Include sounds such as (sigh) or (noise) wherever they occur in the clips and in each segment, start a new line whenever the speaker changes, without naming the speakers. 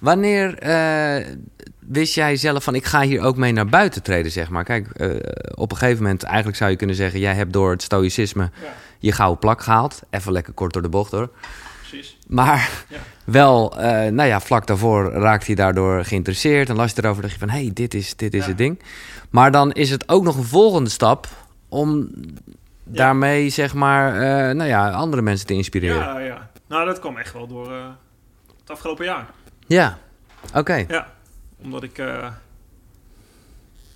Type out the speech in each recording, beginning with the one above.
Wanneer eh, wist jij zelf van ik ga hier ook mee naar buiten treden, zeg maar? Kijk, eh, op een gegeven moment, eigenlijk zou je kunnen zeggen, jij hebt door het stoïcisme
Ja,
je gouden plak gehaald. Even lekker kort door de bocht hoor.
precies.
Maar
Ja. (laughs)
wel, eh, nou ja, vlak daarvoor raakte hij daardoor geïnteresseerd. En las je erover, dacht je van, hé, hey, dit is, dit is
Ja.
het ding. Maar dan is het ook nog een volgende stap om daarmee, zeg maar, nou ja, andere mensen te inspireren. Ja,
Ja. Nou, dat kwam echt wel door het afgelopen jaar.
Oké.
Ja, omdat ik... eh,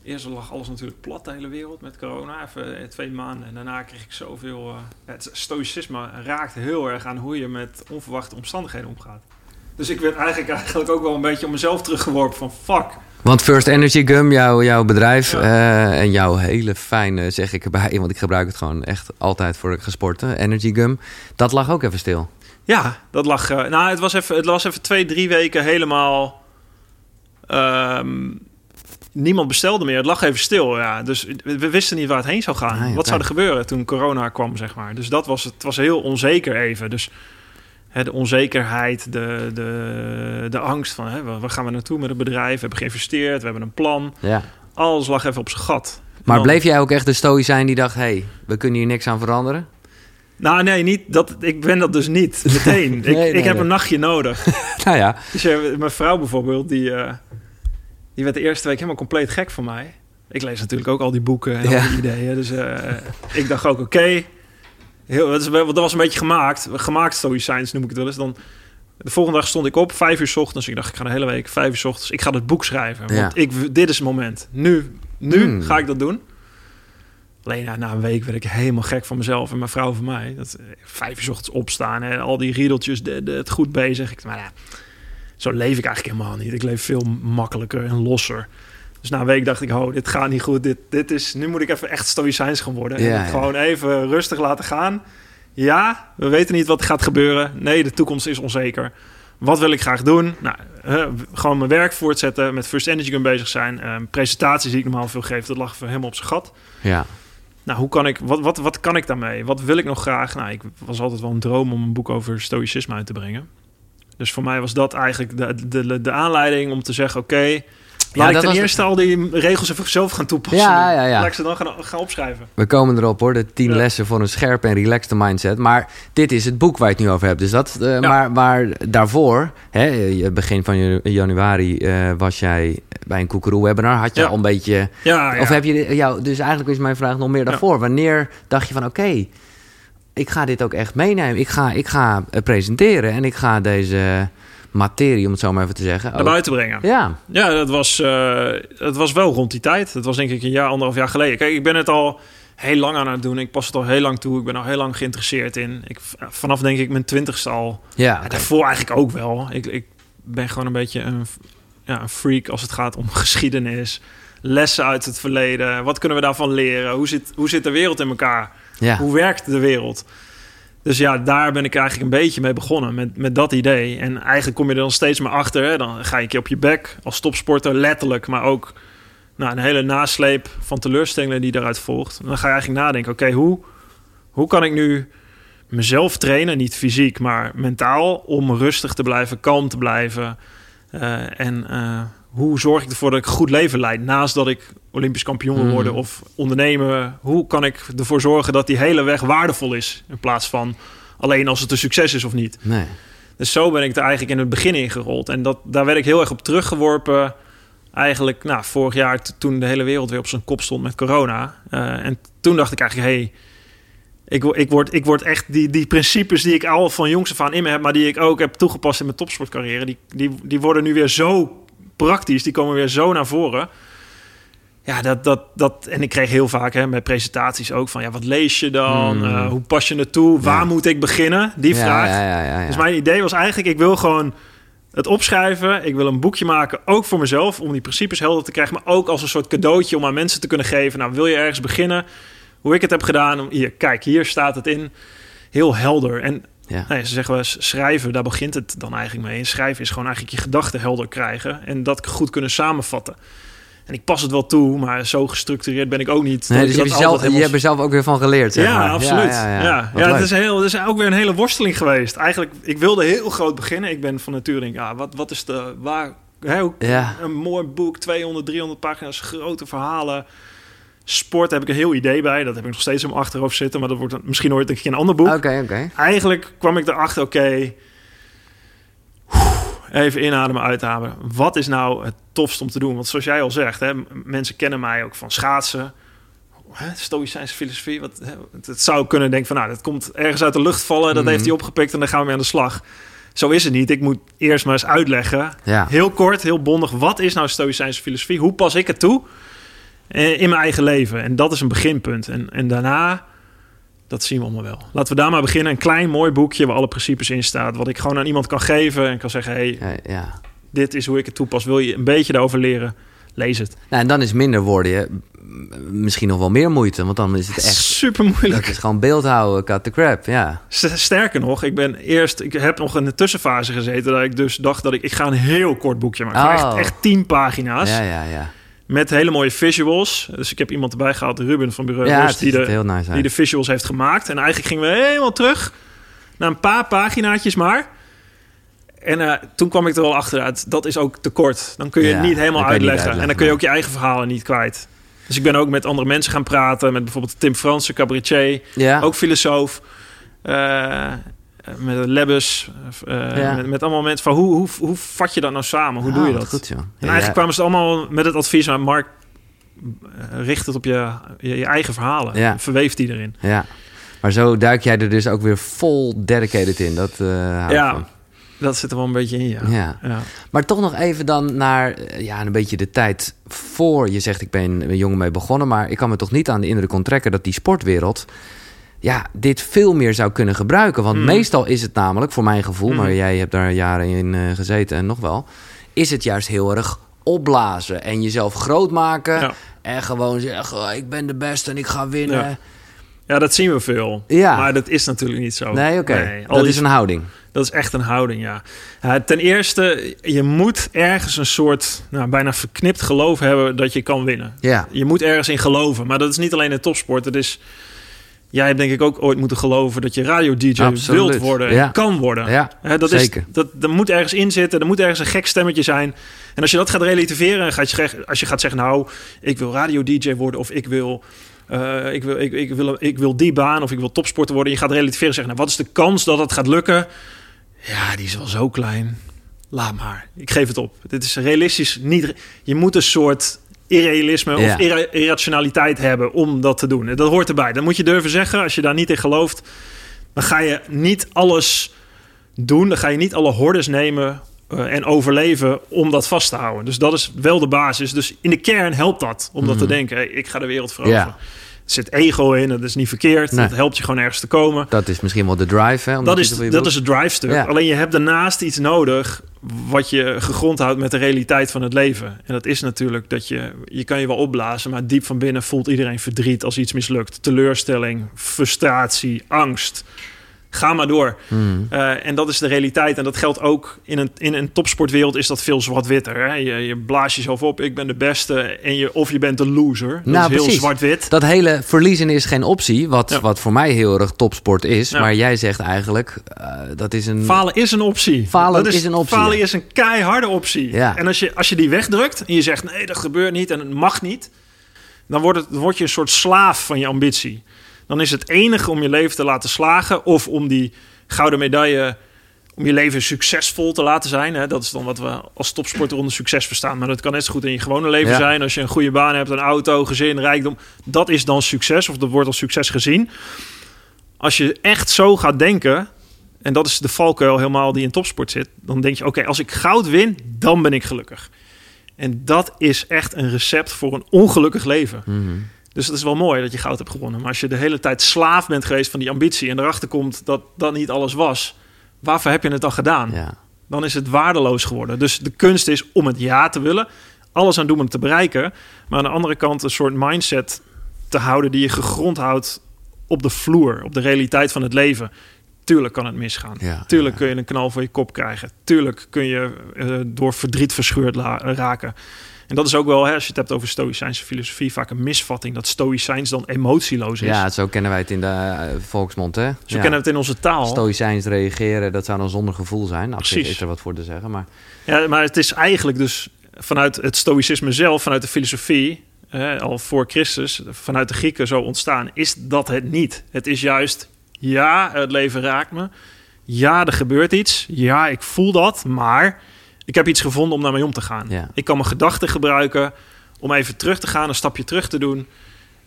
eerst lag alles natuurlijk plat, de hele wereld, met corona. Even eh, twee maanden. En daarna kreeg ik zoveel... eh, het stoïcisme raakt heel erg aan hoe je met onverwachte omstandigheden omgaat. Dus ik werd eigenlijk, eigenlijk ook wel een beetje op mezelf teruggeworpen van... Fuck,
Want First Energy Gum, jouw, jouw bedrijf
Ja.
en jouw hele fijne, zeg ik erbij, want ik gebruik het gewoon echt altijd voor ik ga sporten, Energy Gum, dat lag ook even stil.
Ja, dat lag. eh, nou, het was, even, het was even twee, drie weken helemaal. ehm, niemand bestelde meer. Het lag even stil. Ja. Dus we, wisten niet waar het heen zou gaan.
Ah, ja,
Wat zou er gebeuren toen corona kwam, zeg maar. Dus dat was het. was heel onzeker even. Dus hè, de onzekerheid, de, de, de angst van hè, waar gaan we naartoe met het bedrijf? We hebben geïnvesteerd, we hebben een plan.
Ja.
Alles lag even op zijn gat.
Maar bleef jij ook echt de stoïcijn die dacht, hé, hey, we kunnen hier niks aan veranderen?
Nou, nee, niet. Dat, ik ben dat dus niet meteen. (laughs) ik,
Nee,
ik heb
nee.
een nachtje nodig. (laughs)
nou ja,
Dus eh, mijn vrouw bijvoorbeeld, die, eh, die werd de eerste week helemaal compleet gek van mij. Ik lees natuurlijk ook al die boeken en
Ja.
al die ideeën. Dus eh, ik dacht ook, oké. heel dat, is wel- dat was een beetje gemaakt. Gemaakt stoïcijns noem ik het wel eens. Dan, de volgende dag stond ik op, vijf uur 's ochtends. Ik dacht, ik ga de hele week, vijf uur 's ochtends. Ik ga het boek schrijven.
Ja.
Want ik, dit is het moment. Nu, nu
Hmm.
ga ik dat doen. Alleen ja, na een week werd ik helemaal gek van mezelf en mijn vrouw van mij. Dat, eh, vijf uur ochtends opstaan en al die riedeltjes, de, de, het goed bezig. Ik, maar ja, zo leef ik eigenlijk helemaal niet. Ik leef veel makkelijker en losser. Dus na een week dacht ik, oh, dit gaat niet goed. Dit, dit is, nu moet ik even echt stoïcijns gaan worden.
Ja,
en
ja.
gewoon even rustig laten gaan. Ja, we weten niet wat gaat gebeuren. Nee, de toekomst is onzeker. Wat wil ik graag doen? Nou, gewoon mijn werk voortzetten, met First Energy Gun bezig zijn. Eh, presentaties die ik normaal veel geef, dat lag helemaal op zijn gat.
ja.
Nou, hoe kan ik, wat, wat, wat kan ik daarmee? Wat wil ik nog graag? Nou, ik was altijd wel een droom om een boek over stoïcisme uit te brengen. Dus voor mij was dat eigenlijk de, de, de aanleiding om te zeggen: oké, laat ik ten
was-
eerste al die regels even zelf gaan toepassen.
Ja, ja, ja.
Laat ik ze dan gaan, gaan opschrijven.
We komen erop hoor, de tien
Ja.
lessen voor een scherpe en relaxte mindset. Maar dit is het boek waar je het nu over hebt. Dus dat, eh, maar, maar daarvoor, hè, begin van janu- januari, eh, was jij bij een koekeroe-webinar. Had je al een beetje...
Ja, ja.
Of heb je... jou? dus eigenlijk is mijn vraag nog meer daarvoor. Wanneer dacht je van, oké, ik ga dit ook echt meenemen. Ik ga, ik ga eh, presenteren en ik ga deze materie, om het zo maar even te zeggen...
naar
ook-
buiten brengen.
Ja,
Ja, dat was, eh, dat was wel rond die tijd. Dat was denk ik een jaar, anderhalf jaar geleden. Kijk, ik ben het al heel lang aan het doen. Ik pas het al heel lang toe. Ik ben al heel lang geïnteresseerd in. Ik, vanaf denk ik mijn twintigste al.
ja.
Ja, daarvoor eigenlijk ook wel. Ik, ik ben gewoon een beetje een, ja, een freak als het gaat om (laughs) geschiedenis. Lessen uit het verleden. Wat kunnen we daarvan leren? Hoe zit, hoe zit de wereld in elkaar?
ja.
Hoe werkt de wereld? Dus ja, daar ben ik eigenlijk een beetje mee begonnen met, met dat idee. En eigenlijk kom je er dan steeds maar achter. Dan ga je een keer op je bek als topsporter, letterlijk. Maar ook nou, een hele nasleep van teleurstellingen die daaruit volgt. En dan ga je eigenlijk nadenken, oké, hoe, hoe kan ik nu mezelf trainen? Niet fysiek, maar mentaal. Om rustig te blijven, kalm te blijven. Eh, en eh, hoe zorg ik ervoor dat ik een goed leven leid? Naast dat ik Olympisch kampioen wil
Mhm.
worden of ondernemen. Hoe kan ik ervoor zorgen dat die hele weg waardevol is? In plaats van alleen als het een succes is of niet.
Nee.
Dus zo ben ik er eigenlijk in het begin ingerold. En dat, daar werd ik heel erg op teruggeworpen. Eigenlijk nou, vorig jaar toen de hele wereld weer op zijn kop stond met corona. Eh, en toen dacht ik eigenlijk, hey, ik, ik, word, ik word echt die, die principes die ik al van jongs af aan in me heb... maar die ik ook heb toegepast in mijn topsportcarrière... die, die, die worden nu weer zo praktisch, die komen weer zo naar voren... Ja, dat, dat, dat, en ik kreeg heel vaak hè, bij presentaties ook van... ja, wat lees je dan?
Hmm.
Eh, hoe pas je het toe? Waar
Ja.
moet ik beginnen? Die
ja,
vraag.
Ja.
Dus mijn idee was eigenlijk, ik wil gewoon het opschrijven. Ik wil een boekje maken, ook voor mezelf, om die principes helder te krijgen. Maar ook als een soort cadeautje om aan mensen te kunnen geven. Nou, wil je ergens beginnen? Hoe ik het heb gedaan? Om- Hier, kijk, hier staat het in. Heel helder. En
Ja.
nou ja, ze zeggen wel schrijven, daar begint het dan eigenlijk mee. En schrijven is gewoon eigenlijk je gedachten helder krijgen. En dat goed kunnen samenvatten. En ik pas het wel toe, maar zo gestructureerd ben ik ook niet.
Nee, dus je, hebt zelf,
altijd helemaal-
je hebt er zelf ook weer van geleerd, zeg
ja,
maar.
absoluut.
Ja, ja,
het, is heel, het is ook weer een hele worsteling geweest. Eigenlijk, ik wilde heel groot beginnen. Ik ben van nature denk, ja, wat, wat is de... Waar, hè. Een mooi boek, 200, 300 pagina's, grote verhalen. Sport heb ik een heel idee bij. Dat heb ik nog steeds in mijn achterhoofd zitten. Maar dat wordt misschien ooit een keer een ander boek.
Oké, oké.
Eigenlijk kwam ik erachter, oké... even inademen, uitademen. Wat is nou het tofst om te doen? Want zoals jij al zegt, hè, mensen kennen mij ook van schaatsen. Stoïcijnse filosofie. Wat, hè, het, zou kunnen denken van, nou, dat komt ergens uit de lucht vallen. Dat
Mhm.
heeft hij opgepikt en dan gaan we mee aan de slag. Zo is het niet. Ik moet eerst maar eens uitleggen.
Ja.
Heel kort, heel bondig. Wat is nou Stoïcijnse filosofie? Hoe pas ik het toe in mijn eigen leven? En dat is een beginpunt. En, en daarna, dat zien we allemaal wel. Laten we daar maar beginnen. Een klein mooi boekje waar alle principes in staan. Wat ik gewoon aan iemand kan geven en kan zeggen... hey,
Ja, ja.
dit is hoe ik het toepas. Wil je een beetje daarover leren? Lees het.
Nou, en dan is minder woorden je, misschien nog wel meer moeite, want dan is het echt...
super
Dat
moeilijk.
is gewoon beeldhouden, cut the crap, ja.
Sterker nog, ik ben eerst... Ik heb nog in de tussenfase gezeten... dat ik dus dacht dat ik... Ik ga een heel kort boekje maken. Van
Oh.
Echt, echt tien pagina's.
Ja, ja, ja.
Met hele mooie visuals. Dus ik heb iemand erbij gehaald, Ruben van Bureau
Ja,
Rust, die, de,
heel nice
die
uit.
de visuals heeft gemaakt. En eigenlijk gingen we helemaal terug naar een paar paginaatjes maar. En eh, toen kwam ik er wel achteruit. Dat is ook te kort. Dan kun je
Ja,
het niet helemaal
niet
uitleggen. En dan kun je ook je eigen verhalen niet kwijt. Dus ik ben ook met andere mensen gaan praten. Met bijvoorbeeld Tim Fransen, cabaretier.
Ja,
Ook filosoof. Eh, met Lebbes. eh,
Ja.
met, met allemaal mensen van hoe, hoe, hoe vat je dat nou samen? Hoe doe je dat?
Goed.
En eigenlijk
ja.
kwamen ze allemaal met het advies aan Mark. eh, Richt het op je, je, je eigen verhalen. Verweef die erin.
Ja. Maar zo duik jij er dus ook weer vol dedicated in. Dat eh
Ja,
van.
dat zit er wel een beetje in, ja.
Ja.
Ja.
Maar toch nog even dan naar eh, ja, een beetje de tijd voor. Je zegt, ik ben een jongen mee begonnen. Maar ik kan me toch niet aan de indruk onttrekken dat die sportwereld... ja, dit veel meer zou kunnen gebruiken. Want
Mm.
meestal is het namelijk, voor mijn gevoel...
Mm.
maar jij hebt daar jaren in eh, gezeten en nog wel... is het juist heel erg opblazen en jezelf groot maken...
Ja.
en gewoon zeggen, oh, ik ben de beste en ik ga winnen.
Ja. ja, dat zien we veel.
Ja.
Maar dat is natuurlijk niet zo.
Nee, oké.
Nee,
Dat
die-
is een houding.
dat is echt een houding, ja. Ten eerste, je moet ergens een soort nou, bijna verknipt geloof hebben dat je kan winnen.
Ja.
Je moet ergens in geloven. Maar dat is niet alleen in topsport. Het is... Jij hebt denk ik ook ooit moeten geloven dat je radio-dj wilt worden en
Ja.
kan worden.
Ja,
dat
zeker.
Is, dat, er moet ergens in zitten, er moet ergens een gek stemmetje zijn. En als je dat gaat relativeren, en gaat je, als je gaat zeggen... nou, ik wil radio-dj worden of ik wil, eh, ik, wil, ik, ik, wil, ik wil die baan of ik wil topsporter worden... je gaat relativeren en zeggen, nou, wat is de kans dat het gaat lukken? Ja, die is wel zo klein. Laat maar. Ik geef het op. Dit is realistisch niet... Je moet een soort irrealisme
Ja.
of irra- irrationaliteit hebben om dat te doen. En Dat hoort erbij. Dat moet je durven zeggen. Als je daar niet in gelooft, dan ga je niet alles doen. Dan ga je niet alle hordes nemen eh, en overleven om dat vast te houden. Dus dat is wel de basis. Dus in de kern helpt dat om dat te denken. Hey, ik ga de wereld veroveren.
Ja.
Er zit ego in, dat is niet verkeerd.
Nee.
Dat helpt je gewoon ergens te komen.
Dat is misschien wel de drive, hè?
Dat is, dat is het drive-stuk.
Ja.
Alleen je hebt daarnaast iets nodig wat je gegrond houdt met de realiteit van het leven. En dat is natuurlijk dat je, je kan je wel opblazen, maar diep van binnen voelt iedereen verdriet als iets mislukt. Teleurstelling, frustratie, angst. Ga maar door.
Hmm.
Eh, en dat is de realiteit. En dat geldt ook in een, in een topsportwereld is dat veel zwart-witter. Je, je blaast jezelf op, ik ben de beste. En je, of je bent de loser. Dat
Nou,
is heel
precies.
zwart-wit.
Dat hele verliezen is geen optie, wat,
Ja.
wat voor mij heel erg topsport is.
Ja.
Maar jij zegt eigenlijk, eh, dat is een...
Falen is een optie.
Falen is een optie,
Falen
ja.
is een keiharde optie.
Ja.
En als je, als je die wegdrukt en je zegt nee, dat gebeurt niet en het mag niet, dan wordt het, dan word je een soort slaaf van je ambitie. Dan is het enige om je leven te laten slagen of om die gouden medaille, om je leven succesvol te laten zijn. Hè? Dat is dan wat we als topsporter onder succes verstaan. Maar dat kan net zo goed in je gewone leven
Ja.
zijn. Als je een goede baan hebt, een auto, gezin, rijkdom. Dat is dan succes of dat wordt als succes gezien. Als je echt zo gaat denken, en dat is de valkuil helemaal die in topsport zit. Dan denk je, oké, als ik goud win, dan ben ik gelukkig. En dat is echt een recept voor een ongelukkig leven.
Mhm.
Dus het is wel mooi dat je goud hebt gewonnen. Maar als je de hele tijd slaaf bent geweest van die ambitie... en erachter komt dat dat niet alles was... waarvoor heb je het dan gedaan?
Ja.
Dan is het waardeloos geworden. Dus de kunst is om het ja te willen. Alles aan doen om het te bereiken. Maar aan de andere kant een soort mindset te houden... die je gegrond houdt op de vloer, op de realiteit van het leven. Tuurlijk kan het misgaan.
Ja,
Tuurlijk
ja.
kun je een knal voor je kop krijgen. Tuurlijk kun je eh, door verdriet verscheurd raken. En dat is ook wel, hè, als je het hebt over stoïcijnse filosofie, vaak een misvatting dat stoïcijns dan emotieloos is.
Ja, zo kennen wij het in de eh, volksmond, hè?
Zo
ja.
kennen we het in onze taal.
Stoïcijns reageren, dat zou dan zonder gevoel zijn. Nou,
Precies.
is er wat voor te zeggen, maar...
Ja, maar het is eigenlijk dus vanuit het stoïcisme zelf, vanuit de filosofie, eh, al voor Christus, vanuit de Grieken zo ontstaan, is dat het niet. Het is juist, ja, het leven raakt me. Ja, er gebeurt iets. Ja, ik voel dat, maar ik heb iets gevonden om daarmee om te gaan.
Ja.
Ik kan mijn gedachten gebruiken om even terug te gaan, een stapje terug te doen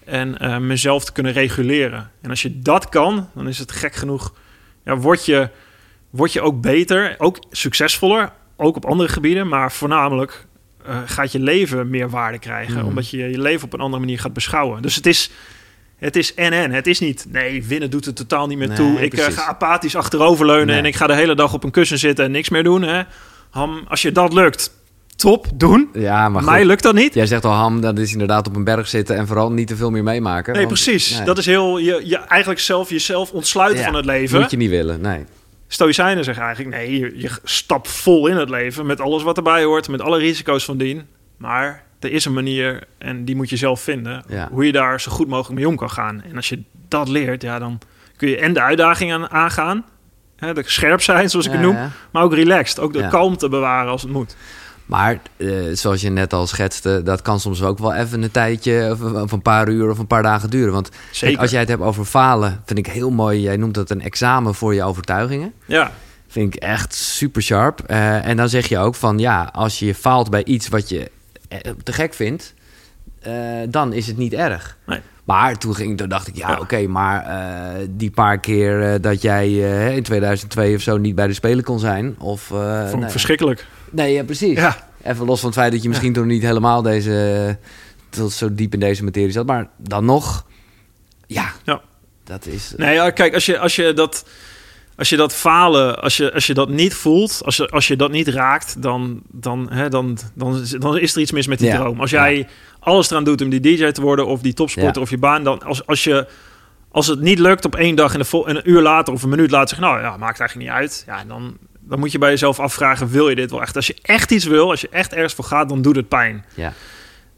en eh, mezelf te kunnen reguleren. En als je dat kan, dan is het gek genoeg, ja, word, je, word je ook beter, ook succesvoller, ook op andere gebieden, maar voornamelijk eh, gaat je leven meer waarde krijgen,
Mhm.
omdat je je leven op een andere manier gaat beschouwen. Dus het is, het is en en. Het is niet, nee, winnen doet het totaal niet meer
Nee,
toe. Ik eh, ga apathisch achteroverleunen
Nee.
en ik ga de hele dag op een kussen zitten en niks meer doen. Hè? Ham, als je dat lukt, top, doen.
Ja, maar
Mij
goed.
lukt dat niet.
Jij zegt al, Ham, dat is inderdaad op een berg zitten... en vooral niet te veel meer meemaken.
Nee,
want-
precies.
nee,
Dat is heel, je, je eigenlijk zelf jezelf ontsluiten
Ja,
van het leven.
moet je niet willen, nee.
Stoïcijnen zeggen eigenlijk, nee, je, je stapt vol in het leven met alles wat erbij hoort, met alle risico's van dien. Maar er is een manier en die moet je zelf vinden,
Ja.
hoe je daar zo goed mogelijk mee om kan gaan. En als je dat leert, ja, dan kun je en de uitdagingen aangaan, hè, de scherp zijn, zoals ik
Ja,
het noem, maar ook relaxed, ook de
Ja.
kalmte bewaren als het moet.
Maar eh, zoals je net al schetste, dat kan soms ook wel even een tijdje... of, of een paar uur of een paar dagen duren. Want kijk,
Zeker.
als jij het hebt over falen, vind ik heel mooi... jij noemt dat een examen voor je overtuigingen.
Ja,
Vind ik echt super sharp. Eh, en dan zeg je ook van ja, als je faalt bij iets wat je eh, te gek vindt, dan is het niet erg.
Nee.
Maar toen, ging, toen dacht ik, ja, oké, maar eh, die paar keer eh, dat jij eh, in 2002 of zo niet bij de Spelen kon zijn. Of,
vond ik
nee,
verschrikkelijk.
nee, ja, precies.
Ja,
Even los van het feit dat je misschien toen niet helemaal deze, tot zo diep in deze materie zat. Maar dan nog, ja,
Ja.
dat is...
Nee, ja, kijk, als je, als je dat. Als je dat falen, als je, als je dat niet voelt, als je, als je dat niet raakt, dan, dan, hè, dan, dan, is- dan is er iets mis met die
Ja,
droom. Als jij alles eraan doet om die DJ te worden, of die topsporter,
Ja.
of je baan, dan als, als je als het niet lukt op één dag en, een uur later of een minuut later zeg nou ja, maakt eigenlijk niet uit. Ja, dan, dan moet je bij jezelf afvragen, wil je dit wel echt? Als je echt iets wil, als je echt ergens voor gaat, dan doet het pijn.
ja.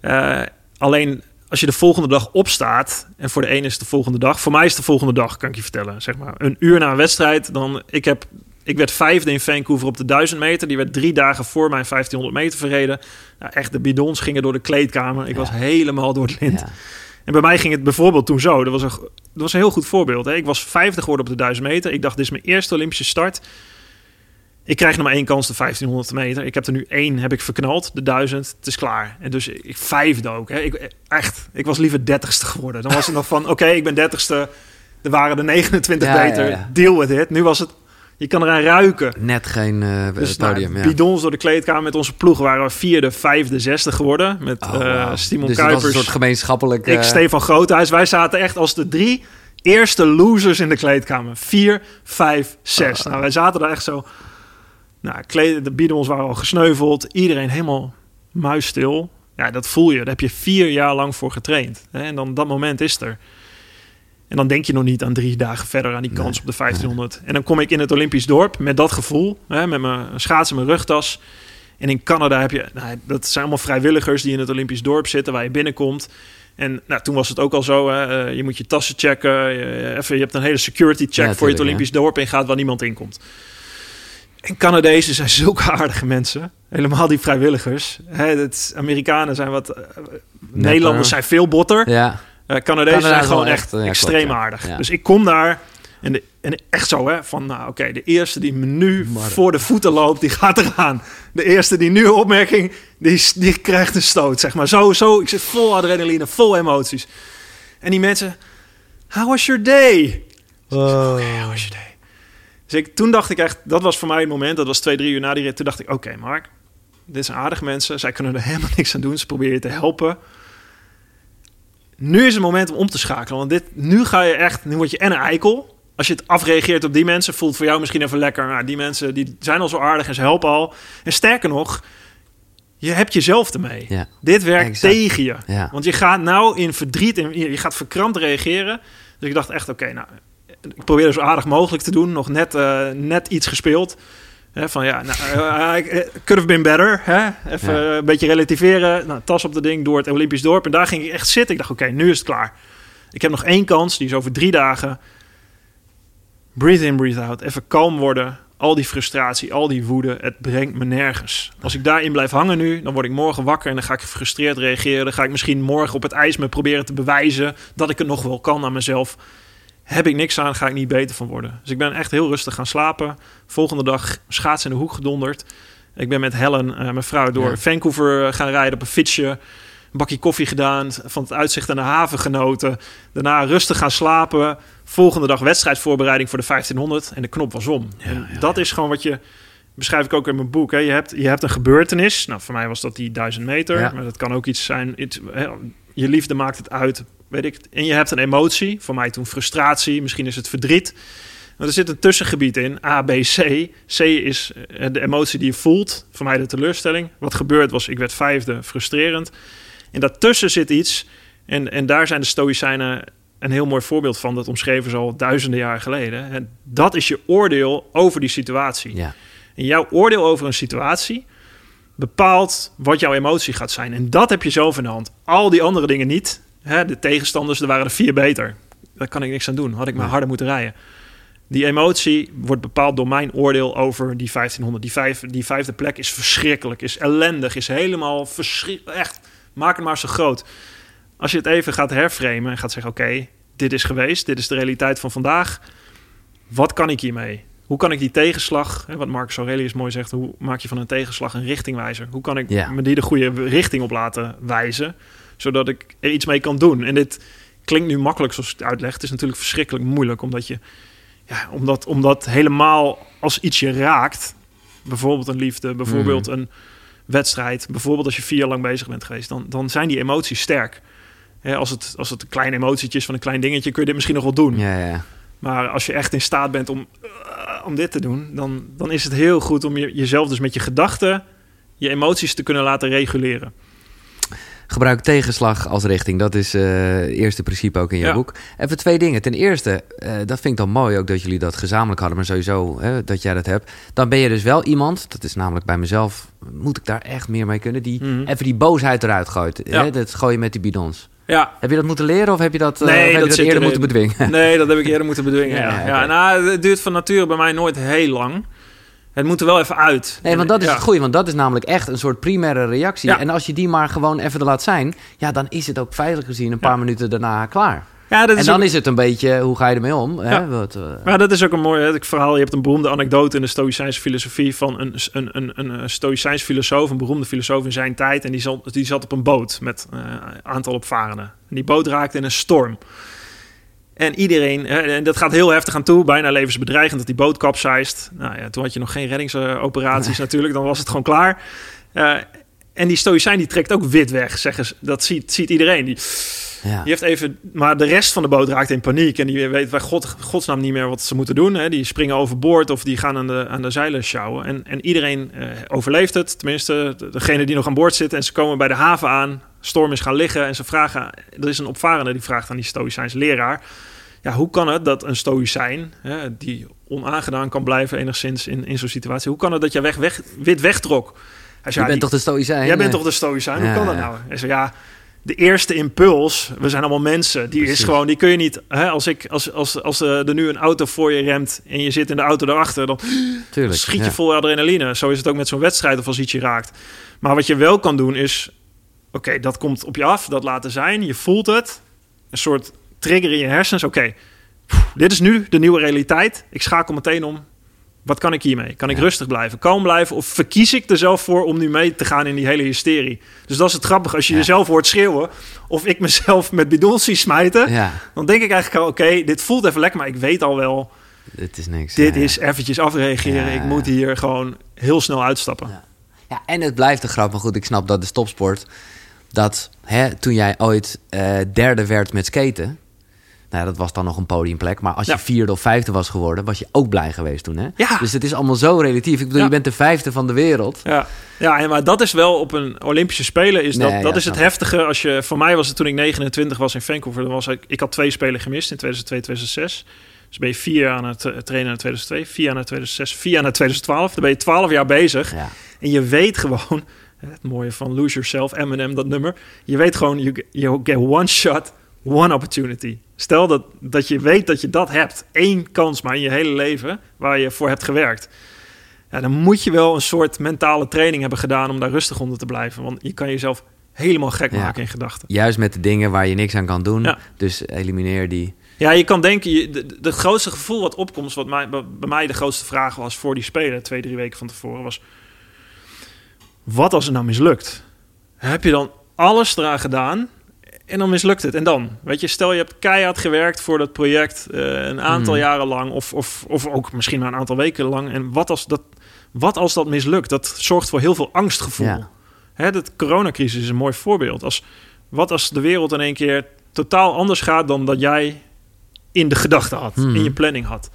Eh, alleen als je de volgende dag opstaat, en voor de ene is het de volgende dag, voor mij is de volgende dag, kan ik je vertellen. Zeg maar een uur na een wedstrijd, dan ik heb. Ik werd vijfde in Vancouver op de 1000 meter. Die werd drie dagen voor mijn 1500 meter verreden. Nou, echt, de bidons gingen door de kleedkamer. Ik
Ja.
was helemaal door het lint.
ja.
En bij mij ging het bijvoorbeeld toen zo. Dat was een, dat was een heel goed voorbeeld. Hè. Ik was vijfde geworden op de 1000 meter. Ik dacht, dit is mijn eerste Olympische start. Ik krijg nog maar één kans, de 1500 meter. Ik heb er nu één, heb ik verknald, de 1000. Het is klaar. En dus ik vijfde ook. Hè. Ik, echt, ik was liever dertigste geworden. Dan was het nog van, oké, ik ben dertigste. Er waren er 29
Ja, ja.
Deal with it. Nu was het, je kan eraan ruiken.
Net geen eh
Dus nou,
podium,
bidons door de kleedkamer met onze ploeg waren we vierde, vijfde, zesde geworden. Met
Oh,
eh
wauw.
Simon
dus
Kuipers.
een soort gemeenschappelijk...
Ik,
eh,
Stefan Groothuis. Wij zaten echt als de drie eerste losers in de kleedkamer. Vier, vijf, zes.
Oh.
Nou, wij zaten daar echt zo... Nou, kleed, de bidons waren al gesneuveld. Iedereen helemaal muisstil. Ja, dat voel je. Daar heb je vier jaar lang voor getraind. Hè? En dan dat moment is er. En dan denk je nog niet aan drie dagen verder aan die kans
Nee.
op de 1500. En dan kom ik in het Olympisch dorp met dat gevoel. Hè? Met mijn schaatsen, mijn rugtas. En in Canada heb je... Nou, dat zijn allemaal vrijwilligers die in het Olympisch dorp zitten... waar je binnenkomt. En nou, toen was het ook al zo. Hè? eh, je moet je tassen checken. Je, even, je hebt een hele security check
Ja,
voor je het Olympisch dorp ingaat waar niemand in komt. En Canadezen zijn (laughs) zulke aardige mensen. Helemaal die vrijwilligers. Hè, het, Amerikanen zijn wat... eh, Nederlanders zijn veel botter.
Ja,
Eh, Canadezen zijn gewoon
echt,
echt,
ja, klopt,
extreem
ja.
aardig.
Ja.
Dus ik kom daar en, de, en echt zo hè, van nou oké, de eerste die me nu voor de voeten loopt, die gaat eraan. De eerste die nu opmerking, die, die krijgt een stoot, zeg maar. Zo, zo, ik zit vol adrenaline, vol emoties. En die mensen, how was your day? How was your day? Dus ik, toen dacht ik echt, dat was voor mij het moment, dat was twee, drie uur na die rit. Toen dacht ik, oké Mark, dit zijn aardige mensen. Zij kunnen er (laughs) helemaal niks aan doen. Ze proberen je te helpen. Nu is het moment om om te schakelen. Want dit, nu ga je echt, nu word je en een eikel. Als je het afreageert op die mensen, voelt voor jou misschien even lekker. Nou, die mensen die zijn al zo aardig en ze helpen al. En sterker nog, je hebt jezelf ermee.
Ja.
Dit werkt
Exact.
tegen je.
Ja.
Want je gaat nou in verdriet en je gaat verkrampt reageren. Dus ik dacht echt, oké, nou, ik probeerde zo aardig mogelijk te doen. Nog net, uh, net iets gespeeld. Hè, van ja, nou, uh, could have been better. Hè? Even ja. een beetje relativeren. Nou, tas op de ding door het Olympisch dorp. En daar ging ik echt zitten. Ik dacht, oké, nu is het klaar. Ik heb nog één kans. Die is over drie dagen. Breathe in, breathe out. Even kalm worden. Al die frustratie, al die woede, het brengt me nergens. Als ik daarin blijf hangen nu, dan word ik morgen wakker en dan ga ik gefrustreerd reageren. Dan ga ik misschien morgen op het ijs me proberen te bewijzen dat ik het nog wel kan aan mezelf. Heb ik niks aan, ga ik niet beter van worden. Dus ik ben echt heel rustig gaan slapen. Volgende dag schaats in de hoek gedonderd. Ik ben met Helen, uh, mijn vrouw, door Vancouver eh, gaan rijden op een fietsje. Een bakje koffie gedaan, van het uitzicht aan de haven genoten. Daarna rustig gaan slapen. Volgende dag wedstrijdvoorbereiding voor de 1500 en de knop was om. Ja, en dat is gewoon wat je beschrijf ik ook in mijn boek. Hè. Je, hebt, je hebt een gebeurtenis. Nou, voor mij was dat die duizend meter. Maar dat kan ook iets zijn. Iets, je liefde maakt het uit weet ik. En je hebt een emotie, voor mij toen frustratie, misschien is het verdriet. Maar er zit een tussengebied in, A, B, C. C is eh, de emotie die je voelt, voor mij de teleurstelling. Wat gebeurd was, ik werd vijfde, frustrerend. En daartussen zit iets, en, en daar zijn de Stoïcijnen een heel mooi voorbeeld van. Dat omschreven ze al duizenden jaar geleden. En dat is je oordeel over die situatie. Ja. En jouw oordeel over een situatie bepaalt wat jouw emotie gaat zijn. En dat heb je zelf in de hand. Al die andere dingen niet hè, de tegenstanders, er waren er vier beter. Daar kan ik niks aan doen. Had ik maar harder moeten rijden. Die emotie wordt bepaald door mijn oordeel over die 1500. Die, vijf, die vijfde plek is verschrikkelijk, is ellendig, is helemaal verschrikkelijk. Echt, maak het maar zo groot. Als je het even gaat herframen en gaat zeggen: Oké, dit is geweest, dit is de realiteit van vandaag. Wat kan ik hiermee? Hoe kan ik die tegenslag, hè, wat Marcus Aurelius mooi zegt, hoe maak je van een tegenslag een richtingwijzer? Hoe kan ik me die de goede richting op laten wijzen? Zodat ik er iets mee kan doen. En dit klinkt nu makkelijk zoals ik het uitleg. Het is natuurlijk verschrikkelijk moeilijk, omdat je, ja, omdat, omdat helemaal als iets je raakt, bijvoorbeeld een liefde, bijvoorbeeld hmm. een wedstrijd, bijvoorbeeld als je vier jaar lang bezig bent geweest, dan, dan zijn die emoties sterk. als, het, als het een klein emotietje is van een klein dingetje, kun je dit misschien nog wel doen.
Ja, ja.
Maar als je echt in staat bent om, uh, om dit te doen, dan, dan is het heel goed om je, jezelf dus met je gedachten, je emoties te kunnen laten reguleren.
Gebruik tegenslag als richting. Dat is uh, het eerste principe ook in je boek. Even twee dingen. Ten eerste, uh, dat vind ik dan mooi ook dat jullie dat gezamenlijk hadden, maar sowieso dat jij dat hebt. Dan ben je dus wel iemand, dat is namelijk bij mezelf, moet ik daar echt meer mee kunnen, die mm. even die boosheid eruit gooit. Ja. Hè? Dat gooi je met die bidons.
Ja.
Heb je dat moeten leren of heb je dat,
eh, nee,
uh,
heb
dat, je dat eerder moeten bedwingen?
Nee, dat heb ik eerder moeten (laughs) bedwingen. ja, ja, nou, het duurt van nature bij mij nooit heel lang. Het moet er wel even uit.
Nee, want dat is het goede. Want dat is namelijk echt een soort primaire reactie. En als je die maar gewoon even laat zijn... ja, dan is het ook feitelijk gezien een paar minuten daarna klaar. Ja, dat is en dan is het een beetje, hoe ga je ermee om? Hè? Wat,
uh... Maar dat is ook een mooi verhaal. Je hebt een beroemde anekdote in de Stoïcijnse filosofie... van een, een, een, een Stoïcijns filosoof, een beroemde filosoof in zijn tijd... en die zat, die zat op een boot met uh, een aantal opvarenden. En die boot raakte in een storm. En iedereen, en dat gaat heel heftig aan toe, bijna levensbedreigend dat die boot kapseist. Nou ja, toen had je nog geen reddingsoperaties natuurlijk, dan was het gewoon klaar. Uh, en die stoïcijn die trekt ook wit weg, zeggen ze. Dat ziet, ziet iedereen. Die, ja. die heeft even, maar de rest van de boot raakt in paniek. En die weet bij God, godsnaam niet meer wat ze moeten doen. Hè. Die springen overboord of die gaan aan de, aan de zeilen sjouwen. En, en iedereen uh, overleeft het. Tenminste, degene die nog aan boord zitten. En ze komen bij de haven aan. Storm is gaan liggen. En ze vragen, er is een opvarende die vraagt aan die stoïcijns leraar ja, hoe kan het dat een stoïcijn, hè, die onaangedaan kan blijven enigszins in, in zo'n situatie, hoe kan het dat je weg, weg, wit wegtrok?
Hij zei, je bent toch de stoïcijn?
Jij bent toch de stoïcijn? Hoe kan dat nou? Hij zei, ja, de eerste impuls, we zijn allemaal mensen, die is gewoon, die kun je niet, hè, als, ik, als, als, als er nu een auto voor je remt en je zit in de auto daarachter, dan Tuurlijk, schiet je vol adrenaline. Zo is het ook met zo'n wedstrijd of als iets je raakt. Maar wat je wel kan doen is, oké, dat komt op je af, dat laten zijn, je voelt het, een soort trigger in je hersens. Oké, dit is nu de nieuwe realiteit. Ik schakel meteen om. Wat kan ik hiermee? Kan ik rustig blijven, kalm blijven? Of verkies ik er zelf voor om nu mee te gaan in die hele hysterie? Dus dat is het grappige. Als je jezelf hoort schreeuwen... of ik mezelf met bidons zie smijten... dan denk ik eigenlijk al... oké, dit voelt even lekker, maar ik weet al wel...
Dit is niks.
Dit is eventjes afreageren. Ik moet hier gewoon heel snel uitstappen.
Ja, en het blijft een grap. Maar goed, ik snap dat de stopsport... dat hè, toen jij ooit uh, derde werd met skaten nou, dat was dan nog een podiumplek. Maar als je vierde of vijfde was geworden, was je ook blij geweest toen. Hè?
Ja.
Dus het is allemaal zo relatief. Ik bedoel, je bent de vijfde van de wereld.
Ja, ja maar dat is wel op een Olympische Spelen. Is dat, dat is het heftige. Als je, voor mij was het toen ik 29 was in Vancouver. Dan was ik, ik had twee spelen gemist in 2002, 2006. Dus ben je vier jaar aan het eh, trainen naar 2002, vier jaar naar 2006, vier jaar naar 2012. Dan ben je twaalf jaar bezig.
Ja.
En je weet gewoon, het mooie van Lose Yourself, Eminem, dat nummer. Je weet gewoon, you, you get one shot, one opportunity. Stel dat, dat je weet dat je dat hebt. één kans maar in je hele leven waar je voor hebt gewerkt. Ja, dan moet je wel een soort mentale training hebben gedaan om daar rustig onder te blijven. Want je kan jezelf helemaal gek
Ja.
maken in gedachten.
Juist met de dingen waar je niks aan kan doen.
Ja.
Dus elimineer die.
Ja, je kan denken, je, de, grootste gevoel wat opkomt, wat mij, bij bij mij de grootste vraag was voor die spelen, twee, drie weken van tevoren, was: wat als het nou mislukt? Heb je dan alles eraan gedaan en dan mislukt het? En dan? Weet je, stel je hebt keihard gewerkt voor dat project eh, een aantal
Hmm.
jaren lang, of, of, of ook misschien maar een aantal weken lang. En wat als dat, wat als dat mislukt? Dat zorgt voor heel veel angstgevoel.
Ja.
Hè, de coronacrisis is een mooi voorbeeld. Als, wat als de wereld in één keer totaal anders gaat dan dat jij in de gedachten had,
Hmm.
in je planning had.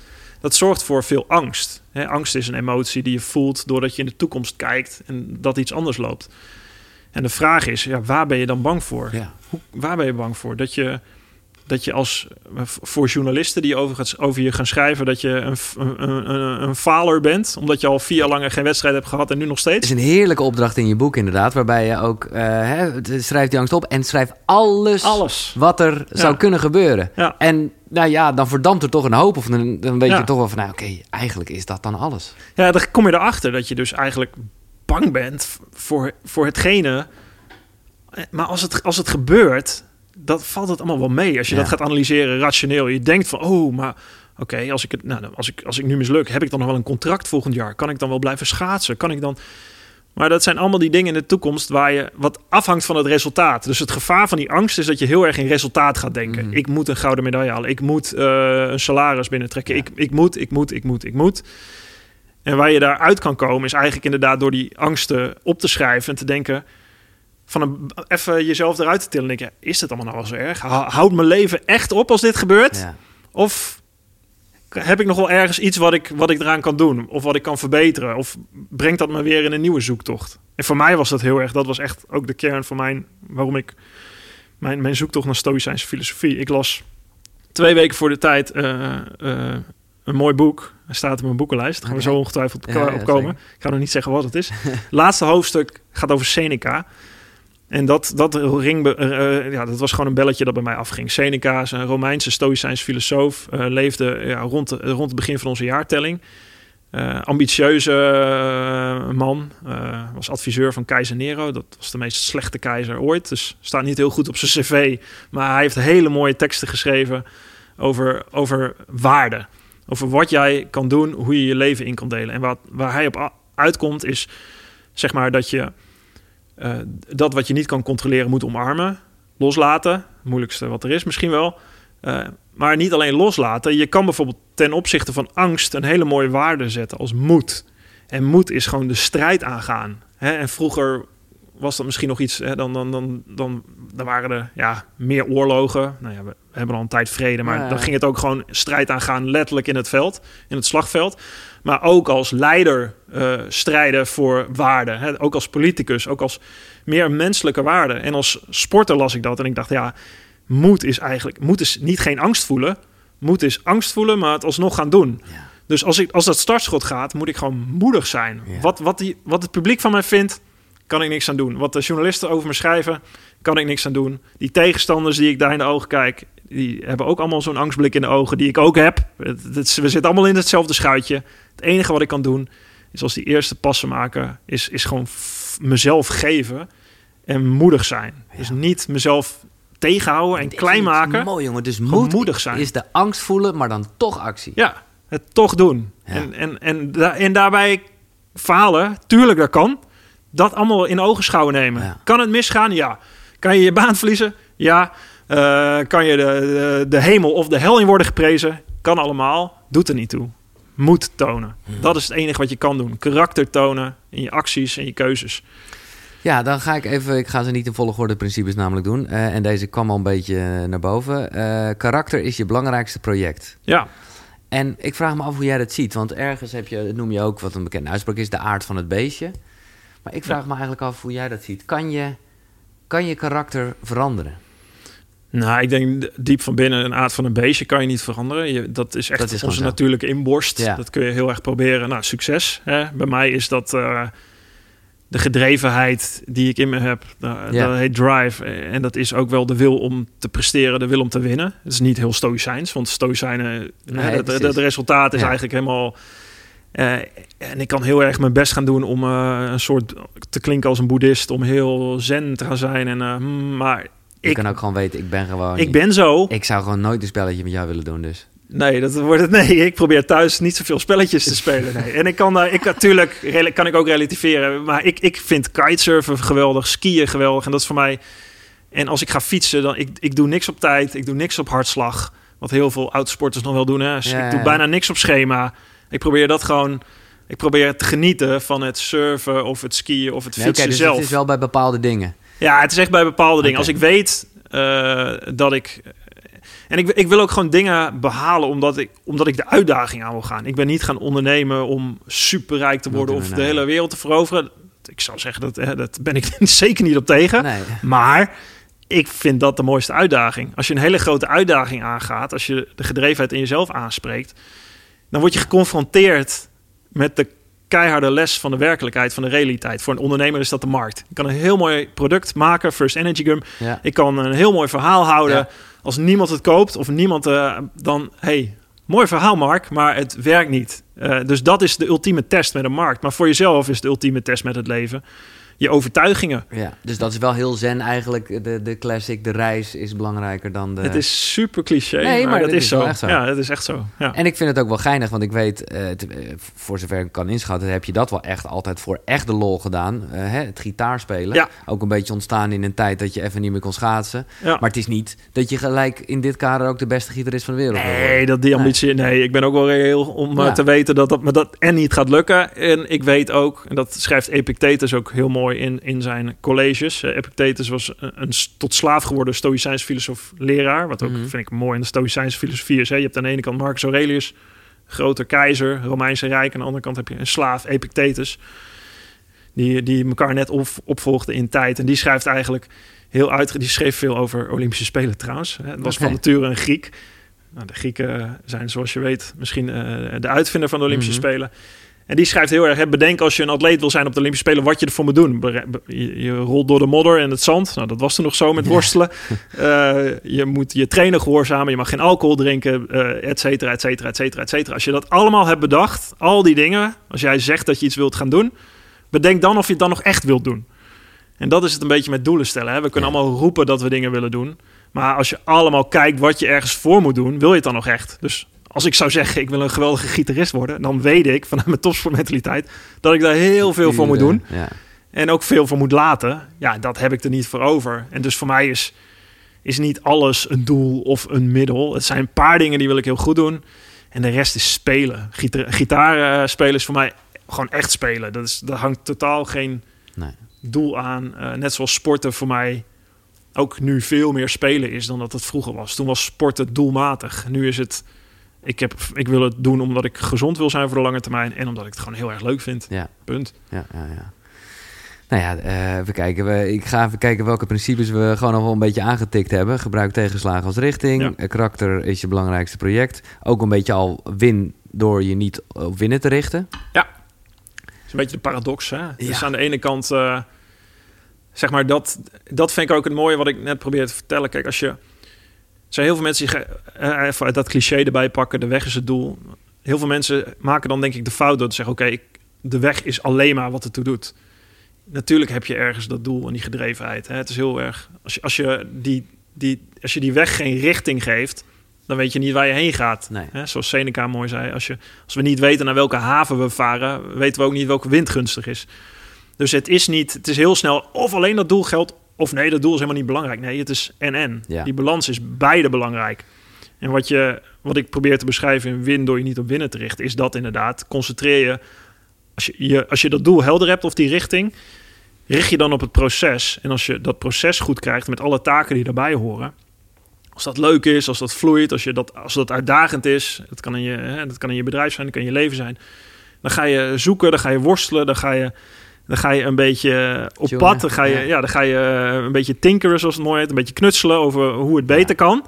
Dat zorgt voor veel angst. Hè, angst is een emotie die je voelt doordat je in de toekomst kijkt en dat iets anders loopt. En de vraag is, ja, waar ben je dan bang voor?
Ja.
Hoe, waar ben je bang voor? Dat je, dat je als eh, voor journalisten die over, gaat, over je gaan schrijven, dat je een, een, een, een, faler bent, omdat je al vier jaar lang geen wedstrijd hebt gehad en nu nog
Het
steeds.
is een heerlijke opdracht in je boek, inderdaad. Waarbij je ook eh, hè, schrijf die angst op en schrijf alles,
Alles.
wat er zou kunnen gebeuren.
Ja.
En nou ja, dan verdampt er toch een hoop. Of dan, dan weet
Ja.
je toch wel van, nou oké, eigenlijk is dat dan alles.
Ja, dan kom je erachter dat je dus eigenlijk bang bent voor, voor hetgene. Eh, Maar als het, als het gebeurt, dat valt het allemaal wel mee. Als je
Ja.
dat gaat analyseren rationeel. Je denkt van, oh, maar oké, als ik het, nou, als ik, als ik nu misluk, heb ik dan nog wel een contract volgend jaar? Kan ik dan wel blijven schaatsen? Kan ik dan... Maar dat zijn allemaal die dingen in de toekomst waar je wat afhangt van het resultaat. Dus het gevaar van die angst is dat je heel erg in resultaat gaat denken.
Mhm.
Ik moet een gouden medaille halen. Ik moet eh, een salaris binnentrekken.
Ja.
Ik, ik moet, ik moet, ik moet, ik moet. En waar je daaruit kan komen is eigenlijk inderdaad door die angsten op te schrijven en te denken van een, even jezelf eruit te tillen. En denken, is het allemaal nou wel zo erg? Hou- Houdt mijn leven echt op als dit gebeurt?
Ja.
Of heb ik nog wel ergens iets wat ik, wat ik eraan kan doen? Of wat ik kan verbeteren? Of brengt dat me weer in een nieuwe zoektocht? En voor mij was dat heel erg, dat was echt ook de kern van mijn, waarom ik, mijn, mijn zoektocht naar Stoïcijnse filosofie. Ik las twee weken voor de tijd eh, eh, een mooi boek. Hij staat op mijn boekenlijst. Daar gaan we zo ongetwijfeld
Ja, ja,
op komen.
zeker.
Ik ga nog niet zeggen wat het is. (laughs) Laatste hoofdstuk gaat over Seneca. En dat, dat, ring, eh, ja, dat was gewoon een belletje dat bij mij afging. Seneca een Romeinse stoïcijns filosoof. eh, leefde ja, rond, rond het begin van onze jaartelling. Eh, ambitieuze eh, man. eh, was adviseur van keizer Nero. Dat was de meest slechte keizer ooit. Dus staat niet heel goed op zijn cv. Maar hij heeft hele mooie teksten geschreven over, over waarde. Over wat jij kan doen, hoe je je leven in kan delen. En wat, waar hij op uitkomt is, zeg maar, dat je eh, dat wat je niet kan controleren moet omarmen. Loslaten, het moeilijkste wat er is misschien wel. Eh, maar niet alleen loslaten. Je kan bijvoorbeeld ten opzichte van angst een hele mooie waarde zetten als moed. En moed is gewoon de strijd aangaan. Hè? En vroeger was dat misschien nog iets, hè? Dan, dan, dan, dan, dan waren er ja, meer oorlogen. Nou ja, we hebben al een tijd vrede, maar
Ja.
dan ging het ook gewoon strijd aangaan, letterlijk in het veld, in het slagveld. Maar ook als leider eh, strijden voor waarden. Hè? Ook als politicus, ook als meer menselijke waarden. En als sporter las ik dat en ik dacht, ja, moed is eigenlijk, moed is niet geen angst voelen. Moed is angst voelen, maar het alsnog gaan doen.
Ja.
Dus als, ik, als dat startschot gaat, moet ik gewoon moedig zijn.
Ja.
Wat, wat, die, wat het publiek van mij vindt, kan ik niks aan doen. Wat de journalisten over me schrijven, kan ik niks aan doen. Die tegenstanders die ik daar in de ogen kijk, die hebben ook allemaal zo'n angstblik in de ogen die ik ook heb. Het, het is- we zitten allemaal in hetzelfde schuitje. Het enige wat ik kan doen, is als die eerste passen maken, is, is gewoon mezelf geven en moedig zijn. Dus niet mezelf tegenhouden en klein maken.
Mooi jongen, dus moed
moedig zijn.
is de angst voelen, maar dan toch actie.
Ja, het toch doen.
Ja.
En, en, en, da- en daarbij falen, tuurlijk dat kan. Dat allemaal in ogenschouw nemen.
Ja.
Kan het misgaan? Ja. Kan je je baan verliezen? Ja. Eh, kan je de, de, de hemel of de hel in worden geprezen? Kan allemaal. Doet er niet toe. Moed tonen.
Hmm.
Dat is het enige wat je kan doen. Karakter tonen in je acties en je keuzes.
Ja, dan ga ik even, ik ga ze niet in volgorde principes namelijk doen. Eh, en deze kwam al een beetje naar boven. Eh, karakter is je belangrijkste project.
Ja,
En ik vraag me af hoe jij dat ziet. Want ergens heb je, noem je ook wat een bekende uitspraak is, de aard van het beestje. Maar ik vraag me eigenlijk af hoe jij dat ziet. Kan je, kan je karakter veranderen?
Nou, ik denk diep van binnen een aard van een beestje kan je niet veranderen. Je, dat is echt
Dat is
onze natuurlijke inborst.
Ja.
Dat kun je heel erg proberen. Nou, succes. Hè? Bij mij is dat eh, de gedrevenheid die ik in me heb. Uh,
Ja.
Dat heet drive. En dat is ook wel de wil om te presteren, de wil om te winnen. Het is niet heel stoïcijns, want stoïcijnen,
Nee,
hè, het, resultaat is
Ja.
eigenlijk helemaal... eh, en ik kan heel erg mijn best gaan doen om eh, een soort te klinken als een boeddhist, om heel zen te gaan zijn. En, eh, hmm, maar
Je
ik,
kan ook gewoon weten, ik ben gewoon...
ik ben zo.
Ik zou gewoon nooit een spelletje met jou willen doen, dus.
Nee, dat wordt het. Nee, ik probeer thuis niet zoveel spelletjes te spelen. Nee. En ik kan daar, ik natuurlijk, kan ik ook relativeren. Maar ik, ik vind kitesurfen geweldig, skiën geweldig. En dat is voor mij. En als ik ga fietsen, dan ik, ik doe niks op tijd, ik doe niks op hartslag. Wat heel veel oudsporters nog wel doen. Hè. Dus
Ja,
ik doe bijna niks op schema. Ik probeer dat gewoon. Ik probeer te genieten van het surfen of het skiën of het
Nee,
fietsen
dus
zelf.
het is wel bij bepaalde dingen.
Ja, het is echt bij bepaalde dingen. Als ik weet eh, dat ik. En ik, ik wil ook gewoon dingen behalen omdat ik, omdat ik de uitdaging aan wil gaan. Ik ben niet gaan ondernemen om superrijk te worden of de
Multimiljonair.
hele wereld te veroveren. Ik zou zeggen, dat, eh, dat ben ik (laughs) zeker niet op tegen.
Nee.
Maar ik vind dat de mooiste uitdaging. Als je een hele grote uitdaging aangaat, als je de gedrevenheid in jezelf aanspreekt, dan word je geconfronteerd met de keiharde les van de werkelijkheid, van de realiteit. Voor een ondernemer is dat de markt. Ik kan een heel mooi product maken, First Energy Gum.
Ja.
Ik kan een heel mooi verhaal houden.
Ja.
Als niemand het koopt of niemand eh, dan, hey, mooi verhaal Mark, maar het werkt niet. Eh, dus dat is de ultieme test met een markt. Maar voor jezelf is de ultieme test met het leven je overtuigingen.
Ja, dus dat is wel heel zen eigenlijk. De, de classic, de reis is belangrijker dan de...
Het is super cliché,
Nee,
maar,
maar
dat is
is
zo. Ja, het is echt zo. Ja.
En ik vind het ook wel geinig, want ik weet, eh, het, eh, voor zover ik kan inschatten, heb je dat wel echt altijd voor echt de lol gedaan. Eh, hè, het gitaarspelen.
Ja.
Ook een beetje ontstaan in een tijd dat je even niet meer kon schaatsen.
Ja.
Maar het is niet dat je gelijk in dit kader ook de beste gitarist van de wereld.
Nee, dat die ambitie. Nee, ik ben ook wel reëel om te weten dat dat me dat en niet gaat lukken. En ik weet ook, en dat schrijft Epictetus ook heel mooi in, in zijn colleges. Eh, Epictetus was een, een tot slaaf geworden Stoïcijns filosoof leraar. Wat ook
Mhm.
vind ik mooi in de Stoïcijnse filosofie is. Hè. Je hebt aan de ene kant Marcus Aurelius, grote keizer, Romeinse Rijk. Aan de andere kant heb je een slaaf, Epictetus. Die, die elkaar net op, opvolgden in tijd. En die schrijft eigenlijk heel uit. Die schreef veel over Olympische Spelen trouwens. hè. Het was van nature een Griek. Nou, de Grieken zijn, zoals je weet, misschien eh, de uitvinder van de Olympische
Mhm.
Spelen. En die schrijft heel erg: hè, bedenk als je een atleet wil zijn op de Olympische Spelen, wat je ervoor moet doen. Je, je rolt door de modder en het zand. Nou, dat was toen nog zo met worstelen. (laughs) Eh, je moet je trainer gehoorzamen, je mag geen alcohol drinken, eh et cetera, et cetera, et cetera, et cetera. Als je dat allemaal hebt bedacht, al die dingen, als jij zegt dat je iets wilt gaan doen, bedenk dan of je het dan nog echt wilt doen. En dat is het een beetje met doelen stellen. Hè? We kunnen
Ja.
allemaal roepen dat we dingen willen doen. Maar als je allemaal kijkt wat je ergens voor moet doen, wil je het dan nog echt? Dus als ik zou zeggen, ik wil een geweldige gitarist worden, dan weet ik vanuit mijn topsportmentaliteit dat ik daar heel veel voor moet doen.
Ja.
En ook veel voor moet laten. Ja, dat heb ik er niet voor over. En dus voor mij is, is niet alles een doel of een middel. Het zijn een paar dingen die wil ik heel goed doen. En de rest is spelen. Gita gitaar eh, spelen is voor mij gewoon echt spelen. Dat is, daar hangt totaal geen
Nee.
doel aan. Eh, net zoals sporten voor mij ook nu veel meer spelen is dan dat het vroeger was. Toen was sporten doelmatig. Nu is het, ik, heb, ik wil het doen omdat ik gezond wil zijn voor de lange termijn. En omdat ik het gewoon heel erg leuk vind.
Ja.
Punt.
Ja, ja, ja. Nou ja, even kijken. We, ik ga even kijken welke principes we gewoon nog wel een beetje aangetikt hebben. Gebruik tegenslagen als richting.
Ja.
Eh, Karakter is je belangrijkste project. Ook een beetje al win door je niet op winnen te richten.
is een beetje de paradox. Hè? Dus
Ja.
aan de ene kant, eh, zeg maar, dat, dat vind ik ook het mooie wat ik net probeer te vertellen. Kijk, als je. Er zijn heel veel mensen die eh, even dat cliché erbij pakken: de weg is het doel. Heel veel mensen maken dan denk ik de fout door te zeggen: oké, de weg is alleen maar wat het toe doet. Natuurlijk heb je ergens dat doel en die gedrevenheid. Hè? Het is heel erg. Als je, als, je die, die, als je die weg geen richting geeft, dan weet je niet waar je heen gaat.
Nee.
Hè? Zoals Seneca mooi zei: als, je, als we niet weten naar welke haven we varen, weten we ook niet welke wind gunstig is. Dus het is niet, het is heel snel of alleen dat doel geldt, of nee, dat doel is helemaal niet belangrijk. Nee, het is en-en.
Ja.
Die balans is beide belangrijk. En wat, je, wat ik probeer te beschrijven in win door je niet op winnen te richten, is dat inderdaad. Concentreer je als, je, je, als je dat doel helder hebt of die richting, richt je dan op het proces. En als je dat proces goed krijgt met alle taken die daarbij horen, als dat leuk is, als dat vloeit, als, je dat, als dat uitdagend is, dat kan, in je, hè, dat kan in je bedrijf zijn, dat kan in je leven zijn, dan ga je zoeken, dan ga je worstelen, dan ga je Dan ga je een beetje op
Tjonen,
pad. Dan ga je,
ja.
ja. dan ga je eh, een beetje tinkeren, zoals het mooi heet. Een beetje knutselen over hoe het beter kan.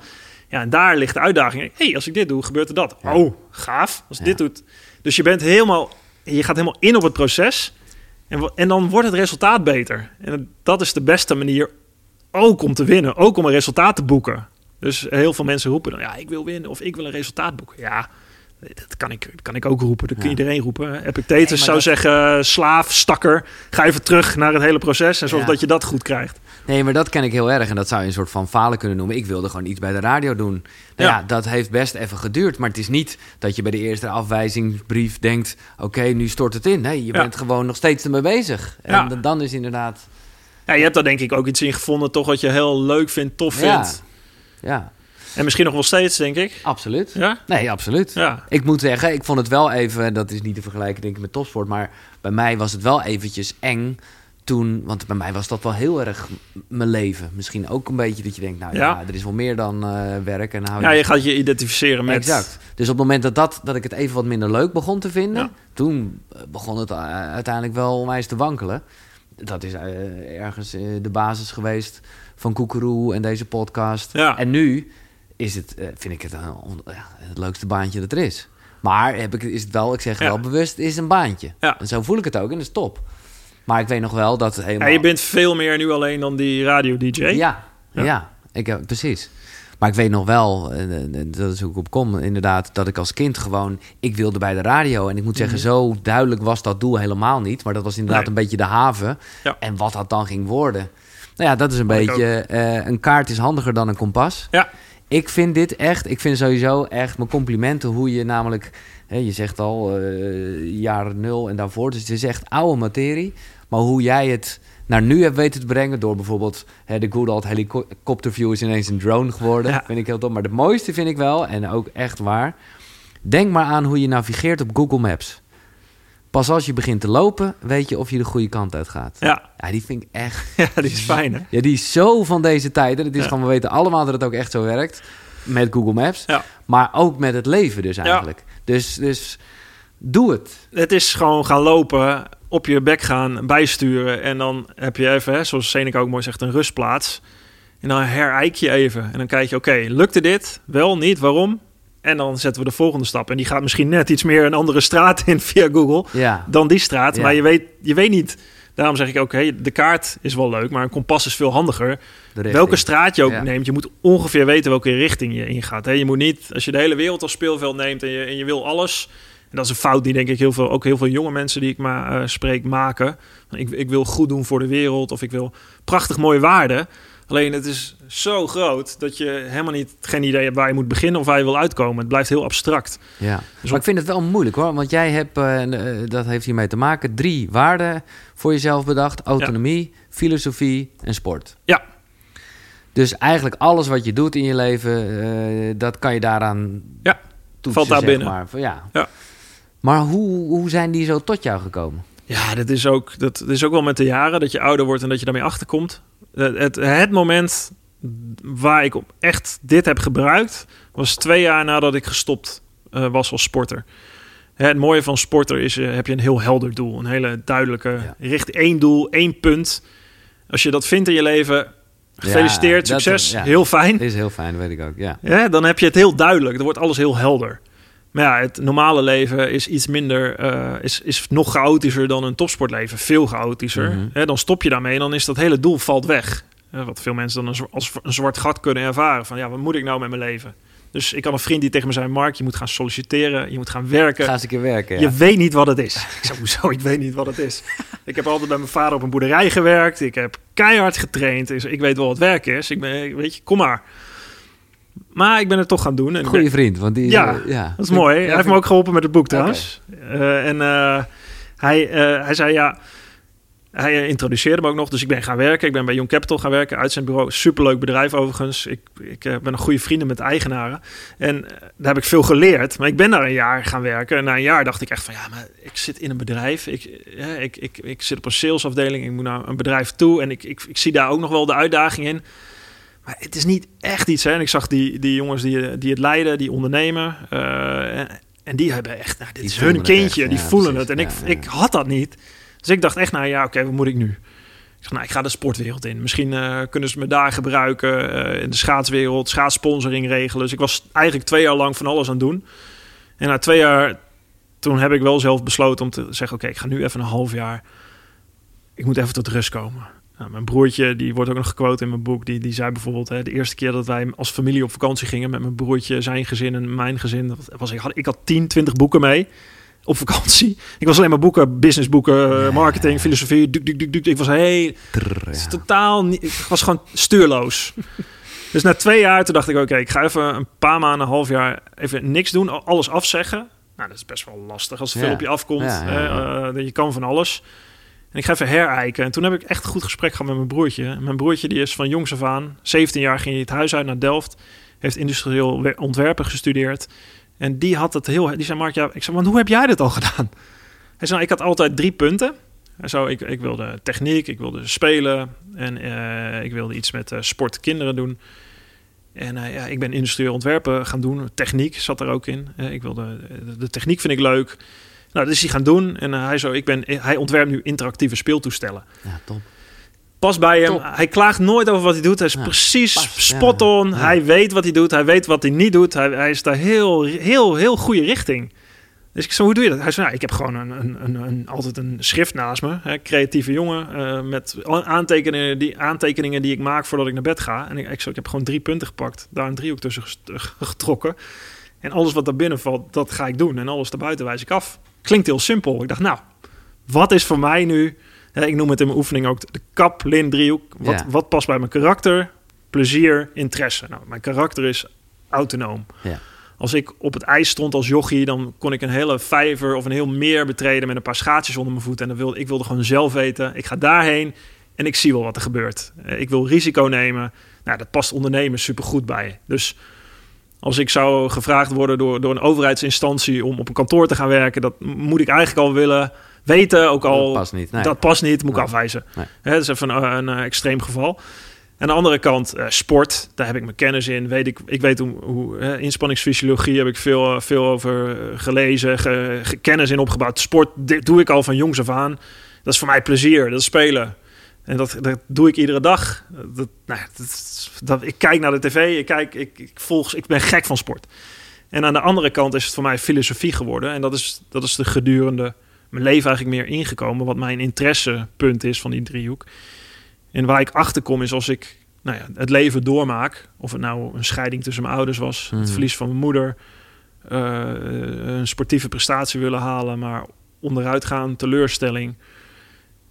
Ja, en daar ligt de uitdaging. Hé, hey, als ik dit doe, gebeurt er dat.
Ja.
Oh, gaaf. Als dit doet. Dus je bent helemaal, je gaat helemaal in op het proces. En, en dan wordt het resultaat beter. En dat is de beste manier ook om te winnen. Ook om een resultaat te boeken. Dus heel veel mensen roepen dan, ja, ik wil winnen of ik wil een resultaat boeken. Ja, dat kan ik, kan ik ook roepen. Dat kan
Ja.
iedereen roepen. Epictetus
Nee,
zou
dat-
zeggen, slaaf, stakker. Ga even terug naar het hele proces en zorg
Ja.
dat je dat goed krijgt.
Nee, maar dat ken ik heel erg. En dat zou je een soort van falen kunnen noemen. Ik wilde gewoon iets bij de radio doen. Nou ja,
Ja.
dat heeft best even geduurd. Maar het is niet dat je bij de eerste afwijzingsbrief denkt... oké, nu stort het in. Nee, je bent gewoon nog steeds ermee bezig. En dan is inderdaad...
Ja, je hebt daar denk ik ook iets in gevonden, toch wat je heel leuk vindt, tof
Ja.
vindt.
Ja,
En misschien nog wel steeds, denk ik.
absoluut.
Ja?
Nee, absoluut.
Ja.
Ik moet zeggen, ik vond het wel even... dat is niet te vergelijken denk ik met topsport... maar bij mij was het wel eventjes eng toen... want bij mij was dat wel heel erg mijn leven. Misschien ook een beetje dat je denkt... nou ja,
Ja.
er is wel meer dan eh, werk. En hou
Ja, je gaat je identificeren met...
Exact. Dus op het moment dat, dat, dat ik het even wat minder leuk begon te vinden...
Ja.
toen eh, begon het eh, uiteindelijk wel onwijs te wankelen. Dat is ergens de basis geweest van Koekeroe en deze podcast.
Ja.
En nu is het, eh, vind ik het een on- ja, het leukste baantje dat er is. Maar heb ik, is het wel, ik zeg
Ja.
wel bewust, is een baantje.
Ja.
En zo voel ik het ook en dat is top. Maar ik weet nog wel dat helemaal...
Ja, je bent veel meer nu alleen dan die radio-dj.
Ja,
Ja.
ja. ik, heb- precies. Maar ik weet nog wel, eh, eh, dat is hoe ik op kom, inderdaad, dat ik als kind gewoon, ik wilde bij de radio. En ik moet zeggen, zo duidelijk was dat doel helemaal niet. Maar dat was inderdaad
Mhm. Nee.
een beetje de haven.
Ja.
En wat dat dan ging worden. Nou ja, dat is een beetje, een kaart is handiger dan een kompas.
Ja.
Ik vind dit echt, ik vind sowieso echt mijn complimenten hoe je namelijk, hè, je zegt al, eh, jaren nul en daarvoor. Dus het is echt oude materie. Maar hoe jij het naar nu hebt weten te brengen door bijvoorbeeld hè, de good old helikopterview is ineens een drone geworden.
Ja.
Vind ik heel tof. Maar het mooiste vind ik wel, en ook echt waar, denk maar aan hoe je navigeert op Google Maps. Pas als je begint te lopen, weet je of je de goede kant uit gaat.
Ja.
Ja, die vind ik echt (laughs)
ja, die is fijn, hè?
ja, die is zo van deze tijd. En het is
Ja.
gewoon, we weten allemaal dat het ook echt zo werkt. Met Google Maps.
Ja.
Maar ook met het leven dus eigenlijk. Dus, dus doe het.
Het is gewoon gaan lopen, op je bek gaan, bijsturen. En dan heb je even, hè, zoals Seneca ook mooi zegt, een rustplaats. En dan herijk je even. En dan kijk je, oké, lukte dit? Wel, niet, waarom? En dan zetten we de volgende stap. En die gaat misschien net iets meer een andere straat in via Google
Ja,
dan die straat.
Ja.
Maar je weet, je weet niet. Daarom zeg ik ook, oké, de kaart is wel leuk, maar een kompas is veel handiger. Welke straat je ook
Ja.
neemt, je moet ongeveer weten welke richting je ingaat. Hè? Je moet niet, als je de hele wereld als speelveld neemt en je, en je wil alles. En dat is een fout die denk ik heel veel, ook heel veel jonge mensen die ik maar eh, spreek maken. Ik, ik wil goed doen voor de wereld of ik wil prachtig mooie waarden. Alleen het is zo groot dat je helemaal niet geen idee hebt waar je moet beginnen of waar je wil uitkomen. Het blijft heel abstract.
Ja.
Dus
maar ik vind het wel moeilijk hoor. Want jij hebt, eh, eh, dat heeft hiermee te maken, drie waarden voor jezelf bedacht. Autonomie, filosofie en sport.
Ja.
Dus eigenlijk alles wat je doet in je leven, eh, dat kan je daaraan
Ja,
toetsen,
valt daar binnen.
Maar. Ja.
Ja.
Maar hoe, hoe zijn die zo tot jou gekomen?
Ja, dat is, ook, dat is ook wel met de jaren dat je ouder wordt en dat je daarmee achterkomt. Het, het, het moment waar ik op echt dit heb gebruikt, was twee jaar nadat ik gestopt eh, was als sporter. Hè, Het mooie van sporter is, eh, heb je een heel helder doel. Een hele duidelijke,
Ja.
richt één doel, één punt. Als je dat vindt in je leven, gefeliciteerd,
Ja, dat-
succes,
ja.
heel fijn.
Dit is heel fijn, weet ik ook. Ja.
Ja, dan heb je het heel duidelijk. Dan wordt alles heel helder. Maar ja, het normale leven is iets minder, eh, is, is nog chaotischer dan een topsportleven. Veel chaotischer.
Mhm.
Dan stop je daarmee en dan is dat hele doel valt weg. Hè, wat veel mensen dan een, als een zwart gat kunnen ervaren. Van ja, wat moet ik nou met mijn leven? Dus ik had een vriend die tegen me zei... Mark, je moet gaan solliciteren, je moet gaan werken.
Ga eens een keer werken. Ja.
Je weet niet wat het is. (laughs) Ik zei, hoezo? Ik weet niet wat het is. (laughs) ik heb altijd bij mijn vader op een boerderij gewerkt. Ik heb keihard getraind. Dus ik weet wel wat werk is. Ik ben, weet je, kom maar. Maar ik ben het toch gaan doen. En
Goeie
ben-
vriend, want die...
Ja,
eh, ja.
dat is mooi. Hij heeft me ook geholpen met het boek trouwens. Eh, en eh, hij, eh, hij zei ja... Hij eh, introduceerde me ook nog, dus ik ben gaan werken. Ik ben bij Young Capital gaan werken, uitzendbureau. Superleuk bedrijf overigens. Ik, ik eh, ben een goede vrienden met eigenaren. En eh, daar heb ik veel geleerd. Maar ik ben daar een jaar gaan werken. En na een jaar dacht ik echt van... ja, maar ik zit in een bedrijf. Ik, ik, ik, ik zit op een salesafdeling. Ik moet naar een bedrijf toe. En ik, ik, ik zie daar ook nog wel de uitdaging in. Maar het is niet echt iets. Hè? En ik zag die, die jongens die, die het leiden, die ondernemen. en die hebben echt... Nou, dit
Die
is hun kindje.
echt.
die
Ja,
voelen
precies.
het. En ik,
Ja,
ik had dat niet. Dus ik dacht echt, nou ja, oké, wat moet ik nu? Ik zeg, nou, ik ga de sportwereld in. Misschien uh, kunnen ze me daar gebruiken uh, in de schaatswereld, schaatssponsoring regelen. Dus ik was eigenlijk twee jaar lang van alles aan het doen. En na twee jaar, toen heb ik wel zelf besloten om te zeggen, oké, ik ga nu even een half jaar, ik moet even tot rust komen. Nou, mijn broertje, die wordt ook nog gequote in mijn boek, die, die zei bijvoorbeeld, hè, de eerste keer dat wij als familie op vakantie gingen met mijn broertje, zijn gezin en mijn gezin, was, ik, had, ik had 10, 20 boeken mee op vakantie. Ik was alleen maar boeken, businessboeken, marketing, filosofie. Duk, duk, duk, duk. Ik was heel, ja. totaal niet, ik was gewoon stuurloos. (laughs) dus na twee jaar toen dacht ik, oké, ik ga even een paar maanden, een half jaar even niks doen, alles afzeggen. Nou, dat is best wel lastig als er veel op je afkomt. Ja, uh, je kan van alles. En ik ga even herijken. En toen heb ik echt een goed gesprek gehad met mijn broertje. Mijn broertje die is van jongs af aan, 17 jaar ging hij het huis uit naar Delft. Heeft industrieel ontwerpen gestudeerd. En die had het heel... Die zei, Mark, ik zei, want hoe heb jij dit al gedaan? Hij zei, nou, ik had altijd drie punten. Hij zei, ik, ik wilde techniek, ik wilde spelen en uh, ik wilde iets met uh, sport kinderen doen. En uh, ja, ik ben industrieel ontwerpen gaan doen. Techniek zat er ook in. ik wilde, de, de, techniek vind ik leuk. Nou, dat is hij gaan doen. En hij, zo, ik ben, hij ontwerpt nu interactieve speeltoestellen.
Ja, top
pas bij hem. Hij klaagt nooit over wat hij doet. Hij is precies spot on. Hij weet wat hij doet. Hij weet wat hij niet doet. Hij, hij is daar heel, heel, heel goede richting. Dus ik zei, hoe doe je dat? Hij zei, nou, ik heb gewoon een, een, een, een, altijd een schrift naast me. Hè, creatieve jongen. Uh, met aantekeningen die, aantekeningen die ik maak voordat ik naar bed ga. En ik, ik, ik heb gewoon drie punten gepakt. Daar een driehoek tussen getrokken. En alles wat daar binnen valt, dat ga ik doen. En alles daarbuiten wijs ik af. Klinkt heel simpel. Ik dacht, nou, wat is voor mij nu ik noem het in mijn oefening ook de kap-lin-driehoek. Wat, wat past bij mijn karakter? Plezier, interesse. Nou, mijn karakter is autonoom.
Ja.
Als ik op het ijs stond als jochie, dan kon ik een hele vijver of een heel meer betreden met een paar schaatsjes onder mijn voet. En dan wilde, ik wilde gewoon zelf weten. Ik ga daarheen en ik zie wel wat er gebeurt. Eh, ik wil risico nemen. Nou, dat past ondernemen supergoed bij. Dus als ik zou gevraagd worden door, door een overheidsinstantie om op een kantoor te gaan werken, dat moet ik eigenlijk al willen weten. Ook al
dat past niet,
dat past niet moet ik afwijzen. Nee. Dat is even een, een, een, extreem geval. Aan de andere kant, uh, sport, daar heb ik mijn kennis in. Weet ik, ik weet hoe, hoe inspanningsfysiologie heb ik veel, veel over eh, gelezen, ge, kennis in opgebouwd. Sport dit doe ik al van jongs af aan. Dat is voor mij plezier, dat is spelen. En dat, dat doe ik iedere dag. Dat, nou, dat, dat, ik kijk naar de tv, ik, kijk, ik, ik, volg, ik ben gek van sport. En aan de andere kant is het voor mij filosofie geworden. En dat is, dat is de gedurende mijn leven eigenlijk meer ingekomen. Wat mijn interessepunt is van die driehoek. En waar ik achter kom is als ik nou ja, het leven doormaak. Of het nou een scheiding tussen mijn ouders was. Het mhm. verlies van mijn moeder. Uh, een sportieve prestatie willen halen. Maar onderuit gaan, teleurstelling.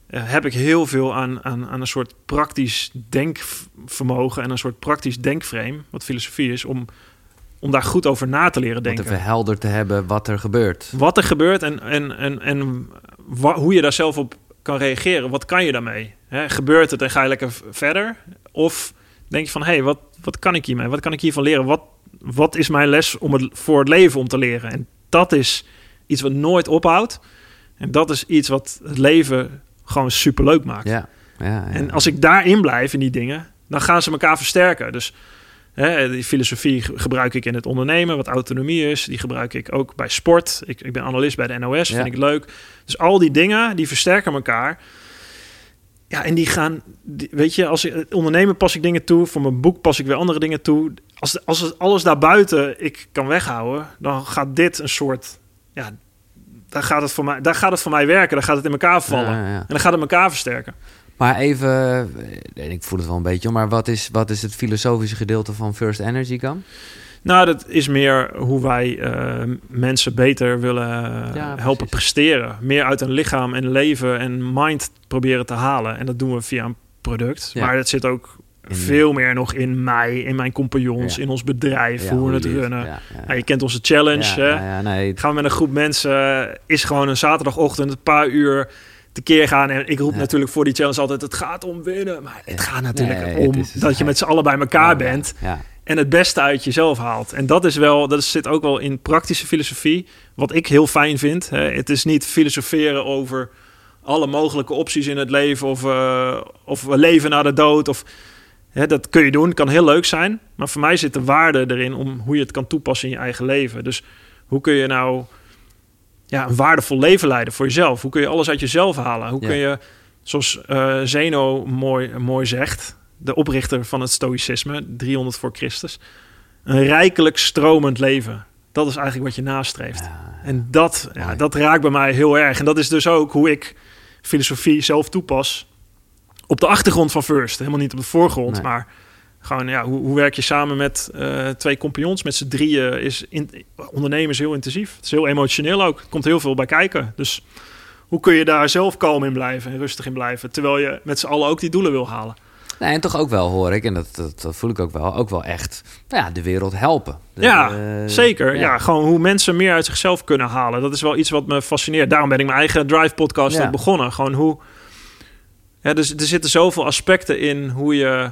Uh, heb ik heel veel aan, aan, aan een soort praktisch denkvermogen. En een soort praktisch denkframe. Wat filosofie is. Om om daar goed over na te leren denken.
Om te te hebben wat er gebeurt.
Wat er gebeurt en, en, en, en hoe je daar zelf op kan reageren. Wat kan je daarmee? He, gebeurt het en ga je lekker verder? Of denk je van, hé, hey, wat, wat kan ik hiermee? Wat kan ik hiervan leren? Wat, wat is mijn les om het, voor het leven om te leren? En dat is iets wat nooit ophoudt. En dat is iets wat het leven gewoon superleuk maakt.
Ja, ja, ja.
En als ik daarin blijf in die dingen, dan gaan ze elkaar versterken. Dus Hè, die filosofie gebruik ik in het ondernemen, wat autonomie is. Die gebruik ik ook bij sport. Ik, ik ben analist bij de NOS, vind ik leuk. Dus al die dingen, die versterken elkaar. Ja, en die gaan, weet je, als ik ondernemen pas ik dingen toe, voor mijn boek pas ik weer andere dingen toe. Als, als het alles daarbuiten ik kan weghouden, dan gaat dit een soort, ja, daar gaat het voor mij, daar gaat het voor mij werken, dan gaat het in elkaar vallen en dan gaat het elkaar versterken.
Maar even, en ik voel het wel een beetje, maar wat is, wat is het filosofische gedeelte van First Energy kan?
Nou, dat is meer hoe wij uh, mensen beter willen ja, helpen presteren. Meer uit een lichaam en leven en mind proberen te halen. En dat doen we via een product. Ja. Maar het zit ook veel meer nog in mij, in mijn compagnons, in ons bedrijf, hoe we het runnen. Nou, je kent onze challenge. Hè? Nee. Gaan we met een groep mensen, is gewoon een zaterdagochtend, een paar uur tekeer gaan. En ik roep natuurlijk voor die challenge altijd: het gaat om winnen. Maar het gaat natuurlijk om dat je met z'n allen bij elkaar bent. En het beste uit jezelf haalt. En dat is wel, dat zit ook wel in praktische filosofie. Wat ik heel fijn vind. Hè. Het is niet filosoferen over alle mogelijke opties in het leven. Of, uh, of we leven na de dood. Of, hè, dat kun je doen, kan heel leuk zijn. Maar voor mij zit de waarde erin om hoe je het kan toepassen in je eigen leven. Dus hoe kun je nou ja, een waardevol leven leiden voor jezelf? Hoe kun je alles uit jezelf halen? Hoe
Ja.
kun je, zoals eh, Zeno mooi, mooi zegt, de oprichter van het stoïcisme, 300 voor Christus, een rijkelijk stromend leven. Dat is eigenlijk wat je nastreeft.
Ja,
En dat, ja, dat raakt bij mij heel erg. En dat is dus ook hoe ik filosofie zelf toepas. Op de achtergrond van First. Helemaal niet op de voorgrond.
Nee.
Maar gewoon, ja, hoe, hoe werk je samen met eh, twee compagnons? Met z'n drieën is in, ondernemen is heel intensief. Het is heel emotioneel ook. Er komt heel veel bij kijken. Dus hoe kun je daar zelf kalm in blijven en rustig in blijven? Terwijl je met z'n allen ook die doelen wil halen.
Nee, en toch ook wel hoor ik, en dat, dat, dat voel ik ook wel, ook wel echt nou ja, de wereld helpen. De-
Ja, Zeker, ja. Gewoon hoe mensen meer uit zichzelf kunnen halen. Dat is wel iets wat me fascineert. Daarom ben ik mijn eigen Drive-podcast
Ja.
ook begonnen. Gewoon hoe... Ja, dus er zitten zoveel aspecten in hoe je,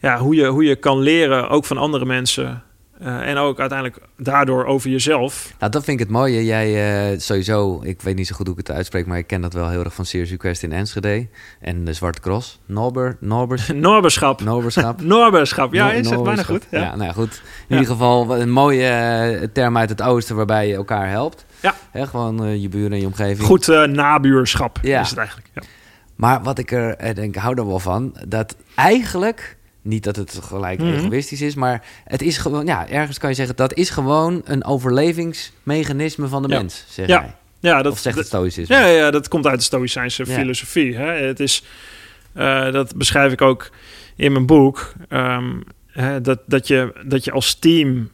ja, hoe je, hoe je kan leren, ook van andere mensen. Eh, en ook uiteindelijk daardoor over jezelf.
Nou, dat vind ik het mooie. Jij eh, sowieso, ik weet niet zo goed hoe ik het uitspreek, maar ik ken dat wel heel erg van Serious Request in Enschede. En de Zwarte Cross. Norber, Norbers, (laughs)
Norberschap.
Norberschap. (laughs)
Norberschap, ja,
No-
is het bijna goed. Ja.
Ja, nou ja, goed. In
Ja.
ieder geval een mooie eh, term uit het oosten waarbij je elkaar helpt.
Ja.
Hè, gewoon je buren en je omgeving.
Goed nabuurschap
Ja.
is het eigenlijk. Ja.
Maar wat ik er denk, ik hou er wel van, dat eigenlijk, niet dat het gelijk
Mhm.
egoïstisch is, maar het is gewoon, ja, ergens kan je zeggen, dat is gewoon een overlevingsmechanisme van de
Ja.
mens, zeg
Ja. Ja, dat,
of zegt
dat-
het stoïcisme.
Ja, ja, dat komt uit de Stoïcijnse
Ja.
filosofie. Hè? Het is, eh, dat beschrijf ik ook in mijn boek. ehm, hè, dat, dat, je, dat je als team.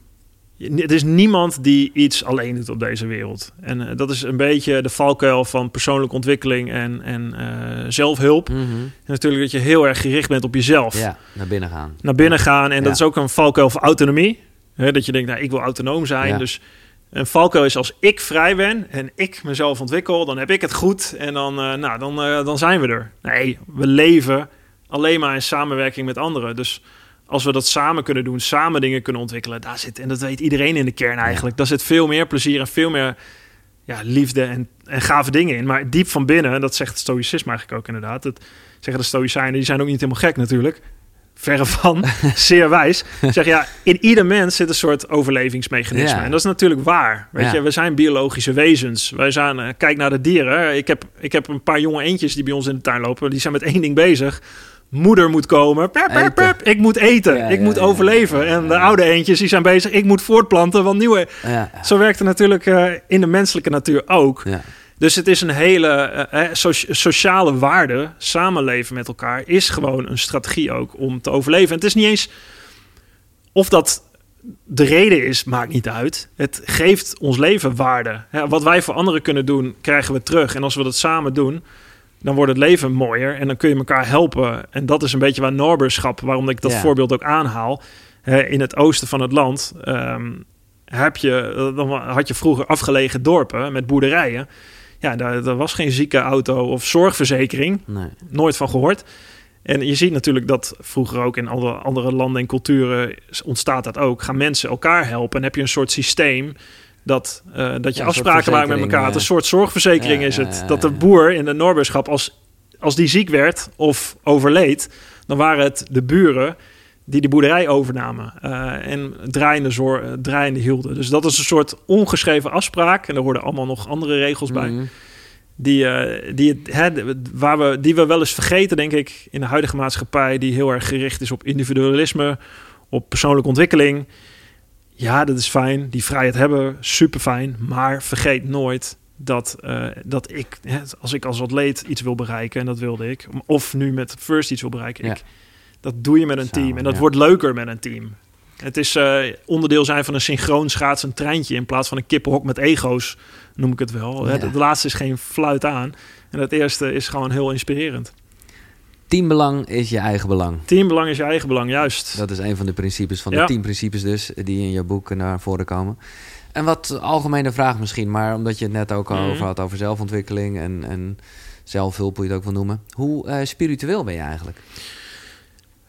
Er is niemand die iets alleen doet op deze wereld. En eh, dat is een beetje de valkuil van persoonlijke ontwikkeling en, en eh, zelfhulp.
Mhm.
En natuurlijk dat je heel erg gericht bent op jezelf.
Ja, naar binnen gaan.
Naar binnen gaan. En
Ja.
dat is ook een valkuil van autonomie. Dat je denkt, nou, ik wil autonoom zijn.
Ja.
Dus een valkuil is als ik vrij ben en ik mezelf ontwikkel, dan heb ik het goed en dan, eh, nou, dan, dan zijn we er. Nee, we leven alleen maar in samenwerking met anderen. Dus als we dat samen kunnen doen, samen dingen kunnen ontwikkelen, daar zit, en dat weet iedereen in de kern eigenlijk, daar zit veel meer plezier en veel meer ja, liefde en, en gave dingen in. Maar diep van binnen, dat zegt het stoïcisme eigenlijk ook inderdaad, dat zeggen de stoïcijnen, die zijn ook niet helemaal gek natuurlijk, verre van, (laughs) zeer wijs. Zeg ja, in ieder mens zit een soort overlevingsmechanisme.
Ja.
En dat is natuurlijk waar. Weet
Ja.
je, we zijn biologische wezens. Wij zijn, eh, kijk naar de dieren. Ik heb, ik heb een paar jonge eendjes die bij ons in de tuin lopen. Die zijn met één ding bezig. Moeder moet komen. Pep, pep,
Eten.
pep. Ik moet eten.
Ja,
ik
ja,
moet
ja,
overleven. En de oude eendjes die zijn bezig. Ik moet voortplanten. Want nieuwe. Zo werkt het natuurlijk eh, in de menselijke natuur ook. Dus het is een hele eh, eh, soci- sociale waarde. Samenleven met elkaar is gewoon een strategie ook om te overleven. En het is niet eens of dat de reden is, maakt niet uit. Het geeft ons leven waarde. Wat wij voor anderen kunnen doen, krijgen we terug. En als we dat samen doen, dan wordt het leven mooier. En dan kun je elkaar helpen. En dat is een beetje waar Norberschap, waarom ik dat
Ja.
voorbeeld ook aanhaal. Hè, in het oosten van het land ehm, heb je, dan had je vroeger afgelegen dorpen met boerderijen. Ja, daar, daar was geen ziekenauto of zorgverzekering.
Nee.
Nooit van gehoord. En je ziet natuurlijk dat vroeger ook in alle andere landen en culturen ontstaat dat ook. Gaan mensen elkaar helpen en heb je een soort systeem dat, eh, dat je
Ja,
afspraken maakt met elkaar. Het. Een soort zorgverzekering is het. dat de boer in de Noorberschap, als, als die ziek werd of overleed, dan waren het de buren die de boerderij overnamen eh, en draaiende, zor- eh, draaiende hielden. Dus dat is een soort ongeschreven afspraak. En er hoorden allemaal nog andere regels bij.
Mhm.
Die, eh, die, het- hè, waar we, die we wel eens vergeten, denk ik, in de huidige maatschappij, die heel erg gericht is op individualisme, op persoonlijke ontwikkeling. Ja, dat is fijn. Die vrijheid hebben, super fijn. Maar vergeet nooit dat, eh, dat ik, hè, als ik als atleet iets wil bereiken, en dat wilde ik, of nu met First iets wil bereiken,
Ja.
ik, dat doe je met een team. En dat
ja.
wordt leuker met een team. Het is eh, onderdeel zijn van een synchroon schaatsend treintje in plaats van een kippenhok met ego's, noem ik het wel.
Ja.
Het, het laatste is geen fluit aan. En het eerste is gewoon heel inspirerend.
Teambelang is je eigen belang.
Teambelang is je eigen belang, juist.
Dat is een van de principes van
Ja.
de tien principes dus, die in je boek naar voren komen. En wat algemene vraag misschien, maar omdat je het net ook al
Mhm.
over had over zelfontwikkeling en, en zelfhulp, hoe je het ook wil noemen. Hoe eh, spiritueel ben je eigenlijk?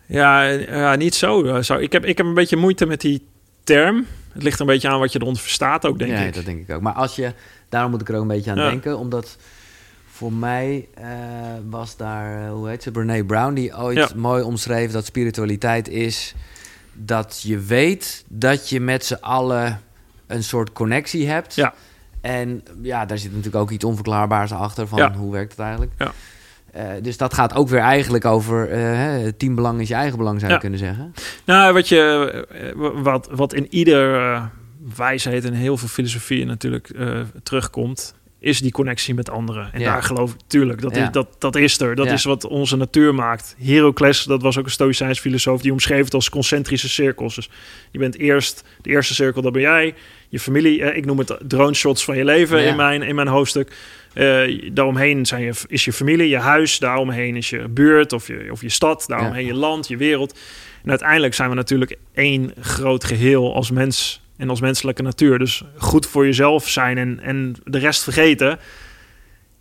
Ja, ja niet zo. eh, zo. Ik, heb, ik heb een beetje moeite met die term. Het ligt een beetje aan wat je eronder verstaat ook, denk
ja,
ik.
dat denk ik ook. Maar als je, daarom moet ik er ook een beetje aan
Ja.
denken, omdat voor mij eh, was daar, eh, hoe heet ze, Brene Brown, die ooit
Ja.
mooi omschreef dat spiritualiteit is dat je weet dat je met z'n allen een soort connectie hebt.
Ja.
En ja, daar zit natuurlijk ook iets onverklaarbaars achter van
Ja.
hoe werkt het eigenlijk.
Ja.
Eh, dus dat gaat ook weer eigenlijk over hè, teambelang is je eigen belang, zou je
Ja.
kunnen zeggen.
Nou, wat, je, wat, wat in ieder wijsheid en heel veel filosofieën natuurlijk terugkomt, is die connectie met anderen. En
Ja.
daar geloof ik, tuurlijk, dat,
Ja.
is, dat, dat is er. Dat
Ja.
is wat onze natuur maakt. Heracles, dat was ook een Stoïcijns filosoof, die omschreef het als concentrische cirkels. Dus je bent eerst, de eerste cirkel, dat ben jij. Je familie, eh, ik noem het drone shots van je leven in, mijn, in mijn hoofdstuk. Eh, daaromheen zijn je, is je familie, je huis. Daaromheen is je buurt of je, of je stad. Daaromheen je land, je wereld. En uiteindelijk zijn we natuurlijk één groot geheel als mens en als menselijke natuur. Dus goed voor jezelf zijn en, en de rest vergeten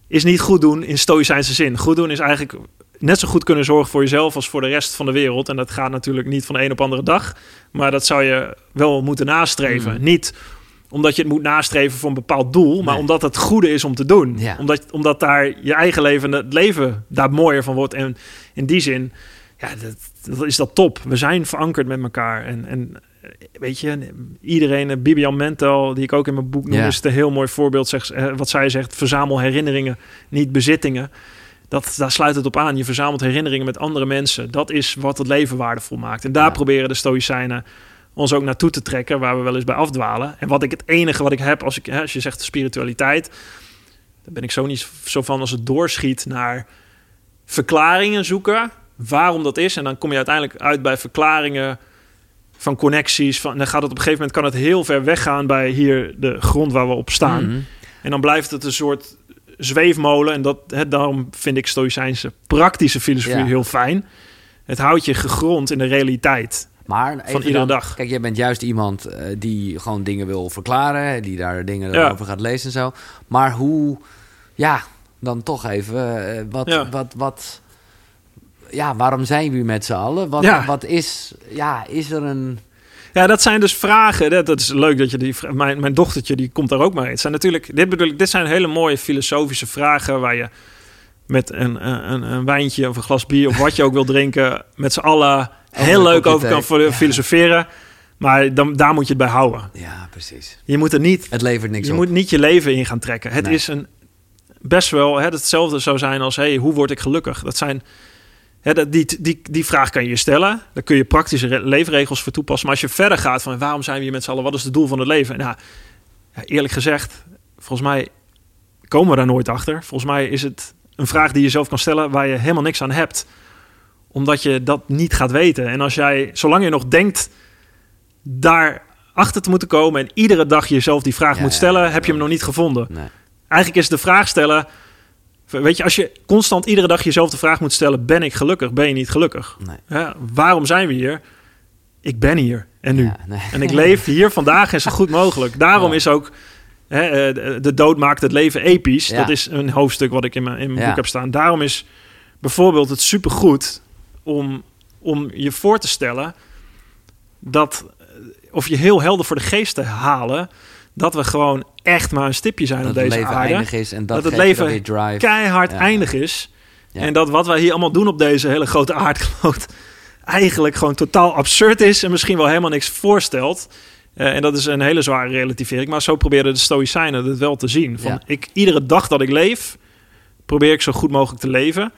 is niet goed doen in stoïcijnse zin. Goed doen is eigenlijk net zo goed kunnen zorgen voor jezelf als voor de rest van de wereld. En dat gaat natuurlijk niet van de een op andere dag. Maar dat zou je wel moeten nastreven.
Mm.
Niet omdat je het moet nastreven voor een bepaald doel, maar omdat het goede is om te doen.
Ja.
Omdat, omdat daar je eigen leven, het leven daar mooier van wordt. En in die zin, ja, dat, dat is dat top. We zijn verankerd met elkaar. En, en weet je, iedereen, eh, Bibian Mentel, die ik ook in mijn boek noem,
Ja.
is het een heel mooi voorbeeld. Zegt, eh, wat zij zegt, verzamel herinneringen, niet bezittingen. Dat, daar sluit het op aan. Je verzamelt herinneringen met andere mensen. Dat is wat het leven waardevol maakt. En daar
Ja.
proberen de Stoïcijnen ons ook naartoe te trekken, waar we wel eens bij afdwalen. En wat ik het enige wat ik heb, als, ik, hè, als je zegt spiritualiteit, daar ben ik zo niet zo van als het doorschiet naar verklaringen zoeken waarom dat is. En dan kom je uiteindelijk uit bij verklaringen van connecties. Van, dan gaat het op een gegeven moment kan het heel ver weggaan bij hier de grond waar we op staan.
Mhm.
En dan blijft het een soort zweefmolen. En dat, hè, daarom vind ik Stoïcijnse praktische filosofie
Ja.
heel fijn. Het houdt je gegrond in de realiteit.
Maar
Van iedere dag.
Kijk, jij bent juist iemand eh, die gewoon dingen wil verklaren, die daar dingen
Ja.
over gaat lezen en zo. Maar hoe, ja, dan toch even, eh, wat,
Ja.
wat, wat, ja, waarom zijn we met z'n allen? Wat,
Ja.
wat is, ja, is er een,
Ja, dat zijn dus vragen. Dat, dat is leuk dat je die. Mijn, mijn dochtertje die komt daar ook mee. Het zijn natuurlijk. Dit bedoel ik. Dit zijn hele mooie filosofische vragen waar je met een, een, een wijntje of een glas bier of wat je ook wil drinken, met z'n allen heel leuk over kan
Ja.
filosoferen. Maar dan, daar moet je het bij houden.
ja, precies.
Je moet er niet
Het levert niks
je
op.
moet niet je leven in gaan trekken. Het
Nee.
is een best wel hè, hetzelfde zou zijn als hey, hoe word ik gelukkig? Dat zijn die, die, die vraag kan je je stellen. Daar kun je praktische re- leefregels voor toepassen. Maar als je verder gaat van waarom zijn we hier met z'n allen? Wat is het doel van het leven? Nou, ja, eerlijk gezegd, volgens mij komen we daar nooit achter. Volgens mij is het een vraag die je zelf kan stellen waar je helemaal niks aan hebt. Omdat je dat niet gaat weten. En als jij, zolang je nog denkt daar achter te moeten komen en iedere dag jezelf die vraag
Ja,
moet stellen,
ja,
heb je hem nog niet gevonden.
Nee.
Eigenlijk is de vraag stellen, weet je, als je constant iedere dag jezelf de vraag moet stellen, ben ik gelukkig, ben je niet gelukkig?
Nee.
Ja, waarom zijn we hier? Ik ben hier en nu.
Ja, nee.
En ik leef hier vandaag en zo goed mogelijk. Daarom
Ja.
is ook hè, eh, de- dood maakt het leven episch. Dat is een hoofdstuk wat ik in mijn, in mijn boek heb staan. Daarom is bijvoorbeeld het supergoed om, om je voor te stellen dat, eh, of je heel helder voor de geest te halen, dat we gewoon echt maar een stipje zijn
dat
op
het
deze
leven
aarde.
eindig is en dat,
Dat het leven
dan weer drive.
Keihard
Ja.
eindig is.
Ja.
En dat wat wij hier allemaal doen op deze hele grote aardkloot (laughs) eigenlijk gewoon totaal absurd is en misschien wel helemaal niks voorstelt. Eh, en dat is een hele zware relativering. Maar zo probeerden de Stoïcijnen het wel te zien. Van
Ja.
ik, iedere dag dat ik leef, probeer ik zo goed mogelijk te leven.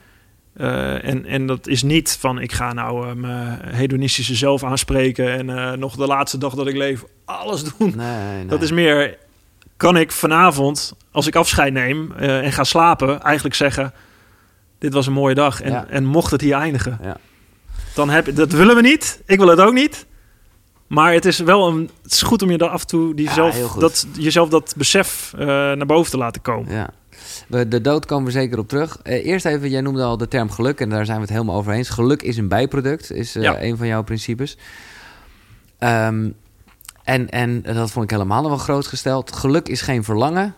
Eh, en, en dat is niet van ik ga nou eh, mijn hedonistische zelf aanspreken en eh, nog de laatste dag dat ik leef alles doen.
Nee, nee.
Dat is meer, kan ik vanavond, als ik afscheid neem en ga slapen, eigenlijk zeggen, dit was een mooie dag. En,
Ja.
en mocht het hier eindigen,
Ja.
dan heb dat willen we niet. Ik wil het ook niet. Maar het is wel een, het is goed om je daar af en toe die
Ja,
zelf, dat, jezelf dat besef naar boven te laten komen.
Ja. We- De dood komen we zeker op terug. Eh, eerst even, jij noemde al de term geluk en daar zijn we het helemaal over eens. Geluk is een bijproduct, is eh,
Ja.
een van jouw principes. Ehm, en, en dat vond ik helemaal wel groot gesteld. Geluk is geen verlangen.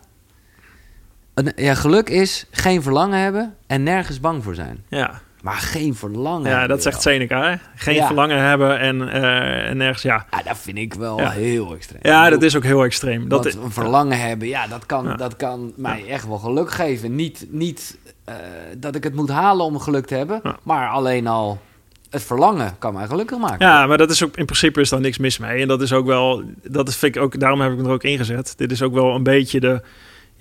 Ja, geluk is geen verlangen hebben en nergens bang voor zijn.
Ja,
Maar geen verlangen.
ja dat zegt. Seneca. Hè? Geen
Ja.
verlangen hebben en, eh, en nergens, ja.
Ja, dat vind ik wel
Ja.
heel extreem.
Ja, dat is ook heel extreem. Dat is,
een verlangen hebben, ja, dat kan, dat kan mij echt wel geluk geven. Niet, niet eh, dat ik het moet halen om geluk te hebben, maar alleen al het verlangen kan mij gelukkig maken.
Ja, maar dat is ook in principe is daar niks mis mee. En dat is ook wel, dat is, vind ik ook, daarom heb ik hem er ook ingezet. Dit is ook wel een beetje de.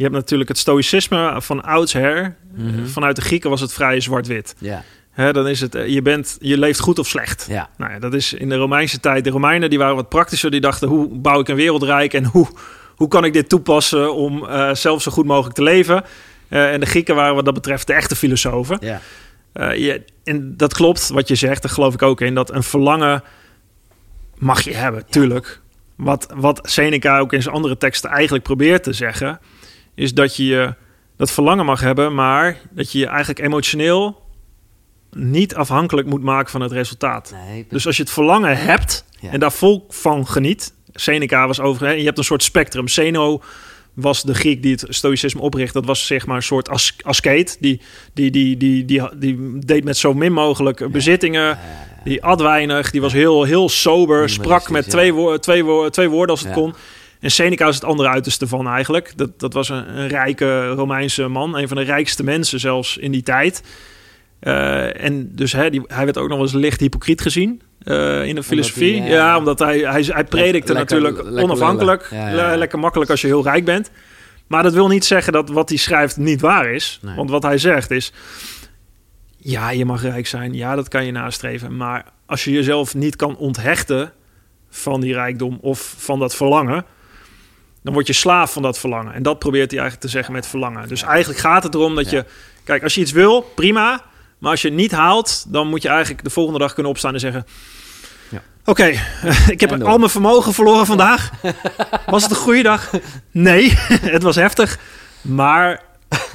Je hebt natuurlijk het stoïcisme van oudsher.
Mhm.
Vanuit de Grieken was het vrij zwart-wit.
Ja,
Hè, dan is het, eh, je, bent, je leeft goed of slecht.
ja.
Nou ja, dat is in de Romeinse tijd. De Romeinen die waren wat praktischer. Die dachten, hoe bouw ik een wereldrijk en hoe, hoe kan ik dit toepassen om eh, zelf zo goed mogelijk te leven? Eh, en de Grieken waren wat dat betreft de echte filosofen.
ja.
Je, en dat klopt wat je zegt, daar geloof ik ook in. Dat een verlangen mag je hebben, tuurlijk. Wat, wat Seneca ook in zijn andere teksten eigenlijk probeert te zeggen... is dat je dat verlangen mag hebben... maar dat je je eigenlijk emotioneel niet afhankelijk moet maken van het resultaat.
Nee,
Dus als je het verlangen hebt
Ja.
en daar vol van geniet... Seneca was over... hè, Je hebt een soort spectrum. Zeno was de Griek die het stoïcisme opricht. Dat was zeg maar een soort as askeet. Die, die, die, die, die, die deed met zo min mogelijk bezittingen. Die at weinig. Die was heel, heel sober. Sprak met twee, woor twee, woor twee woorden als het
Ja.
kon. En Seneca is het andere uiterste van eigenlijk. Dat, dat was een, een rijke Romeinse man. Een van de rijkste mensen zelfs in die tijd. Eh, en dus hè, die, hij werd ook nog wel eens licht hypocriet gezien eh, in de filosofie.
hij,
ja, omdat hij, hij, hij predikte
lekker-
natuurlijk
lekker
onafhankelijk.
Ja, ja,
Lekker makkelijk als je heel rijk bent. Maar dat wil niet zeggen dat wat hij schrijft niet waar is.
Nee.
Want wat hij zegt is... Ja, je mag rijk zijn. Ja, dat kan je nastreven. Maar als je jezelf niet kan onthechten van die rijkdom of van dat verlangen... dan word je slaaf van dat verlangen. En dat probeert hij eigenlijk te zeggen met verlangen. Dus eigenlijk gaat het erom dat je... Kijk, als je iets wil, prima. Maar als je het niet haalt, dan moet je eigenlijk de volgende dag kunnen opstaan en zeggen...
Ja.
Oké, (laughs) ik heb al mijn vermogen verloren vandaag. (laughs) Was het een goede dag? Nee, (laughs) het was heftig. Maar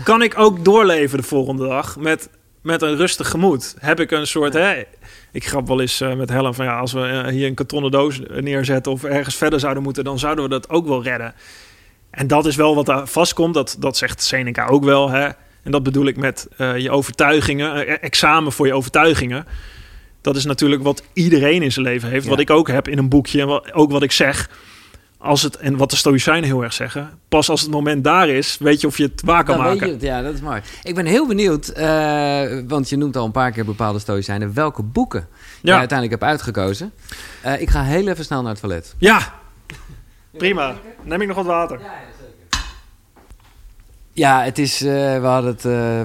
kan ik ook doorleven de volgende dag met, met een rustig gemoed? Heb ik een soort... Hè, ik grap wel eens eh, met Helen van ja, als we eh, hier een kartonnen doos neerzetten of ergens verder zouden moeten, dan zouden we dat ook wel redden. En dat is wel wat daar vastkomt. Dat, dat zegt Seneca ook wel. Hè? En dat bedoel ik met eh, je overtuigingen, examen voor je overtuigingen. Dat is natuurlijk wat iedereen in zijn leven heeft.
Ja.
Wat ik ook heb in een boekje en wat, ook wat ik zeg. Als het, en wat de Stoïcijnen heel erg zeggen. Pas als het moment daar is, weet je of je het waar kan
Dan weet
maken.
je het, ja, dat is mooi. Ik ben heel benieuwd, eh, want je noemt al een paar keer bepaalde stoïcijnen. Welke boeken je
Ja.
uiteindelijk hebt uitgekozen. Eh, ik ga heel even snel naar het toilet.
Ja, prima. Neem ik nog wat water?
Ja, het is, eh, we hadden het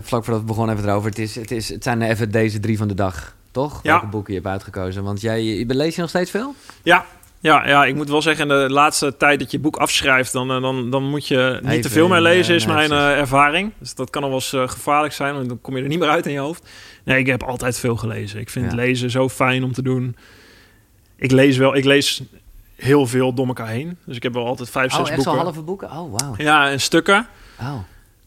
vlak voordat we begonnen even erover. Het, is, het, is, het zijn even deze drie van de dag, toch?
Ja.
Welke boeken je hebt uitgekozen. Want jij, je, lees je nog steeds veel?
Ja, ja, ja, ik moet wel zeggen, in de laatste tijd dat je boek afschrijft, dan, eh, dan, dan moet je niet
Even,
te veel meer lezen,
eh,
is mijn eh, ervaring. Dus dat kan al wel eens gevaarlijk zijn, want dan kom je er niet meer uit in je hoofd. Nee, ik heb altijd veel gelezen. Ik vind
Ja.
lezen zo fijn om te doen. Ik lees wel, ik lees heel veel door elkaar heen. Dus ik heb wel altijd vijf,
Oh,
zes
echt zo
boeken.
halve boeken? Oh, wauw.
Ja, en stukken.
Oh.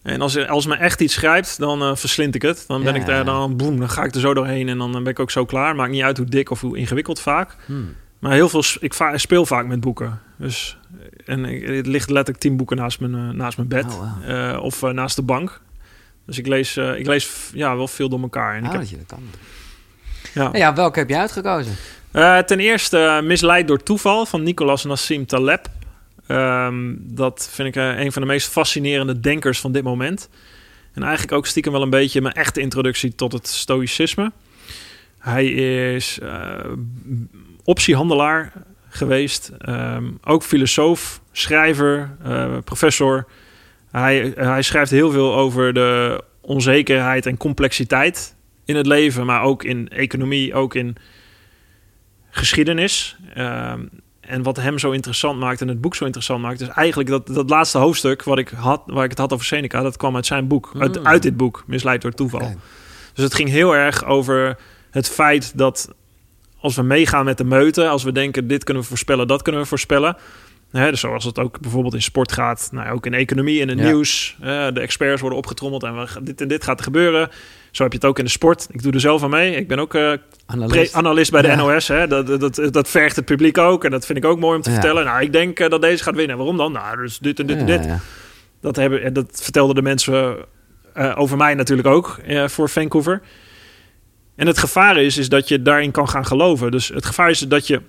En als, als me echt iets grijpt, dan verslind ik het. Dan ben
Ja,
ik daar, dan, boem, dan ga ik er zo doorheen en dan ben ik ook zo klaar. Maakt niet uit hoe dik of hoe ingewikkeld vaak.
Hmm.
Maar heel veel, ik va- speel vaak met boeken. Dus, en ik- het ligt letterlijk tien boeken naast mijn, eh, naast mijn bed.
Oh.
Eh, of eh, naast de bank. Dus ik lees, ik lees ja, wel veel door elkaar. En ik
Oh,
heb,
dat je dat kan.
ja.
Ja, welke heb je uitgekozen?
Ten eerste Misleid door toeval van Nicolas Nassim Taleb. Ehm, dat vind ik een van de meest fascinerende denkers van dit moment. En eigenlijk ook stiekem wel een beetje mijn echte introductie tot het stoïcisme. Hij is optiehandelaar geweest. ehm, ook filosoof, schrijver, eh, professor. Hij, hij schrijft heel veel over de onzekerheid en complexiteit in het leven, maar ook in economie, ook in geschiedenis. Ehm, en wat hem zo interessant maakt en het boek zo interessant maakt, is eigenlijk dat, dat laatste hoofdstuk wat ik had, waar ik het had over Seneca, dat kwam uit zijn boek, uit,
Mm.
uit dit boek, Misleid door toeval. Dus het ging heel erg over het feit dat als we meegaan met de meute, als we denken dit kunnen we voorspellen, dat kunnen we voorspellen. Hè, dus zoals het ook bijvoorbeeld in sport gaat, nou, ook in economie en in
Ja.
nieuws. de experts worden opgetrommeld en we, dit en dit gaat er gebeuren. Zo heb je het ook in de sport. Ik doe er zelf aan mee. Ik ben ook eh,
Analist.
bij de
Ja.
NOS. Hè. Dat, dat, dat, dat vergt het publiek ook. En dat vind ik ook mooi om te
Ja.
vertellen. Nou, ik denk eh, dat deze gaat winnen. Waarom dan? Nou, dus dit en dit en dit. Dat, hebben, en dat vertelden de mensen eh, over mij natuurlijk ook voor Vancouver. En het gevaar is, is dat je daarin kan gaan geloven. Dus het gevaar is dat je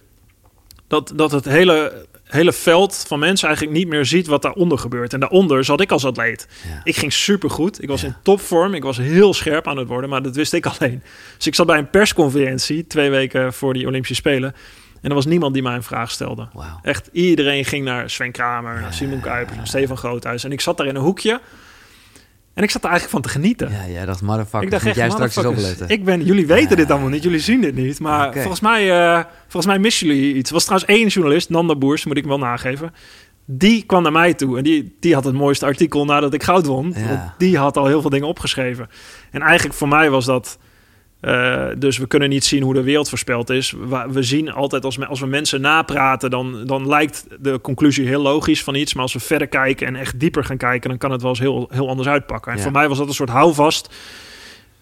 dat, dat het hele hele veld van mensen eigenlijk niet meer ziet wat daaronder gebeurt. En daaronder zat ik als atleet.
Ja.
Ik ging supergoed. Ik was
Ja.
in topvorm. Ik was heel scherp aan het worden, maar dat wist ik (laughs) alleen. Dus ik zat bij een persconferentie twee weken voor die Olympische Spelen. En er was niemand die mij een vraag stelde. Echt iedereen ging naar Sven Kramer, naar Simon Kuipers, naar Stefan Groothuis. En ik zat daar in een hoekje. En ik zat er eigenlijk van te genieten.
Ja, ja, dat is motherfucker.
ik dacht echt,
jij straks eens opletten.
ik ben, jullie weten
Ja.
dit allemaal niet, jullie zien dit niet. Maar volgens, mij, eh, volgens mij missen jullie iets. Er was trouwens één journalist, Nanda Boers, moet ik wel nageven. Die kwam naar mij toe en die, die had het mooiste artikel nadat ik goud won.
Ja.
Want die had al heel veel dingen opgeschreven. En eigenlijk voor mij was dat... eh, dus we kunnen niet zien hoe de wereld voorspeld is. We zien altijd als, me- als we mensen napraten, dan, dan lijkt de conclusie heel logisch van iets. Maar als we verder kijken en echt dieper gaan kijken, dan kan het wel eens heel, heel anders uitpakken. En
Ja.
voor mij was dat een soort houvast.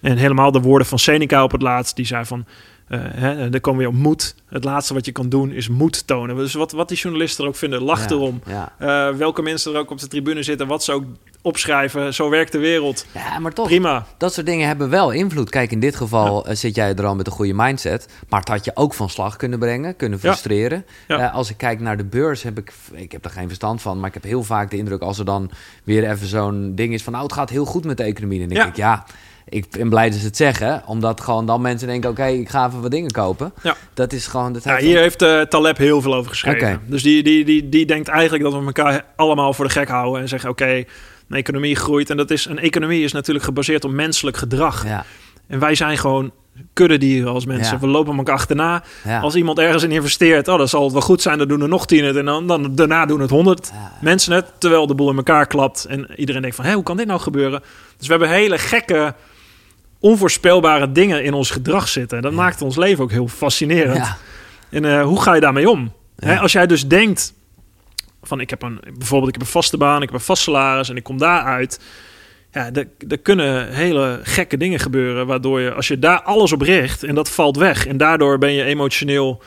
En helemaal de woorden van Seneca op het laatst, die zei van. eh hè, er komen weer op moed. Het laatste wat je kan doen is moed tonen. Dus wat, wat die journalisten er ook vinden, lach
Ja,
erom.
Ja.
Eh, welke mensen er ook op de tribune zitten, wat ze ook opschrijven. Zo werkt de wereld.
ja, maar toch.
Prima.
Dat soort dingen hebben wel invloed. Kijk, in dit geval eh, zit jij er al met een goede mindset. Maar het had je ook van slag kunnen brengen, kunnen frustreren.
Ja.
Eh, als ik kijk naar de beurs, heb ik... Ik heb er geen verstand van, maar ik heb heel vaak de indruk... als er dan weer even zo'n ding is van... nou, het gaat heel goed met de economie. Dan denk
Ja.
ik, ja... Ik ben blij dat ze het zeggen, omdat gewoon dan mensen denken... oké, ik ga even wat dingen kopen.
Ja.
Dat is gewoon... Dat
Ja,
heeft
hier heeft eh, Taleb heel veel over geschreven. Dus die, die, die, die denkt eigenlijk dat we elkaar allemaal voor de gek houden. En zeggen, oké, een economie groeit. En dat is, een economie is natuurlijk gebaseerd op menselijk gedrag.
Ja,
En wij zijn gewoon kuddedieren als mensen.
Ja.
We lopen elkaar achterna.
ja.
Als iemand ergens in investeert, oh, dan zal het wel goed zijn. Dan doen er nog tien het. En dan, dan daarna doen het honderd
Ja.
mensen het. Terwijl de boel in elkaar klapt. En iedereen denkt van, hé, hoe kan dit nou gebeuren? Dus we hebben hele gekke, onvoorspelbare dingen in ons gedrag zitten. En dat maakt ons leven ook heel fascinerend. En eh, hoe ga je daarmee om? Hè, als jij dus denkt van ik heb een bijvoorbeeld ik heb een vaste baan, ik heb een vast salaris en ik kom daaruit. Ja, er, er kunnen hele gekke dingen gebeuren waardoor je als je daar alles op richt en dat valt weg en daardoor ben je emotioneel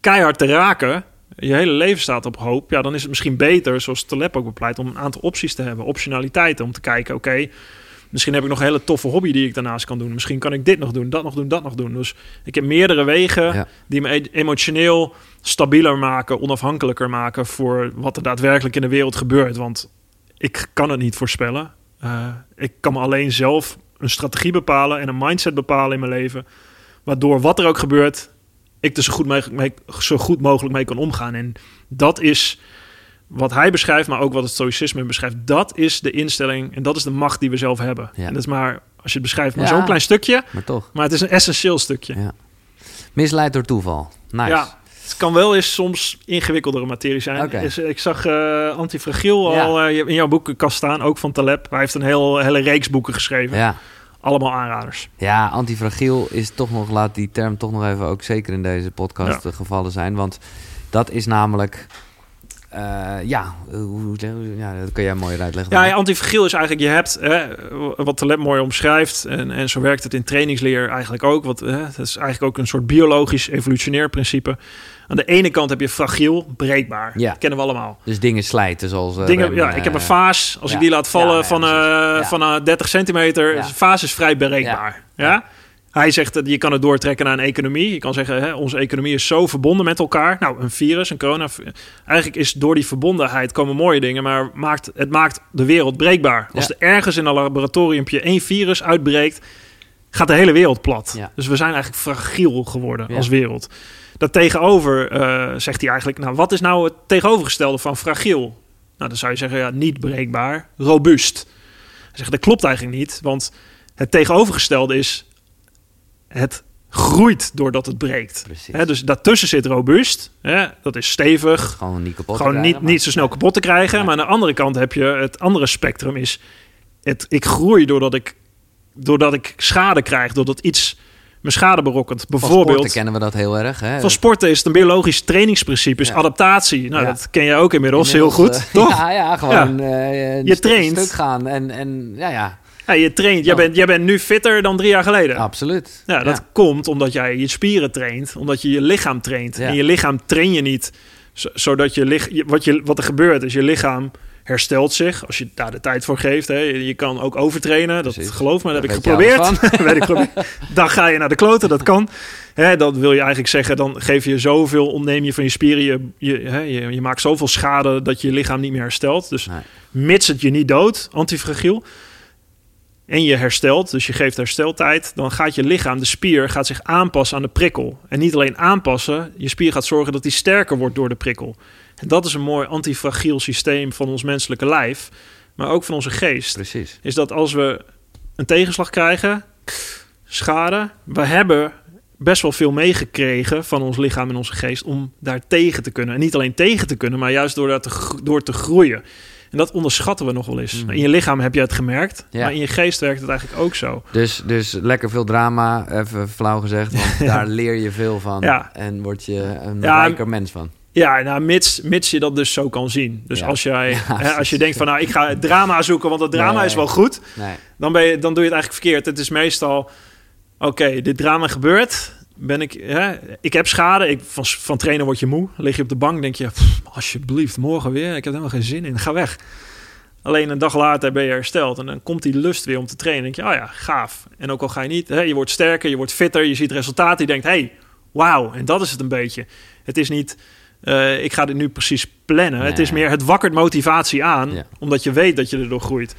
keihard te raken. Je hele leven staat op hoop. Ja, dan is het misschien beter, zoals Taleb ook bepleit, om een aantal opties te hebben, optionaliteiten om te kijken. Oké, misschien heb ik nog een hele toffe hobby die ik daarnaast kan doen. Misschien kan ik dit nog doen, dat nog doen, dat nog doen. Dus ik heb meerdere wegen
Ja.
die me e- emotioneel stabieler maken, onafhankelijker maken voor wat er daadwerkelijk in de wereld gebeurt. Want ik kan het niet voorspellen. Eh, ik kan me alleen zelf een strategie bepalen en een mindset bepalen in mijn leven. Waardoor wat er ook gebeurt, ik er zo goed, mee, mee- zo goed mogelijk mee kan omgaan. En dat is wat hij beschrijft, maar ook wat het stoïcisme beschrijft. Dat is de instelling en dat is de macht die we zelf hebben.
Ja.
En dat is maar, als je het beschrijft, maar
Ja.
zo'n klein stukje.
Maar toch.
Maar het is een essentieel stukje.
Ja. Misleid door toeval. Nice.
Ja, het kan wel eens soms ingewikkeldere materie zijn. Is- Ik zag eh Antifragiel al eh, in jouw boekenkast staan, ook van Taleb. Hij heeft een heel, hele reeks boeken geschreven.
Ja.
Allemaal aanraders.
Ja, antifragiel is toch nog, laat die term toch nog even ook zeker in deze podcast eh, gevallen zijn. Want dat is namelijk, eh, ja, hoe, ja, dat kan jij mooi uitleggen.
Ja, ja, antifragiel is eigenlijk, je hebt hè, wat Taleb mooi omschrijft. En, en zo werkt het in trainingsleer eigenlijk ook. Wat, hè, het is eigenlijk ook een soort biologisch evolutionair principe. Aan de ene kant heb je fragiel, breekbaar.
Ja.
Dat kennen we allemaal.
Dus dingen slijten zoals... eh,
Dingen, ja,
eh,
ik heb een vaas. Als
ja.
ik die laat vallen
Ja,
van, eh,
Ja.
van eh, 30 centimeter, is- vaas is vrij bereikbaar. Ja. Hij zegt dat je kan het doortrekken naar een economie. Je kan zeggen, hè, onze economie is zo verbonden met elkaar. Nou, een virus, een corona. Eigenlijk is door die verbondenheid komen mooie dingen, maar maakt, het maakt de wereld breekbaar. Als
Ja.
er ergens in een laboratoriumpje één virus uitbreekt, gaat de hele wereld plat.
Ja.
Dus we zijn eigenlijk fragiel geworden
Ja.
als wereld. Daartegenover eh zegt hij eigenlijk, nou, wat is nou het tegenovergestelde van fragiel? Nou, dan zou je zeggen, ja, niet breekbaar, robuust. Hij zegt, dat klopt eigenlijk niet, want het tegenovergestelde is, het groeit doordat het breekt. Dus daartussen zit robuust, dat is stevig,
Gewoon niet kapot te
gewoon
krijgen,
niet,
maar-
niet zo snel kapot te krijgen.
Ja.
Maar aan de andere kant heb je het andere spectrum is, het, ik groei doordat ik, doordat ik schade krijg, doordat iets me schade berokkent.
Van
Bijvoorbeeld,
sporten kennen we dat heel erg. Hè?
van sporten is het een biologisch trainingsprincipe, is
Ja.
adaptatie. Nou,
Ja.
dat ken je ook inmiddels,
Inmiddels,
heel goed,
eh,
toch? (laughs)
Ja, ja gewoon eh,
Je traint.
stuk gaan. En, en ja, ja,
Ja, je traint, jij, bent, jij bent nu fitter dan drie jaar geleden.
absoluut.
Ja, dat komt omdat jij je spieren traint, omdat je je lichaam traint.
Ja.
En je lichaam train je niet zo- zodat je, lich, je- wat, je wat er gebeurt is je lichaam herstelt zich als je daar de tijd voor geeft. Hè. Je kan ook overtrainen, dat
Precies.
geloof me, dat heb ik
je
geprobeerd. (laughs) Weet ik geprobeerd. Dan ga je naar de kloten, dat kan. Hè, dat wil je eigenlijk zeggen, dan geef je zoveel, ontneem je van je spieren. Je, je, hè, je, je maakt zoveel schade dat je lichaam niet meer herstelt. Dus
Nee.
mits het je niet doodt, antifragiel, en je herstelt, dus je geeft hersteltijd, dan gaat je lichaam, de spier, gaat zich aanpassen aan de prikkel. En niet alleen aanpassen, je spier gaat zorgen dat die sterker wordt door de prikkel. En dat is een mooi antifragiel systeem van ons menselijke lijf, maar ook van onze geest.
Precies.
Is dat als we een tegenslag krijgen, schade, we hebben best wel veel meegekregen van ons lichaam en onze geest om daar tegen te kunnen. En niet alleen tegen te kunnen, maar juist door, daar te, gro- door te groeien. En dat onderschatten we nog wel eens.
Mhm.
In je lichaam heb je het gemerkt,
Ja.
maar in je geest werkt het eigenlijk ook zo.
Dus, dus lekker veel drama, even flauw gezegd. Want (laughs) daar leer je veel van.
Ja.
En word je een rijker mens van.
Ja, nou, mits, mits je dat dus zo kan zien. Dus
Ja.
als, jij, (laughs)
Ja,
hè, als je denkt van, nou, ik ga het drama zoeken, want het drama
Nee.
is wel goed.
Nee.
Dan, ben je, dan doe je het eigenlijk verkeerd. Het is meestal, oké, dit drama gebeurt. Ben ik, hè, ik heb schade. Ik, van, van trainen word je moe. Lig je op de bank, denk je, "Pff, alsjeblieft, morgen weer. Ik heb er helemaal geen zin in. Ga weg. Alleen een dag later ben je hersteld. En dan komt die lust weer om te trainen. Dan denk je, oh ja, gaaf. En ook al ga je niet, hè, je wordt sterker, je wordt fitter. Je ziet resultaten. Je denkt, hey, wauw. En dat is het een beetje. Het is niet, eh, ik ga dit nu precies plannen. Het is meer, het wakkert motivatie aan.
Ja.
Omdat je weet dat je erdoor groeit.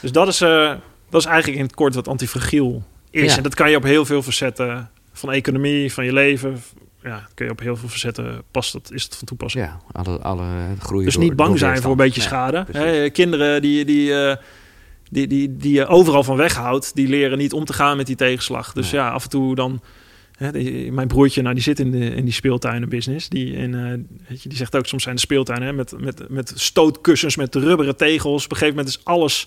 Dus dat is, eh, dat is eigenlijk in het kort wat antifragiel is.
Ja.
En dat kan je op heel veel facetten van economie, van je leven. Ja, kun je op heel veel facetten past dat, is het van toepassing.
Ja, alle, alle groeien
dus
door-
niet bang
door
zijn voor een beetje schade. kinderen die, die, eh, die, die, die je overal van weghoudt, die leren niet om te gaan met die tegenslag. Dus ja, af en toe dan. Hè, die- mijn broertje, nou, die zit in, de, in die speeltuinenbusiness. Die, en, eh, weet je, die zegt ook, soms zijn de speeltuinen hè, met, met, met stootkussens, met rubberen tegels. Op een gegeven moment is alles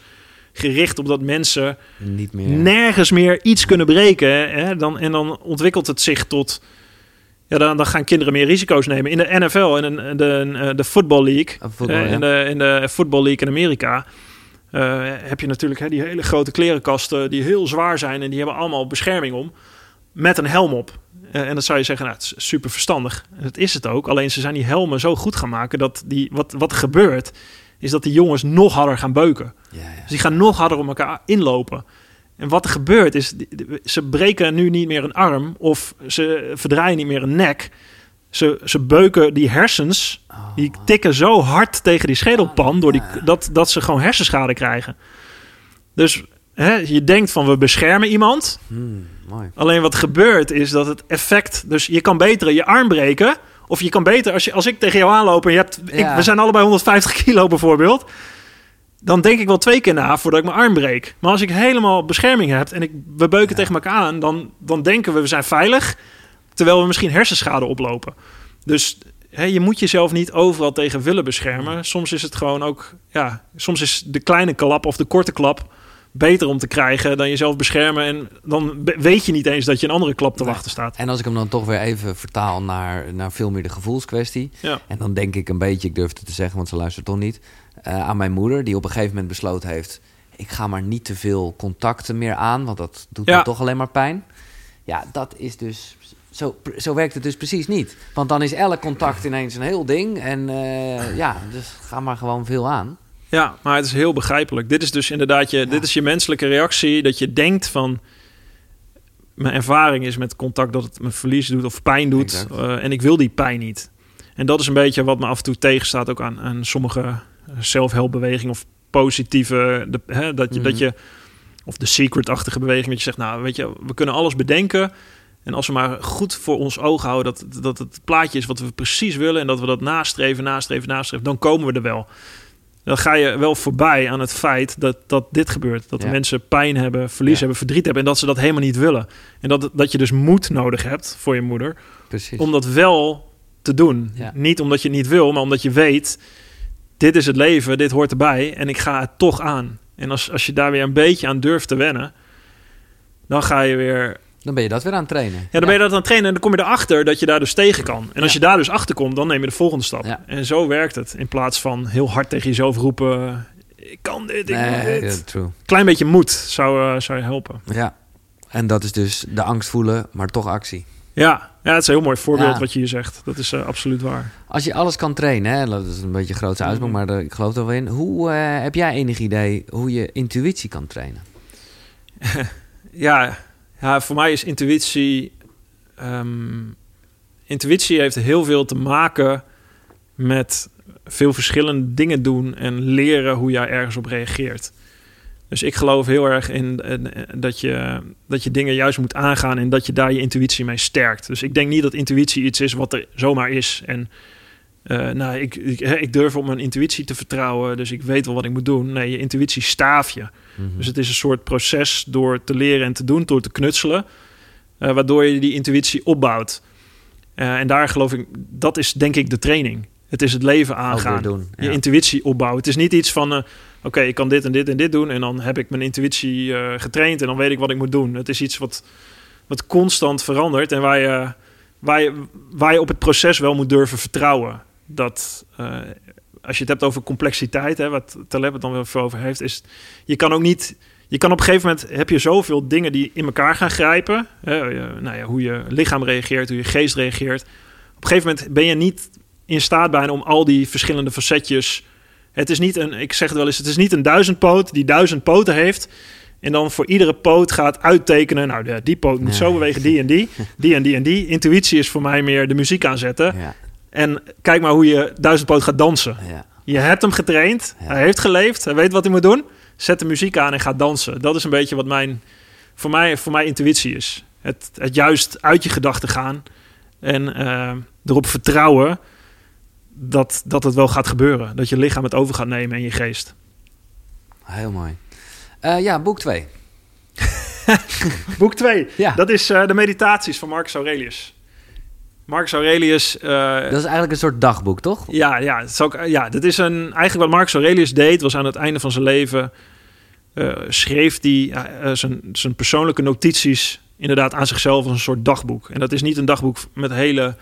gericht op dat mensen
Niet meer.
nergens meer iets kunnen breken. Hè? Dan, en dan ontwikkelt het zich tot... Ja, dan, dan gaan kinderen meer risico's nemen. In de NFL, in de, de, de Football League... Eh,
ja.
in, de, in de Football League in Amerika... eh, heb je natuurlijk hè, die hele grote klerenkasten... die heel zwaar zijn en die hebben allemaal bescherming om... met een helm op. Eh, en dan zou je zeggen, nou, het is super verstandig. En dat is het ook. Alleen ze zijn die helmen zo goed gaan maken... dat die, wat, wat gebeurt, is dat die jongens nog harder gaan beuken.
Ja, ja.
Dus die gaan nog harder op elkaar inlopen. En wat er gebeurt is, ze breken nu niet meer een arm of ze verdraaien niet meer een nek. Ze, ze beuken die hersens,
Oh,
die tikken zo hard tegen die schedelpan door die, dat, dat ze gewoon hersenschade krijgen. Dus hè, je denkt van we beschermen iemand.
hmm, mooi.
Alleen wat gebeurt is dat het effect... Dus je kan beter je arm breken. Of je kan beter, als, je, als ik tegen jou aanloop en je hebt... Ik, we zijn allebei 150 (laughs) kilo bijvoorbeeld. Dan denk ik wel twee keer na voordat ik mijn arm breek. Maar als ik helemaal bescherming heb en ik, we beuken
Ja.
tegen elkaar aan... Dan, dan denken we we zijn veilig. Terwijl we misschien hersenschade oplopen. Dus hè, je moet jezelf niet overal tegen willen beschermen. Soms is het gewoon ook... Ja, soms is de kleine klap of de korte klap beter om te krijgen dan jezelf beschermen. En dan weet je niet eens dat je een andere klap te
Nee.
wachten staat.
En als ik hem dan toch weer even vertaal naar, naar veel meer de gevoelskwestie.
Ja.
En dan denk ik een beetje, ik durf het te zeggen, want ze luistert toch niet. eh, aan mijn moeder, die op een gegeven moment besloten heeft... ik ga maar niet te veel contacten meer aan, want dat doet
Ja.
me toch alleen maar pijn. Ja, dat is dus... Zo, zo werkt het dus precies niet. Want dan is elk contact ineens een heel ding. En eh, ja, dus ga maar gewoon veel aan.
Ja, maar het is heel begrijpelijk. Dit is dus inderdaad je, dit is je menselijke reactie. Dat je denkt van... Mijn ervaring is met contact dat het me verlies doet of pijn doet. Eh, en ik wil die pijn niet. En dat is een beetje wat me af en toe tegenstaat ook aan, aan sommige zelfhelpbewegingen of positieve... De, hè, dat, je,
Mhm.
dat je... Of de secret-achtige beweging. Dat je zegt, nou weet je, we kunnen alles bedenken. En als we maar goed voor ons oog houden dat, dat het plaatje is wat we precies willen... en dat we dat nastreven, nastreven, nastreven... dan komen we er wel dan ga je wel voorbij aan het feit dat, dat dit gebeurt. Dat de mensen pijn hebben, verlies
Ja.
hebben, verdriet hebben... en dat ze dat helemaal niet willen. En dat, dat je dus moed nodig hebt voor je moeder...
Precies.
om dat wel te doen.
Ja.
Niet omdat je het niet wil, maar omdat je weet... dit is het leven, dit hoort erbij en ik ga het toch aan. En als, als je daar weer een beetje aan durft te wennen... dan ga je weer
Dan ben je dat weer aan het trainen.
ja, dan ben je dat aan het trainen en dan kom je erachter dat je daar dus tegen kan. En als
Ja.
je daar dus achter komt, dan neem je de volgende stap.
Ja.
En zo werkt het. In plaats van heel hard tegen jezelf roepen: ik kan dit, ik
Nee,
moet dit.
true.
Klein beetje moed zou, eh, zou je helpen.
Ja, en dat is dus de angst voelen, maar toch actie.
Ja, ja, het is een heel mooi voorbeeld
Ja.
wat je hier zegt. Dat is eh, absoluut waar.
Als je alles kan trainen, hè, dat is een beetje een grote uitspraak,
Mhm.
maar daar- ik geloof er wel in. Hoe eh, heb jij enig idee hoe je intuïtie kan trainen? (laughs)
Ja, ja voor mij is intuïtie... ehm, intuïtie heeft heel veel te maken met veel verschillende dingen doen... en leren hoe jij ergens op reageert. Dus ik geloof heel erg in eh, dat, je, dat je dingen juist moet aangaan... en dat je daar je intuïtie mee sterkt. Dus ik denk niet dat intuïtie iets is wat er zomaar is... en eh, nou, ik, ik, durf op mijn intuïtie te vertrouwen, dus ik weet wel wat ik moet doen. Nee, je intuïtie staaf je.
Mhm.
Dus het is een soort proces door te leren en te doen, door te knutselen, eh, waardoor je die intuïtie opbouwt. Eh, en daar geloof ik, dat is denk ik de training. Het is het leven aangaan,
doen.
je intuïtie opbouwen. Het is niet iets van, oké, ik kan dit en dit en dit doen en dan heb ik mijn intuïtie getraind en dan weet ik wat ik moet doen. Het is iets wat, wat constant verandert en waar je, waar, je, waar je op het proces wel moet durven vertrouwen. Dat eh, als je het hebt over complexiteit, hè, wat Taleb het dan veel over heeft, is je kan ook niet. Je kan op een gegeven moment heb je zoveel dingen die in elkaar gaan grijpen. Hè, je- nou ja, hoe je lichaam reageert, hoe je geest reageert. Op een gegeven moment ben je niet in staat bijna om al die verschillende facetjes. Het is niet een, ik zeg het wel eens, het is niet een duizendpoot die duizend poten heeft. En dan voor iedere poot gaat uittekenen. Nou, die poot moet zo bewegen, die en die. Die en die en die. Intuïtie is voor mij meer de muziek aanzetten.
Ja,
En kijk maar hoe je duizendpoot gaat dansen.
ja.
Je hebt hem getraind,
Ja.
hij heeft geleefd, hij weet wat hij moet doen. Zet de muziek aan en ga dansen. Dat is een beetje wat mijn, voor, mij, voor mij intuïtie is. Het, het juist uit je gedachten gaan en eh, erop vertrouwen dat, dat het wel gaat gebeuren. Dat je lichaam het over gaat nemen en je geest.
Heel mooi. Eh, ja, boek 2. (laughs)
Boek 2,
Ja,
dat is eh, de meditaties van Marcus Aurelius. Marcus Aurelius... eh,
dat is eigenlijk een soort dagboek, toch?
Ja, ja, het is ook, ja, dat is een, eigenlijk wat Marcus Aurelius deed, was aan het einde van zijn leven, eh, schreef hij eh, eh, zijn, zijn persoonlijke notities inderdaad aan zichzelf als een soort dagboek. En dat is niet een dagboek met hele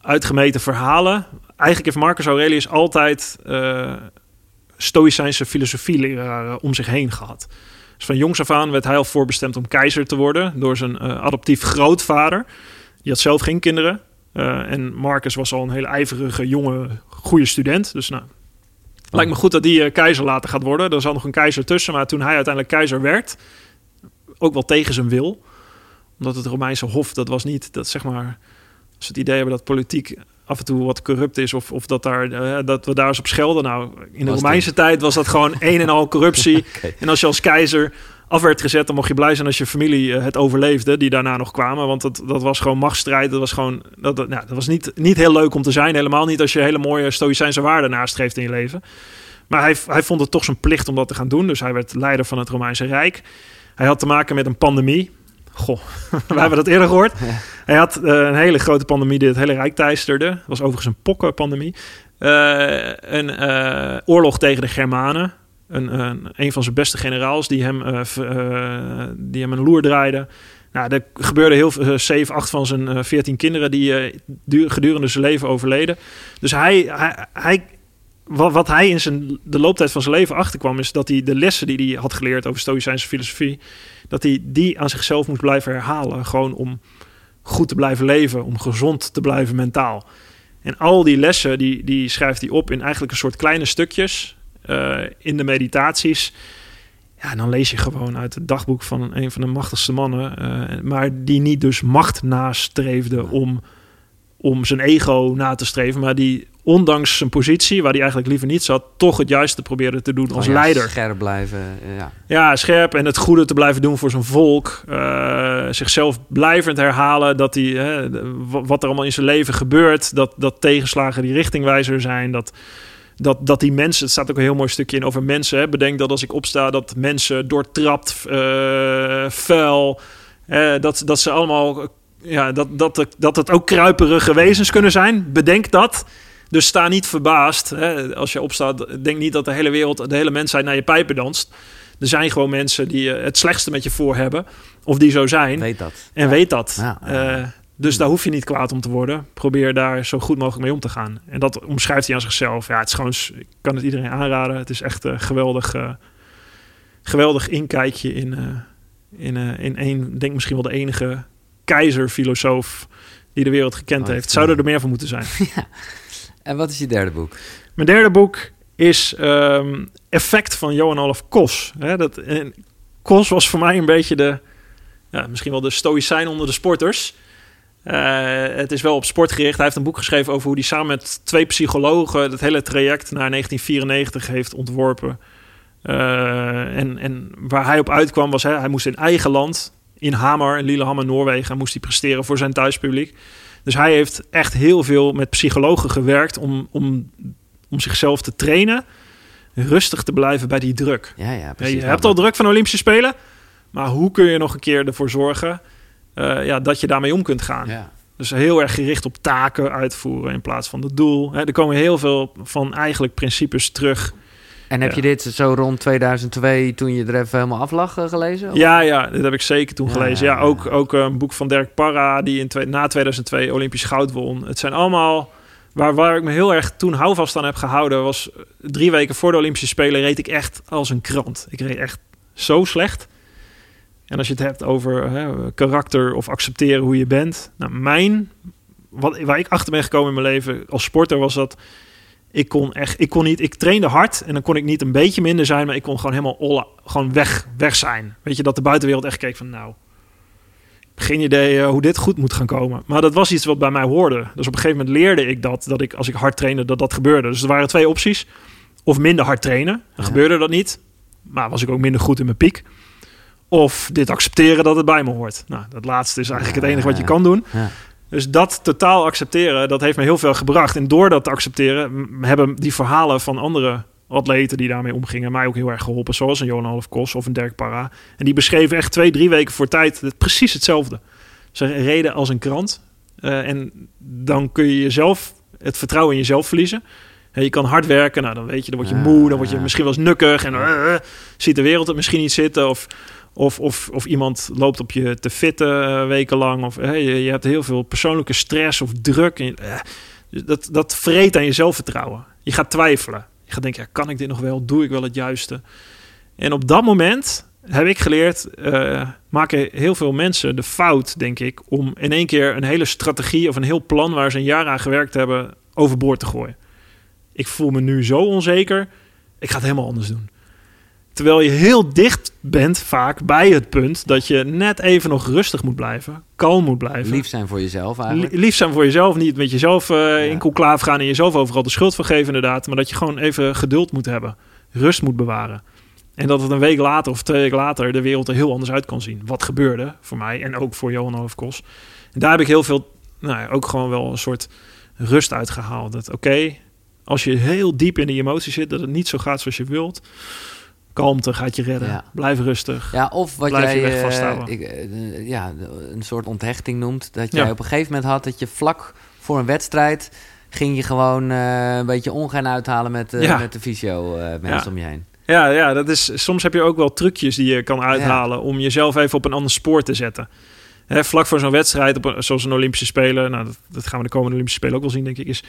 uitgemeten verhalen. Eigenlijk heeft Marcus Aurelius altijd eh stoïcijnse filosofieleraren om zich heen gehad. Dus van jongs af aan werd hij al voorbestemd om keizer te worden door zijn eh, adoptief grootvader. Die had zelf geen kinderen. Eh, en Marcus was al een hele ijverige, jonge, goede student. Dus nou, lijkt me goed dat die eh, keizer later gaat worden. Er zat nog een keizer tussen. Maar toen hij uiteindelijk keizer werd, ook wel tegen zijn wil. Omdat het Romeinse hof, dat was niet, dat zeg maar... Als het idee hebben dat politiek af en toe wat corrupt is... of, of dat, daar, eh, dat we daar eens op schelden. Nou, in de
Was
Romeinse tijd was dat gewoon een en al corruptie. (laughs) En als je als keizer af werd gezet, dan mocht je blij zijn als je familie eh, het overleefde, die daarna nog kwamen. Want dat, dat was gewoon machtsstrijd. Dat was gewoon, dat, dat, nou, dat was niet, niet heel leuk om te zijn. Helemaal niet als je hele mooie stoïcijnse waarden nastreeft in je leven. Maar hij, hij vond het toch zijn plicht om dat te gaan doen. Dus hij werd leider van het Romeinse Rijk. Hij had te maken met een pandemie. Goh, (laughs) we hebben dat eerder gehoord.
Ja.
Hij had eh, een hele grote pandemie die het hele Rijk teisterde. Was overigens een pokkenpandemie. Eh, een oorlog tegen de Germanen. Een, een, van zijn beste generaals die hem, eh, eh, die hem een loer draaide. Nou, er gebeurde heel veel. eh, zeven, acht van zijn eh, veertien kinderen die eh, du- gedurende zijn leven overleden. Dus hij, hij, wat hij in zijn, de looptijd van zijn leven achterkwam, is dat hij de lessen die hij had geleerd over Stoïcijnse filosofie, dat hij die aan zichzelf moest blijven herhalen. Gewoon om goed te blijven leven, om gezond te blijven mentaal. En al die lessen, die, die schrijft hij op in eigenlijk een soort kleine stukjes eh, in de meditaties. Ja, en dan lees je gewoon uit het dagboek van een, van de machtigste mannen. eh, maar die niet dus macht nastreefde om, om zijn ego na te streven. Maar die ondanks zijn positie, waar hij eigenlijk liever niet zat, toch het juiste probeerde te doen als
ja,
leider.
Scherp blijven, eh, ja.
Ja, scherp en het goede te blijven doen voor zijn volk. zichzelf blijvend herhalen dat hij, hè, wat er allemaal in zijn leven gebeurt. Dat, dat tegenslagen die richtingwijzer zijn. Dat, dat, dat die mensen, het staat ook een heel mooi stukje in over mensen. Hè. Bedenk dat als ik opsta, dat mensen doortrapt, eh vuil. dat, dat ze allemaal, ja, dat, dat, dat het ook kruiperige wezens kunnen zijn. Bedenk dat. Dus sta niet verbaasd. Hè. Als je opstaat, denk niet dat de hele wereld, de hele mensheid naar je pijpen danst. Er zijn gewoon mensen die eh, het slechtste met je voor hebben. Of die zo zijn.
Weet dat.
En weet dat.
Ja.
Eh, dus daar hoef je niet kwaad om te worden. Probeer daar zo goed mogelijk mee om te gaan. En dat omschrijft hij aan zichzelf. Ja, het is gewoon, ik kan het iedereen aanraden. Het is echt een geweldig, eh, geweldig inkijkje in, eh, in, eh, in één, ik denk misschien wel de enige keizerfilosoof die de wereld gekend
Oh,
heeft. Zouden
ja.
er meer van moeten zijn. (laughs)
En wat is je derde boek?
Mijn derde boek is ehm, Effect van Johan Olaf Kos. Dat, en Kos was voor mij een beetje de, ja, misschien wel de stoïcijn onder de sporters. Eh, het is wel op sport gericht. Hij heeft een boek geschreven over hoe hij samen met twee psychologen het hele traject naar 1994 heeft ontworpen. Eh, en, en waar hij op uitkwam was, hè, hij moest in eigen land, in Hamar, in Lillehammer, Noorwegen, moest hij presteren voor zijn thuispubliek. Dus hij heeft echt heel veel met psychologen gewerkt om, om, om zichzelf te trainen, rustig te blijven bij die druk.
Ja, ja,
Ja,
precies.
je hebt al druk van Olympische Spelen, maar hoe kun je nog een keer ervoor zorgen eh, ja, dat je daarmee om kunt gaan?
Ja.
Dus heel erg gericht op taken uitvoeren in plaats van het doel. Hè, er komen heel veel van eigenlijk principes terug.
En heb
Ja.
je dit zo rond 2002, toen je er even helemaal af lag, eh, gelezen?
Ja, ja, dit heb ik zeker toen
Ja,
gelezen. Ja, ook, ook een boek van Dirk Parra, die in twee- na 2002 Olympisch goud won. Het zijn allemaal... Waar, waar ik me heel erg toen houvast aan heb gehouden... was eh, drie weken voor de Olympische Spelen... reed ik echt als een krant. Ik reed echt zo slecht. En als je het hebt over hè, karakter of accepteren hoe je bent... Nou, mijn... Wat, waar ik achter ben gekomen in mijn leven als sporter was dat... Ik kon echt, ik kon niet, ik trainde hard en dan kon ik niet een beetje minder zijn, maar ik kon gewoon helemaal olla, gewoon weg, weg zijn. Weet je, dat de buitenwereld echt keek van nou, geen idee eh, hoe dit goed moet gaan komen. Maar dat was iets wat bij mij hoorde. Dus op een gegeven moment leerde ik dat, dat ik als ik hard trainde, dat dat gebeurde. Dus er waren twee opties. Of minder hard trainen, dan
Ja.
gebeurde dat niet. Maar was ik ook minder goed in mijn piek. Of dit accepteren dat het bij me hoort. Nou, dat laatste is eigenlijk het enige wat je kan doen.
Ja.
Dus dat totaal accepteren, dat heeft me heel veel gebracht. En door dat te accepteren, hebben die verhalen van andere atleten die daarmee omgingen, mij ook heel erg geholpen. Zoals een Johan Half Kos of een Dirk Parra. En die beschreven echt twee, drie weken voor tijd het, precies hetzelfde. Ze reden als een krant. Eh, en dan kun je jezelf, het vertrouwen in jezelf verliezen. En je kan hard werken, nou dan weet je, dan word je moe, dan word je misschien wel eens nukkig en eh, eh, ziet de wereld het misschien niet zitten. Of, of, of, of iemand loopt op je te fitten eh, wekenlang. Of eh, je, hebt heel veel persoonlijke stress of druk. Eh, dat, dat vreet aan je zelfvertrouwen. Je gaat twijfelen. Je gaat denken, ja, kan ik dit nog wel? Doe ik wel het juiste? En op dat moment heb ik geleerd, eh, maken heel veel mensen de fout, denk ik, om in één keer een hele strategie of een heel plan waar ze een jaar aan gewerkt hebben, overboord te gooien. Ik voel me nu zo onzeker, ik ga het helemaal anders doen. Terwijl je heel dicht bent vaak bij het punt dat je net even nog rustig moet blijven, kalm moet blijven.
Lief zijn voor jezelf eigenlijk.
Li- lief zijn voor jezelf, niet met jezelf eh,
Ja.
in conclave gaan en jezelf overal de schuld van geven inderdaad, maar dat je gewoon even geduld moet hebben, rust moet bewaren. En dat het een week later of twee weken later de wereld er heel anders uit kan zien. Wat gebeurde voor mij en ook voor Johan Hoofdkos. En daar heb ik heel veel, nou ja, ook gewoon wel een soort rust uitgehaald. Dat oké, als je heel diep in die emotie zit, dat het niet zo gaat zoals je wilt. Kalmte gaat je redden.
Ja.
Blijf rustig.
Ja, of wat
Blijf je
jij
weg
eh,
vasthouden.
ik, eh, ja, een soort onthechting noemt. Dat
Ja.
jij op een gegeven moment had dat je vlak voor een wedstrijd... ging je gewoon eh, een beetje ongein uithalen met,
Ja.
met de fysio mensen om je heen.
Ja, ja dat is, soms heb je ook wel trucjes die je kan uithalen om jezelf even op een ander spoor te zetten. Hè, vlak voor zo'n wedstrijd, op een- zoals een Olympische Spelen, nou, dat, dat gaan we de komende Olympische Spelen ook wel zien, denk ik, is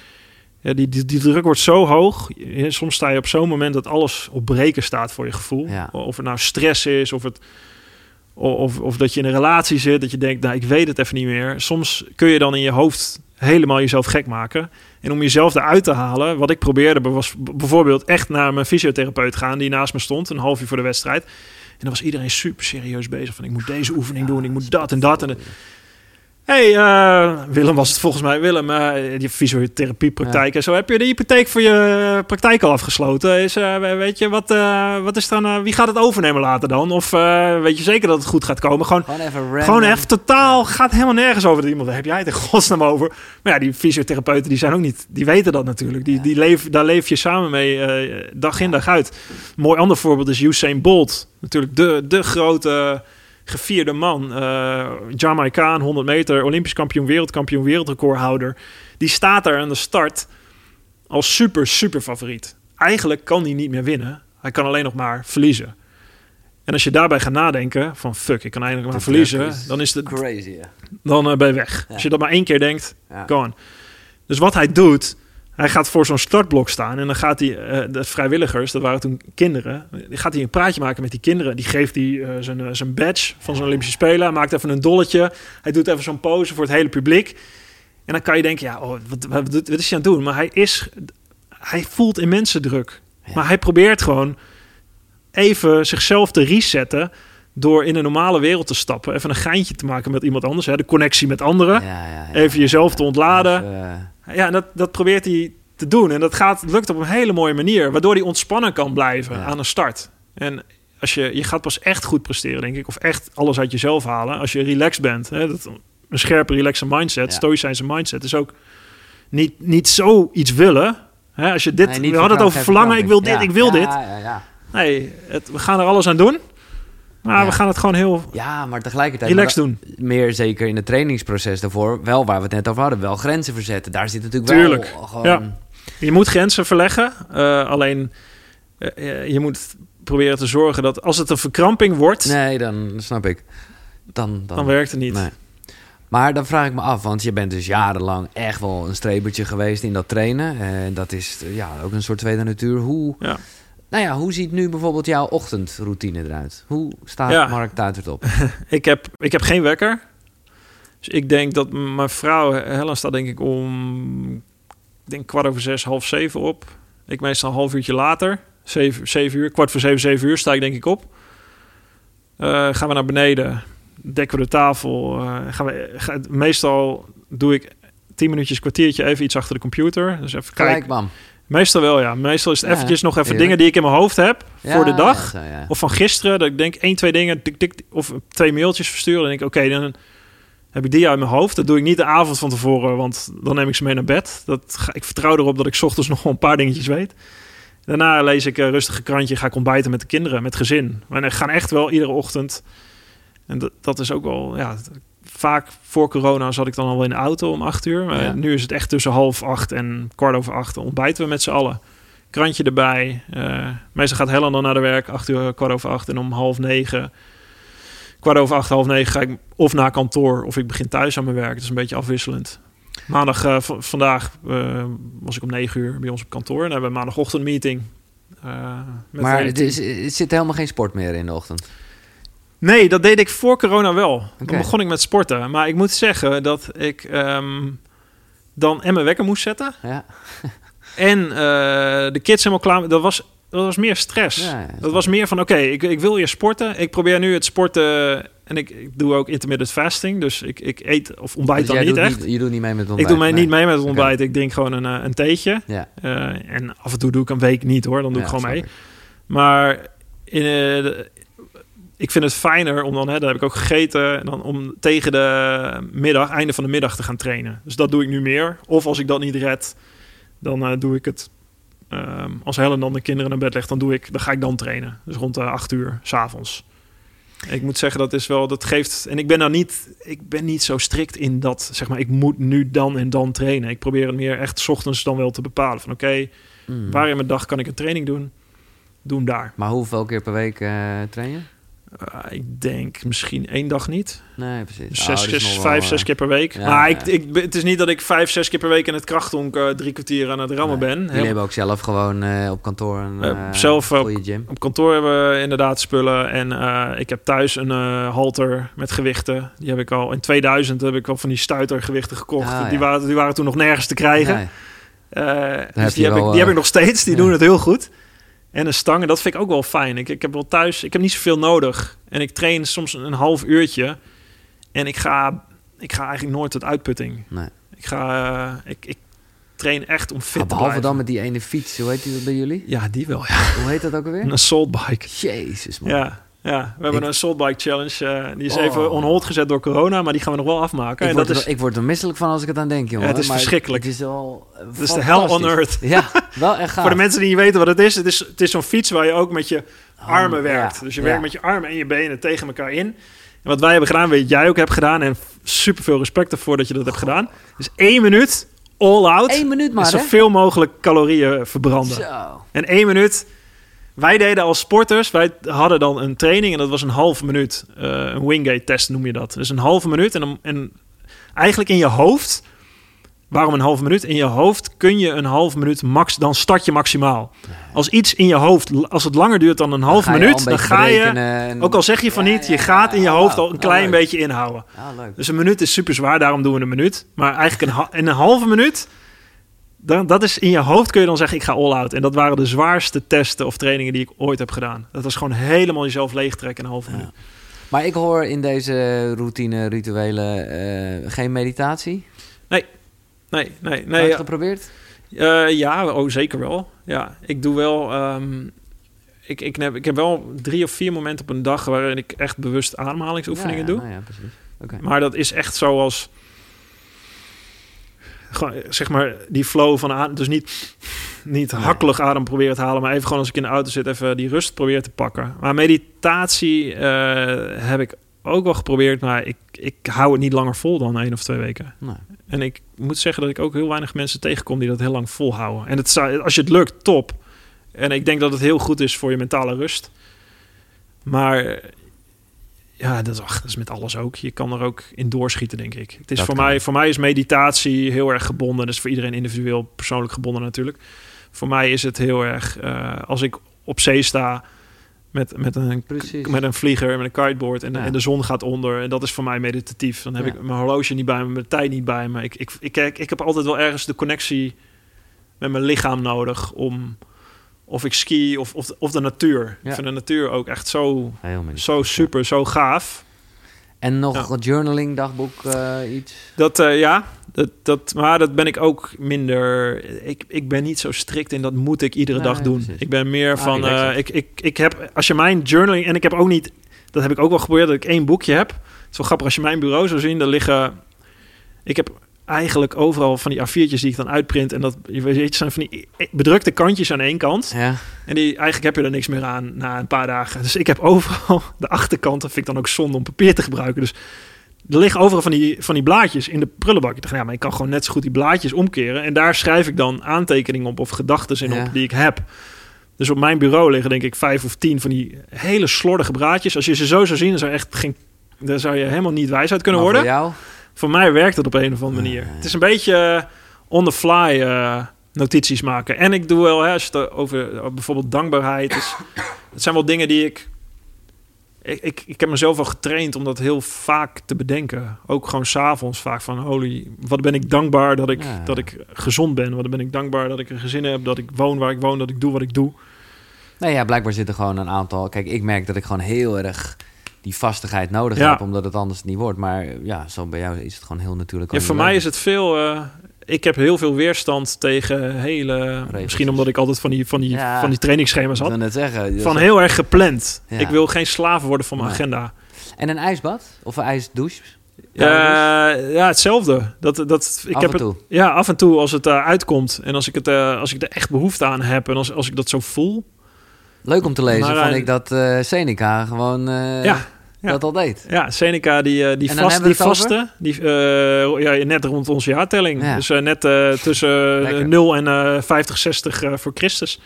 ja, die, die, die druk wordt zo hoog. Soms sta je op zo'n moment dat alles op breken staat voor je gevoel.
Ja.
Of het nou stress is, of, het, of, of dat je in een relatie zit, dat je denkt, nou, ik weet het even niet meer. Soms kun je dan in je hoofd helemaal jezelf gek maken. En om jezelf eruit te halen, wat ik probeerde, was bijvoorbeeld echt naar mijn fysiotherapeut gaan, die naast me stond, een half uur voor de wedstrijd. En dan was iedereen super serieus bezig van, ik moet deze oefening doen, ik moet dat en dat. En hey, eh, Willem was het volgens mij. Willem, eh, die fysiotherapiepraktijk en zo. Heb je de hypotheek voor je praktijk al afgesloten? Is, eh, weet je, wat, eh, wat is dan, eh, wie gaat het overnemen later dan? Of eh, weet je zeker dat het goed gaat komen? Gewoon,
Gewoon even
gewoon even totaal, gaat helemaal nergens over. Dat iemand, daar heb jij het in godsnaam over? Maar ja, die fysiotherapeuten, die zijn ook niet, die weten dat natuurlijk. Die,
Ja.
die leef, daar leef je samen mee eh, dag in dag uit. Een mooi ander voorbeeld is Usain Bolt. Natuurlijk de, de grote gevierde man. eh Jamaicaan, 100 meter, Olympisch kampioen, wereldkampioen, wereldrecordhouder. Die staat daar aan de start als super, super favoriet. Eigenlijk kan hij niet meer winnen. Hij kan alleen nog maar verliezen. En als je daarbij gaat nadenken van fuck, ik kan eigenlijk maar verliezen,
is
dan is het
Crazy,
dan eh, ben je weg.
Ja.
Als je dat maar één keer denkt,
Ja.
gone. Dus wat hij doet, Hij gaat voor zo'n startblok staan en dan gaat hij, eh, de vrijwilligers, dat waren toen kinderen, die gaat hij een praatje maken met die kinderen. Die geeft hij eh, zijn, eh, zijn badge van zijn Olympische Spelen, hij maakt even een dolletje, hij doet even zo'n pose voor het hele publiek. En dan kan je denken, ja, oh, wat, wat, wat is hij aan het doen? Maar hij is, hij voelt immense druk. Maar hij probeert gewoon even zichzelf te resetten door in een normale wereld te stappen, even een geintje te maken met iemand anders, hè, de connectie met anderen,
Ja, ja, ja.
even jezelf te ontladen.
Even,
Ja, en dat, dat probeert hij te doen. En dat gaat, lukt op een hele mooie manier. Waardoor hij ontspannen kan blijven
Ja.
aan een start. En als je, je gaat pas echt goed presteren, denk ik. Of echt alles uit jezelf halen. Als je relaxed bent. Hè? Dat, een scherpe, relaxe mindset.
Ja.
Stoïcijnse mindset is ook niet, niet zoiets willen. Hè? Als je dit,
nee,
we hadden het over verlangen. Ik wil dit, ik wil dit.
Ja, ja.
Nee, het, we gaan er alles aan doen. Maar
Ja.
we gaan het gewoon heel
ja, maar tegelijkertijd...
relaxed doen.
meer zeker in het trainingsproces daarvoor, wel waar we het net over hadden, wel grenzen verzetten. Daar zit natuurlijk
Tuurlijk,
wel gewoon...
ja. Je moet grenzen verleggen. Eh, alleen eh, eh, je moet proberen te zorgen dat als het een verkramping wordt,
Nee, dan snap ik. Dan, dan,
dan werkt het niet.
Nee. Maar dan vraag ik me af, want je bent dus jarenlang echt wel een strebertje geweest in dat trainen. En dat is ja, ook een soort tweede natuur. Hoe,
Ja.
Nou ja, hoe ziet nu bijvoorbeeld jouw ochtendroutine eruit? Hoe staat
Ja.
Mark Tuitert op? (laughs)
Ik heb, ik heb geen wekker. Dus ik denk dat mijn vrouw, Helen, staat denk ik om ik denk kwart over zes, half zeven op. Ik meestal een half uurtje later. Zeven, zeven uur, kwart voor zeven, zeven uur sta ik denk ik op. Eh, gaan we naar beneden, dekken we de tafel. eh, gaan we, ga- meestal doe ik tien minuutjes, kwartiertje even iets achter de computer. Dus even kijken.
bam.
Meestal wel, ja. Meestal is het
Ja,
eventjes nog even dingen die ik in mijn hoofd heb voor de dag.
ja, zo, ja.
Of van gisteren, dat ik denk één, twee dingen, tik, tik, of twee mailtjes versturen. Dan denk ik, oké, dan heb ik die uit mijn hoofd. Dat doe ik niet de avond van tevoren, want dan neem ik ze mee naar bed. Dat ga, ik vertrouw erop dat ik 's ochtends (laughs) nog wel een paar dingetjes weet. Daarna lees ik een rustig een krantje, ga ik ontbijten met de kinderen, met gezin. Maar we gaan echt wel iedere ochtend. En dat, dat is ook wel, ja, vaak voor corona zat ik dan al wel in de auto om acht uur. Maar
Ja.
nu is het echt tussen half acht en kwart over acht. Ontbijten we met z'n allen. Krantje erbij. Eh, meestal gaat Helen dan naar de werk, acht uur, kwart over acht. En om half negen, kwart over acht, half negen ga ik of naar kantoor of ik begin thuis aan mijn werk. Dat is een beetje afwisselend. Maandag, eh, vandaag eh, was ik om negen uur bij ons op kantoor. En hebben we maandagochtend een meeting.
Maar het, het zit helemaal geen sport meer in de ochtend.
Nee, dat deed ik voor corona wel.
Oké.
Dan begon ik met sporten. Maar ik moet zeggen dat ik ehm, dan en mijn wekker moest zetten.
Ja. (laughs)
En eh, de kids helemaal klaar. Dat was, dat was meer stress.
Ja,
dat was meer van, oké, ik, ik wil weer sporten. Ik probeer nu het sporten... En ik, ik doe ook intermittent fasting. Dus ik, ik eet of ontbijt
Dus
dan niet echt.
Niet, je doet niet mee met het
ik
ontbijt?
doe mij
nee.
niet mee met ontbijt. Ik drink gewoon een, eh, een theetje.
Ja.
Eh, en af en toe doe ik een week niet hoor. Dan doe ik gewoon mee. Maar in, de- ik vind het fijner om dan, hè, daar heb ik ook gegeten, en dan om tegen de middag, einde van de middag te gaan trainen. Dus dat doe ik nu meer. Of als ik dat niet red, dan eh, doe ik het. ehm, als Helen dan de kinderen naar bed legt, dan, doe ik, dan ga ik dan trainen. Dus rond de acht uur s'avonds. Ik moet zeggen, dat is wel, dat geeft. En ik ben daar niet, ik ben niet zo strikt in dat, zeg maar, ik moet nu dan en dan trainen. Ik probeer het meer echt 's ochtends dan wel te bepalen. Van oké,
Mm.
waar in mijn dag kan ik een training doen? Doe hem daar.
Maar hoeveel keer per week eh train je?
Uh, ik denk misschien één dag niet.
Nee, precies.
Dus
Oh,
zes, zes, vijf,
wel,
zes
eh,
keer per week.
ja,
maar
ja.
ik, ik, het is niet dat ik vijf, zes keer per week in het krachthonk eh, drie kwartier aan het rammen
nee.
ben.
Jullie
Heel-
hebben ook zelf gewoon eh, op kantoor een
Eh,
eh,
zelf
gym.
Op kantoor hebben we inderdaad spullen. En eh, ik heb thuis een eh, halter met gewichten. Die heb ik al in 2000 heb ik al van die stuitergewichten gekocht.
Ah, ja.
die, waren, die waren toen nog nergens te krijgen.
Nee.
Eh, dus die, heb
wel,
ik, die heb
eh,
ik nog steeds. Die
ja.
doen het heel goed. En een stang, en dat vind ik ook wel fijn. Ik, ik heb wel thuis, ik heb niet zoveel nodig. En ik train soms een half uurtje. En ik ga, ik ga eigenlijk nooit tot uitputting.
Nee.
Ik ga, eh, ik, ik train echt om fit
Ah,
te
behalve
blijven.
dan met die ene fiets, hoe heet die bij jullie?
Ja, die wel. Ja.
Hoe heet dat ook alweer?
Een assault bike.
Jezus man.
Ja, ja. we hebben
Ik-
een assault bike challenge. eh, die is
Oh.
even on hold gezet door corona, maar die gaan we nog wel afmaken.
Ik
en
word,
dat
er,
is,
ik word er misselijk van als ik het aan denk, jongen.
Ja, het is
Maar
verschrikkelijk.
Het is wel
het is de hell on earth.
Ja, wel echt gaaf.
Voor de mensen die niet weten wat het is, het is, het is zo'n fiets waar je ook met je armen
ja.
werkt. Dus je
Ja.
werkt met je armen en je benen tegen elkaar in. En wat wij hebben gedaan, weet jij ook hebt gedaan. En super veel respect ervoor dat je dat hebt gedaan. Dus één minuut, all out.
Eén minuut maar,
en
hè?
zoveel mogelijk calorieën verbranden.
Zo.
En één minuut. Wij deden als sporters, wij hadden dan een training en dat was een halve minuut. Eh, een Wingate test noem je dat. Dus een halve minuut en, dan- en eigenlijk in je hoofd Waarom een halve minuut? In je hoofd kun je een halve minuut max, dan start je maximaal. Als iets in je hoofd, als het langer duurt dan een halve minuut, dan ga je,
en...
ook al zeg je van
Ja,
niet, je
ja,
gaat in je
ja,
hoofd
oh,
al een
oh,
klein
leuk.
beetje inhouden.
Ah.
Dus een minuut is super zwaar, daarom doen we een minuut. Maar eigenlijk een, in een halve minuut, dan, dat is in je hoofd kun je dan zeggen, ik ga all out. En dat waren de zwaarste testen of trainingen die ik ooit heb gedaan. Dat was gewoon helemaal jezelf leegtrekken in een
Ja.
minuut.
Maar ik hoor in deze routine, rituelen, eh, geen meditatie.
Nee, nee,
Nee,
nee.
het geprobeerd?
Eh, ja, oh, zeker wel. Ja, ik doe wel. ehm, ik, ik, heb, ik heb wel drie of vier momenten op een dag waarin ik echt bewust ademhalingsoefeningen
ja, ja,
doe.
nou ja, precies.
Maar dat is echt zoals. Gewoon, zeg maar, die flow van adem. Dus niet, niet
Nee.
hakkelig adem proberen te halen, maar even gewoon als ik in de auto zit, even die rust proberen te pakken. Maar meditatie eh, heb ik ook wel geprobeerd, maar ik, ik hou het niet langer vol dan één of twee weken.
Nou,
En ik moet zeggen dat ik ook heel weinig mensen tegenkom die dat heel lang volhouden. En het, als je het lukt, top. En ik denk dat het heel goed is voor je mentale rust. Maar ja, dat is, ach, dat is met alles ook. Je kan er ook in doorschieten, denk ik. Het is
Dat
voor,
kan.
mij, voor mij is meditatie heel erg gebonden. Dat is voor iedereen individueel persoonlijk gebonden natuurlijk. Voor mij is het heel erg... eh, als ik op zee sta met, met, een,
Precies.
met een vlieger, met een kiteboard... En,
Ja.
en de zon gaat onder. En dat is voor mij meditatief. Dan heb
Ja.
ik mijn horloge niet bij me, mijn tijd niet bij me. Ik, ik, ik, ik, ik heb altijd wel ergens de connectie met mijn lichaam nodig... om of ik ski of, of, of de natuur.
Ja.
Ik vind de natuur ook echt zo, zo super, zo gaaf.
En nog
Ja.
journaling, dagboek, eh, iets?
Dat, eh, ja, dat, dat, maar dat ben ik ook minder... Ik, ik ben niet zo strikt in dat moet ik iedere
Nee,
dag doen.
precies.
Ik ben meer
Ah,
van... eh, ik, ik, ik heb, als je mijn journaling... En ik heb ook niet... Dat heb ik ook wel geprobeerd, dat ik één boekje heb. Het is wel grappig als je mijn bureau zou zien. Daar liggen... Ik heb eigenlijk overal van die A4'tjes die ik dan uitprint. En dat je weet, zijn van die bedrukte kantjes aan één kant.
Ja.
En die, eigenlijk heb je er niks meer aan na een paar dagen. Dus ik heb overal (laughs) de achterkant. Dat vind ik dan ook zonde om papier te gebruiken. Dus er liggen overal van die, van die blaadjes in de prullenbak. Ik dacht, ja, maar ik kan gewoon net zo goed die blaadjes omkeren. En daar schrijf ik dan aantekeningen op of gedachten in
Ja.
op die ik heb. Dus op mijn bureau liggen denk ik vijf of tien van die hele slordige blaadjes. Als je ze zo zou zien, dan zou je echt geen... Daar zou je helemaal niet wijs uit kunnen
Maar
worden.
Voor jou?
Voor mij werkt het op een of andere manier. Het is een beetje eh, on the fly eh, notities maken. En ik doe wel, hè, als je het over bijvoorbeeld dankbaarheid is. (coughs) Het zijn wel dingen die ik, ik, ik... Ik heb mezelf al getraind om dat heel vaak te bedenken. Ook gewoon s'avonds vaak van... Holy, wat ben ik dankbaar dat ik,
Ja.
dat ik gezond ben. Wat ben ik dankbaar dat ik een gezin heb. Dat ik woon waar ik woon. Dat ik doe wat ik doe.
Nee, ja, blijkbaar zitten gewoon een aantal... Kijk, ik merk dat ik gewoon heel erg die vastigheid nodig
Ja.
heb... omdat het anders niet wordt. Maar ja, zo bij jou is het gewoon heel natuurlijk.
Ja, voor mij is het veel... eh, ik heb heel veel weerstand tegen hele... Misschien omdat ik altijd van die, van die,
Ja.
van die trainingsschema's had.
net zeggen. dus-
Van heel erg gepland. Ik wil geen slaaf worden van mijn
Nee.
agenda.
En een ijsbad? Of een ijsdouche?
Ja, ja, hetzelfde. Dat, dat, ik
Af
heb
en
het,
toe.
ja, af en toe als het uh, uitkomt en als ik, het, als ik er echt behoefte aan heb en als, als ik dat zo voel.
Leuk om te lezen,
Maar,
vond
uh,
ik dat uh, Seneca gewoon uh,
ja, ja.
dat al deed.
Ja, Seneca die, die, vast, die vaste, die, uh, ja, net rond onze jaartelling.
Ja.
Dus net tussen uh, 0 en uh, 50, 60 voor Christus.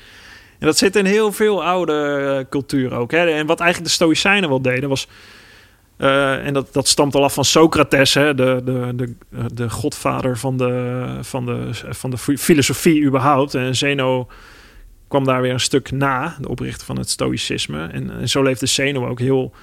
En dat zit in heel veel oude culturen ook. Hè? En wat eigenlijk de Stoïcijnen wel deden was... Uh, en dat, dat stamt al af van Socrates, hè, de, de, de, de godvader van de, van, de, van de filosofie überhaupt. En Zeno kwam daar weer een stuk na, de oprichter van het stoïcisme. En, en zo leefde Zeno ook heel...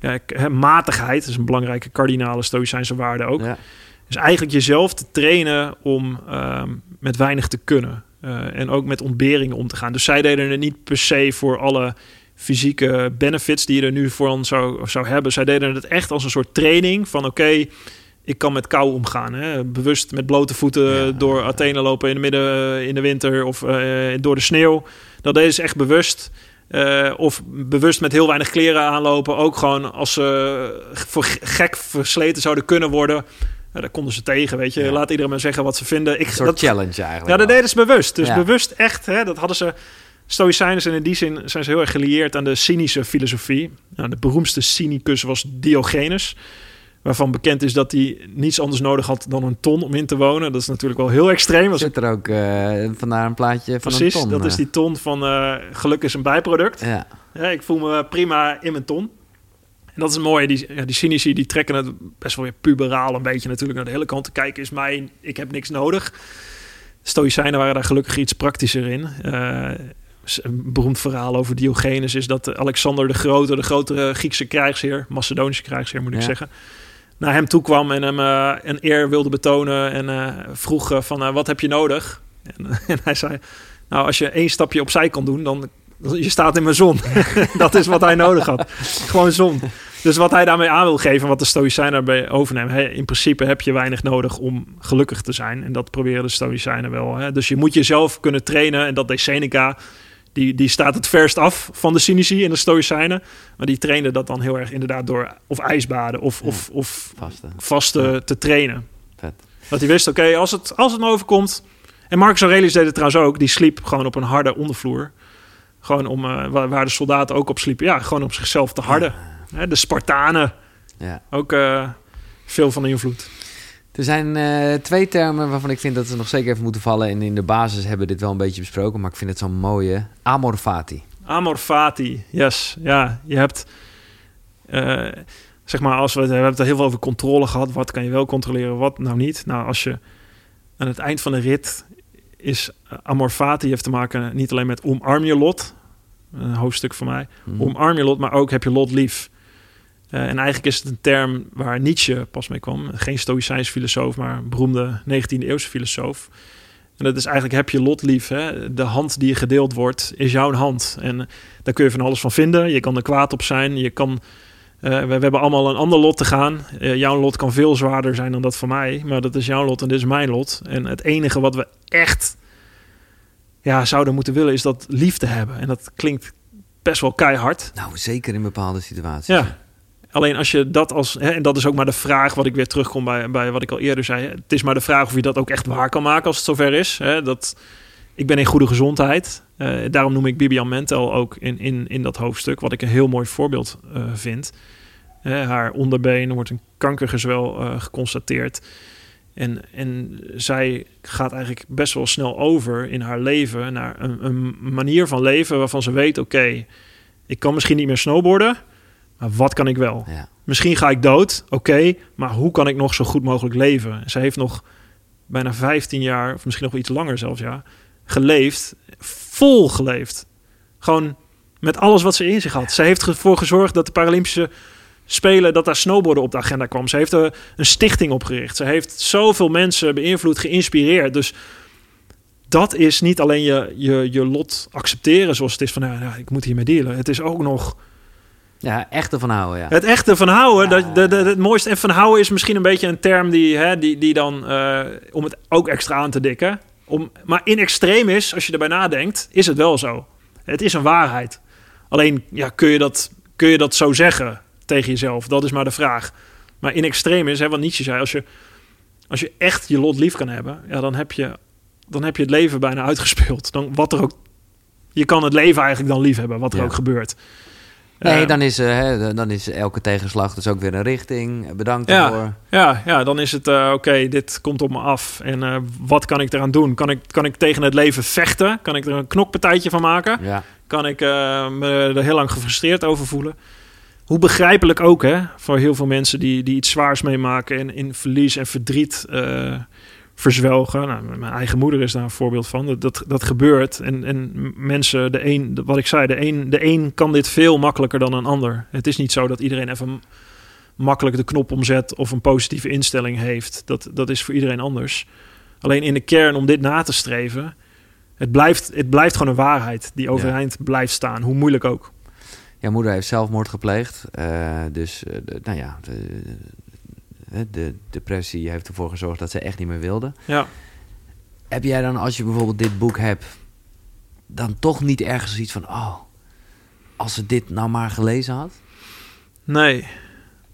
Ja, hè, matigheid is een belangrijke kardinale stoïcijnse waarde ook.
Ja.
Dus eigenlijk jezelf te trainen om uh, met weinig te kunnen. Uh, en ook met ontberingen om te gaan. Dus zij deden het niet per se voor alle fysieke benefits die je er nu voor ons zou, zou hebben. Zij deden het echt als een soort training van oké, okay, ik kan met kou omgaan. Hè? Bewust met blote voeten ja, door Athene lopen in de midden in de winter of uh, door de sneeuw. Dat ze echt bewust. Uh, of bewust met heel weinig kleren aanlopen. Ook gewoon als ze voor gek versleten zouden kunnen worden. Daar konden ze tegen, weet je. Ja. Laat iedereen maar zeggen wat ze vinden. Ik,
een soort
dat,
challenge eigenlijk.
Ja, dat deden ze bewust. Dus ja. bewust echt, hè, dat hadden ze... Stoïcijnen zijn in die zin zijn ze heel erg gelieerd aan de cynische filosofie. Nou, de beroemdste cynicus was Diogenes. Waarvan bekend is dat hij niets anders nodig had dan een ton om in te wonen. Dat is natuurlijk wel heel extreem.
Zit er ook uh, vandaar een plaatje van
Precies,
een ton.
dat is die ton van uh, geluk is een bijproduct.
Ja.
ja. ik voel me prima in mijn ton. En dat is mooi. Die, ja, die cynici die trekken het best wel weer puberaal een beetje natuurlijk naar de hele kant. te kijken is mijn, ik heb niks nodig. Stoïcijnen waren daar gelukkig iets praktischer in. Uh, een beroemd verhaal over Diogenes is dat Alexander de Grote, de grotere Griekse krijgsheer, Macedonische krijgsheer moet ik zeggen, naar hem toe kwam en hem uh, een eer wilde betonen en uh, vroeg van wat heb je nodig? En, (laughs) en, hij zei, nou als je één stapje opzij kan doen, dan je staat in mijn zon. (laughs) dat is wat hij nodig had. Gewoon zon. Dus wat hij daarmee aan wil geven, wat de Stoïcijnen daarbij overnemen. in principe heb je weinig nodig om gelukkig te zijn. En dat proberen de Stoïcijnen wel. Hè. Dus je moet jezelf kunnen trainen. En dat deed Seneca. Die, die staat het verst af van de cynici en de Stoïcijnen. Maar die trainde dat dan heel erg inderdaad door of ijsbaden of, of, of vaste, te trainen. Vet. Dat hij wist, oké, als, het, als het me overkomt... En Marcus Aurelius deed het trouwens ook. Die sliep gewoon op een harde ondervloer. Gewoon om, uh, waar, de soldaten ook op sliepen. Ja, gewoon op zichzelf te harden. De Spartanen. Ja. Ook uh, veel van invloed.
Er zijn uh, twee termen waarvan ik vind dat ze nog zeker even moeten vallen. En in de basis hebben we dit wel een beetje besproken. Maar ik vind het zo'n mooie. Amor fati.
Amor fati, yes. Ja, je hebt... zeg maar, als we, we hebben het heel veel over controle gehad. Wat kan je wel controleren, wat nou niet? Nou, als je aan het eind van de rit is uh, Amor Fati heeft te maken niet alleen met omarm je lot, een hoofdstuk van mij, mm. omarm je lot, maar ook heb je lot lief. Uh, en eigenlijk is het een term waar Nietzsche pas mee kwam. Geen stoïcijns filosoof, maar een beroemde 19e eeuwse filosoof. En dat is eigenlijk heb je lot lief. Hè? De hand die gedeeld wordt, is jouw hand. En daar kun je van alles van vinden. Je kan er kwaad op zijn. Je kan, uh, we, we, hebben allemaal een ander lot te gaan. Uh, jouw lot kan veel zwaarder zijn dan dat van mij. Maar dat is jouw lot en dit is mijn lot. En het enige wat we echt ja, zouden moeten willen, is dat liefde hebben. En dat klinkt best wel keihard.
Nou, zeker in bepaalde situaties.
Ja. Alleen als je dat als, hè, en dat is ook maar de vraag wat ik weer terugkom bij, bij wat ik al eerder zei. Het is maar de vraag of je dat ook echt waar kan maken als het zover is. Hè, dat, ik ben in goede gezondheid. Uh, daarom noem ik Bibian Mentel ook in, in, in dat hoofdstuk, wat ik een heel mooi voorbeeld uh, vind. Haar onderbeen wordt een kankergezwel geconstateerd. En, en zij gaat eigenlijk best wel snel over in haar leven naar een, een manier van leven waarvan ze weet: oké, ik kan misschien niet meer snowboarden, maar wat kan ik wel? Ja. Misschien ga ik dood, oké, maar hoe kan ik nog zo goed mogelijk leven? Ze heeft nog bijna 15 jaar, of misschien nog iets langer zelfs, ja, geleefd, vol geleefd. Gewoon met alles wat ze in zich had. Ze heeft ervoor gezorgd dat de Paralympische spelen dat daar snowboarden op de agenda kwam. Ze heeft er een stichting opgericht. Ze heeft zoveel mensen beïnvloed, geïnspireerd. Dus dat is niet alleen je, je, je lot accepteren zoals het is van... ja, ik moet hiermee dealen. Het is ook nog...
Ja, echte van houden, ja.
Het echte van houden, dat, de, de, het mooiste. En van houden is misschien een beetje een term die, hè, die, die dan... Uh, om het ook extra aan te dikken. Om, maar in extreem is, als je erbij nadenkt, is het wel zo. Het is een waarheid. Alleen, ja, kun je dat, kun je dat zo zeggen? tegen jezelf? Dat is maar de vraag. Maar in extreem is, hè, wat Nietzsche zei, als je, als je echt je lot lief kan hebben, ja, dan, heb je, dan heb je het leven bijna uitgespeeld. Dan, wat er ook, je kan het leven eigenlijk dan lief hebben, wat er ook gebeurt.
Nee, uh, dan, is, uh, dan is elke tegenslag dus ook weer een richting. Bedankt
ja, Ja, ja, dan is het uh, oké, dit komt op me af. En wat kan ik eraan doen? Kan ik, kan ik tegen het leven vechten? Kan ik er een knokpartijtje van maken? Ja. Kan ik me er heel lang gefrustreerd over voelen? Hoe begrijpelijk ook, hè, voor heel veel mensen die, die iets zwaars meemaken en in verlies en verdriet verzwelgen. Nou, mijn eigen moeder is daar een voorbeeld van. Dat, dat, dat gebeurt. En, en mensen, de een, wat ik zei, de een, de een kan dit veel makkelijker dan een ander. Het is niet zo dat iedereen even makkelijk de knop omzet of een positieve instelling heeft. Dat, dat is voor iedereen anders. Alleen in de kern om dit na te streven, het blijft, het blijft gewoon een waarheid die overeind blijft staan, hoe moeilijk ook.
Jouw moeder heeft zelfmoord gepleegd. Uh, dus, uh, nou ja, de, depressie heeft ervoor gezorgd dat ze echt niet meer wilde. Ja. Heb jij dan, als je bijvoorbeeld dit boek hebt, dan toch niet ergens iets van... oh, als ze dit nou maar gelezen had?
Nee,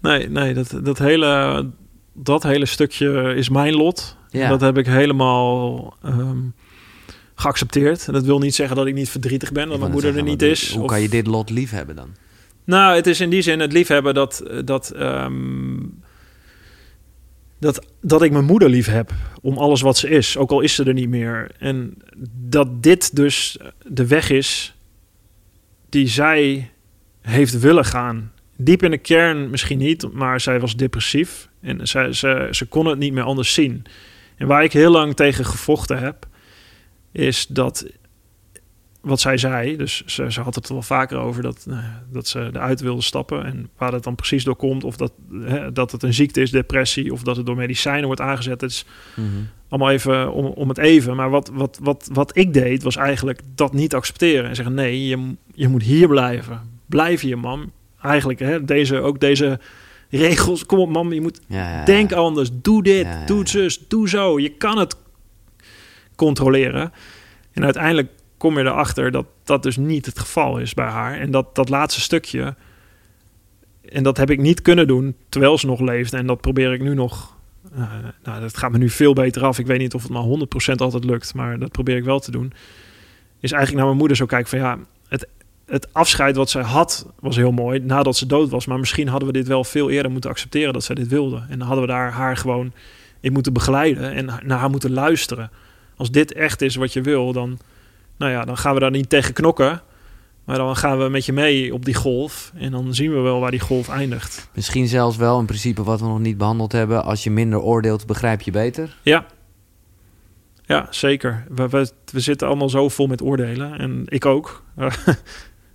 nee, nee. Dat, dat, hele, dat hele stukje is mijn lot. Ja. Dat heb ik helemaal... Um, geaccepteerd. En dat wil niet zeggen dat ik niet verdrietig ben, dat mijn moeder er niet is.
Hoe kan je dit lot lief hebben dan?
Nou, het is in die zin het liefhebben dat, dat, ehm, dat, dat ik mijn moeder lief heb om alles wat ze is, ook al is ze er niet meer. En dat dit dus de weg is die zij heeft willen gaan. diep in de kern misschien niet, maar zij was depressief. En zij, ze, ze kon het niet meer anders zien. En waar ik heel lang tegen gevochten heb, is dat wat zij zei, dus ze, ze had het er wel vaker over dat, nou ja, dat ze eruit wilde stappen. En waar dat dan precies door komt, of dat, hè, dat het een ziekte is, depressie, of dat het door medicijnen wordt aangezet. Het is
Mhm.
allemaal even om, om het even. Maar wat, wat, wat, wat ik deed, was eigenlijk dat niet accepteren. En zeggen, nee, je, je moet hier blijven. Blijf hier, mam. Eigenlijk, hè, deze, ook deze regels. Kom op, mam, je moet
Ja, ja,
Denk anders, doe dit, doe zus, doe zo. Je kan het controleren. En uiteindelijk kom je erachter dat dat dus niet het geval is bij haar. En dat dat laatste stukje, en dat heb ik niet kunnen doen terwijl ze nog leeft. En dat probeer ik nu nog. eh, nou, dat gaat me nu veel beter af. Ik weet niet of het maar 100% altijd lukt, maar dat probeer ik wel te doen. Is eigenlijk naar mijn moeder zo kijken van ja, het, het afscheid wat zij had was heel mooi nadat ze dood was. Maar misschien hadden we dit wel veel eerder moeten accepteren dat zij dit wilde. En dan hadden we daar haar gewoon in moeten begeleiden en naar haar moeten luisteren. Als dit echt is wat je wil, dan, nou ja, dan gaan we daar niet tegen knokken. Maar dan gaan we met je mee op die golf. En dan zien we wel waar die golf eindigt.
Misschien zelfs wel een principe wat we nog niet behandeld hebben. Als je minder oordeelt, begrijp je beter.
Ja. Ja, zeker. We, we, we zitten allemaal zo vol met oordelen. En ik ook. (laughs) en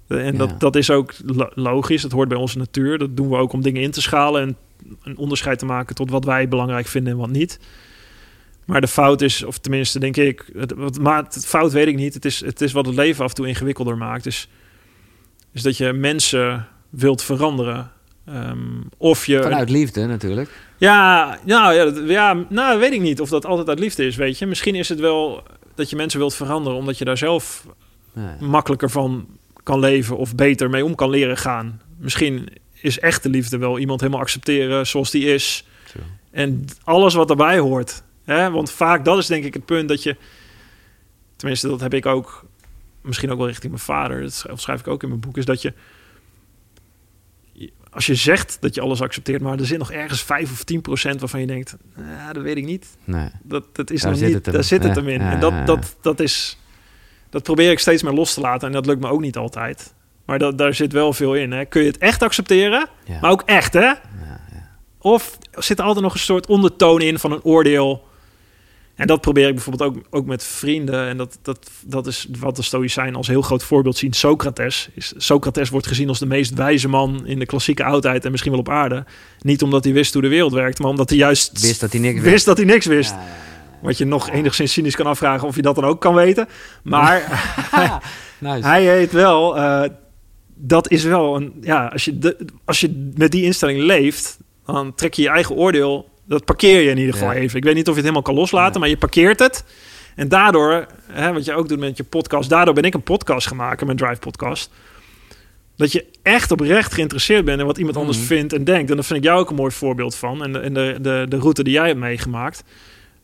Ja.
dat, dat is ook lo- logisch. Dat hoort bij onze natuur. Dat doen we ook om dingen in te schalen. En een onderscheid te maken tot wat wij belangrijk vinden en wat niet. Maar de fout is, of tenminste denk ik... Het, wat, maar het fout weet ik niet. Het is, het is wat het leven af en toe ingewikkelder maakt. Dus, is dat je mensen wilt veranderen. Ehm, of je...
Vanuit liefde natuurlijk.
Ja, nou, ja, dat, ja, nou, weet ik niet of dat altijd uit liefde is, weet je. Misschien is het wel dat je mensen wilt veranderen... omdat je daar zelf
Ja.
makkelijker van kan leven... of beter mee om kan leren gaan. Misschien is echte liefde wel iemand helemaal accepteren zoals die is...
Zo.
en alles wat daarbij hoort. Hè? Want vaak, dat is denk ik het punt dat je... tenminste, dat heb ik ook... misschien ook wel richting mijn vader... dat schrijf- ik ook in mijn boek... is dat je als je zegt dat je alles accepteert, maar er zit nog ergens 5 of 10 procent waarvan je denkt, ja, dat weet ik niet.
Nee.
Dat, dat is
Daar
nog
zit
niet,
het hem.
daar zit het hem in.
ja,
en dat, dat, dat is, dat probeer ik steeds meer los te laten en dat lukt me ook niet altijd. Maar dat, daar zit wel veel in. Hè. Kun je het echt accepteren,
Ja.
maar ook echt, hè?
Ja, ja.
Of zit er altijd nog een soort ondertoon in van een oordeel? En dat probeer ik bijvoorbeeld ook, ook met vrienden. En dat, dat, dat is wat de Stoïcijnen als heel groot voorbeeld zien. Socrates. Is, Socrates wordt gezien als de meest wijze man in de klassieke oudheid en misschien wel op aarde. Niet omdat hij wist hoe de wereld werkt, maar omdat hij juist
Wist dat hij niks
wist
wist.
dat hij niks wist.
Ja,
Wat je nog enigszins cynisch kan afvragen of je dat dan ook kan weten. Maar
ja. (laughs) (laughs) Nice.
hij heet wel. eh, dat is wel een. Ja, als je, de, als je met die instelling leeft, dan trek je je eigen oordeel. Dat parkeer je in ieder geval
Ja.
even. Ik weet niet of je het helemaal kan loslaten,
Ja.
maar je parkeert het. En daardoor, hè, wat je ook doet met je podcast, daardoor ben ik een podcast maken, mijn Drive Podcast. Dat je echt oprecht geïnteresseerd bent in wat iemand anders
Mhm.
vindt en denkt. En daar vind ik jou ook een mooi voorbeeld van. En de, en de, de, de route die jij hebt meegemaakt.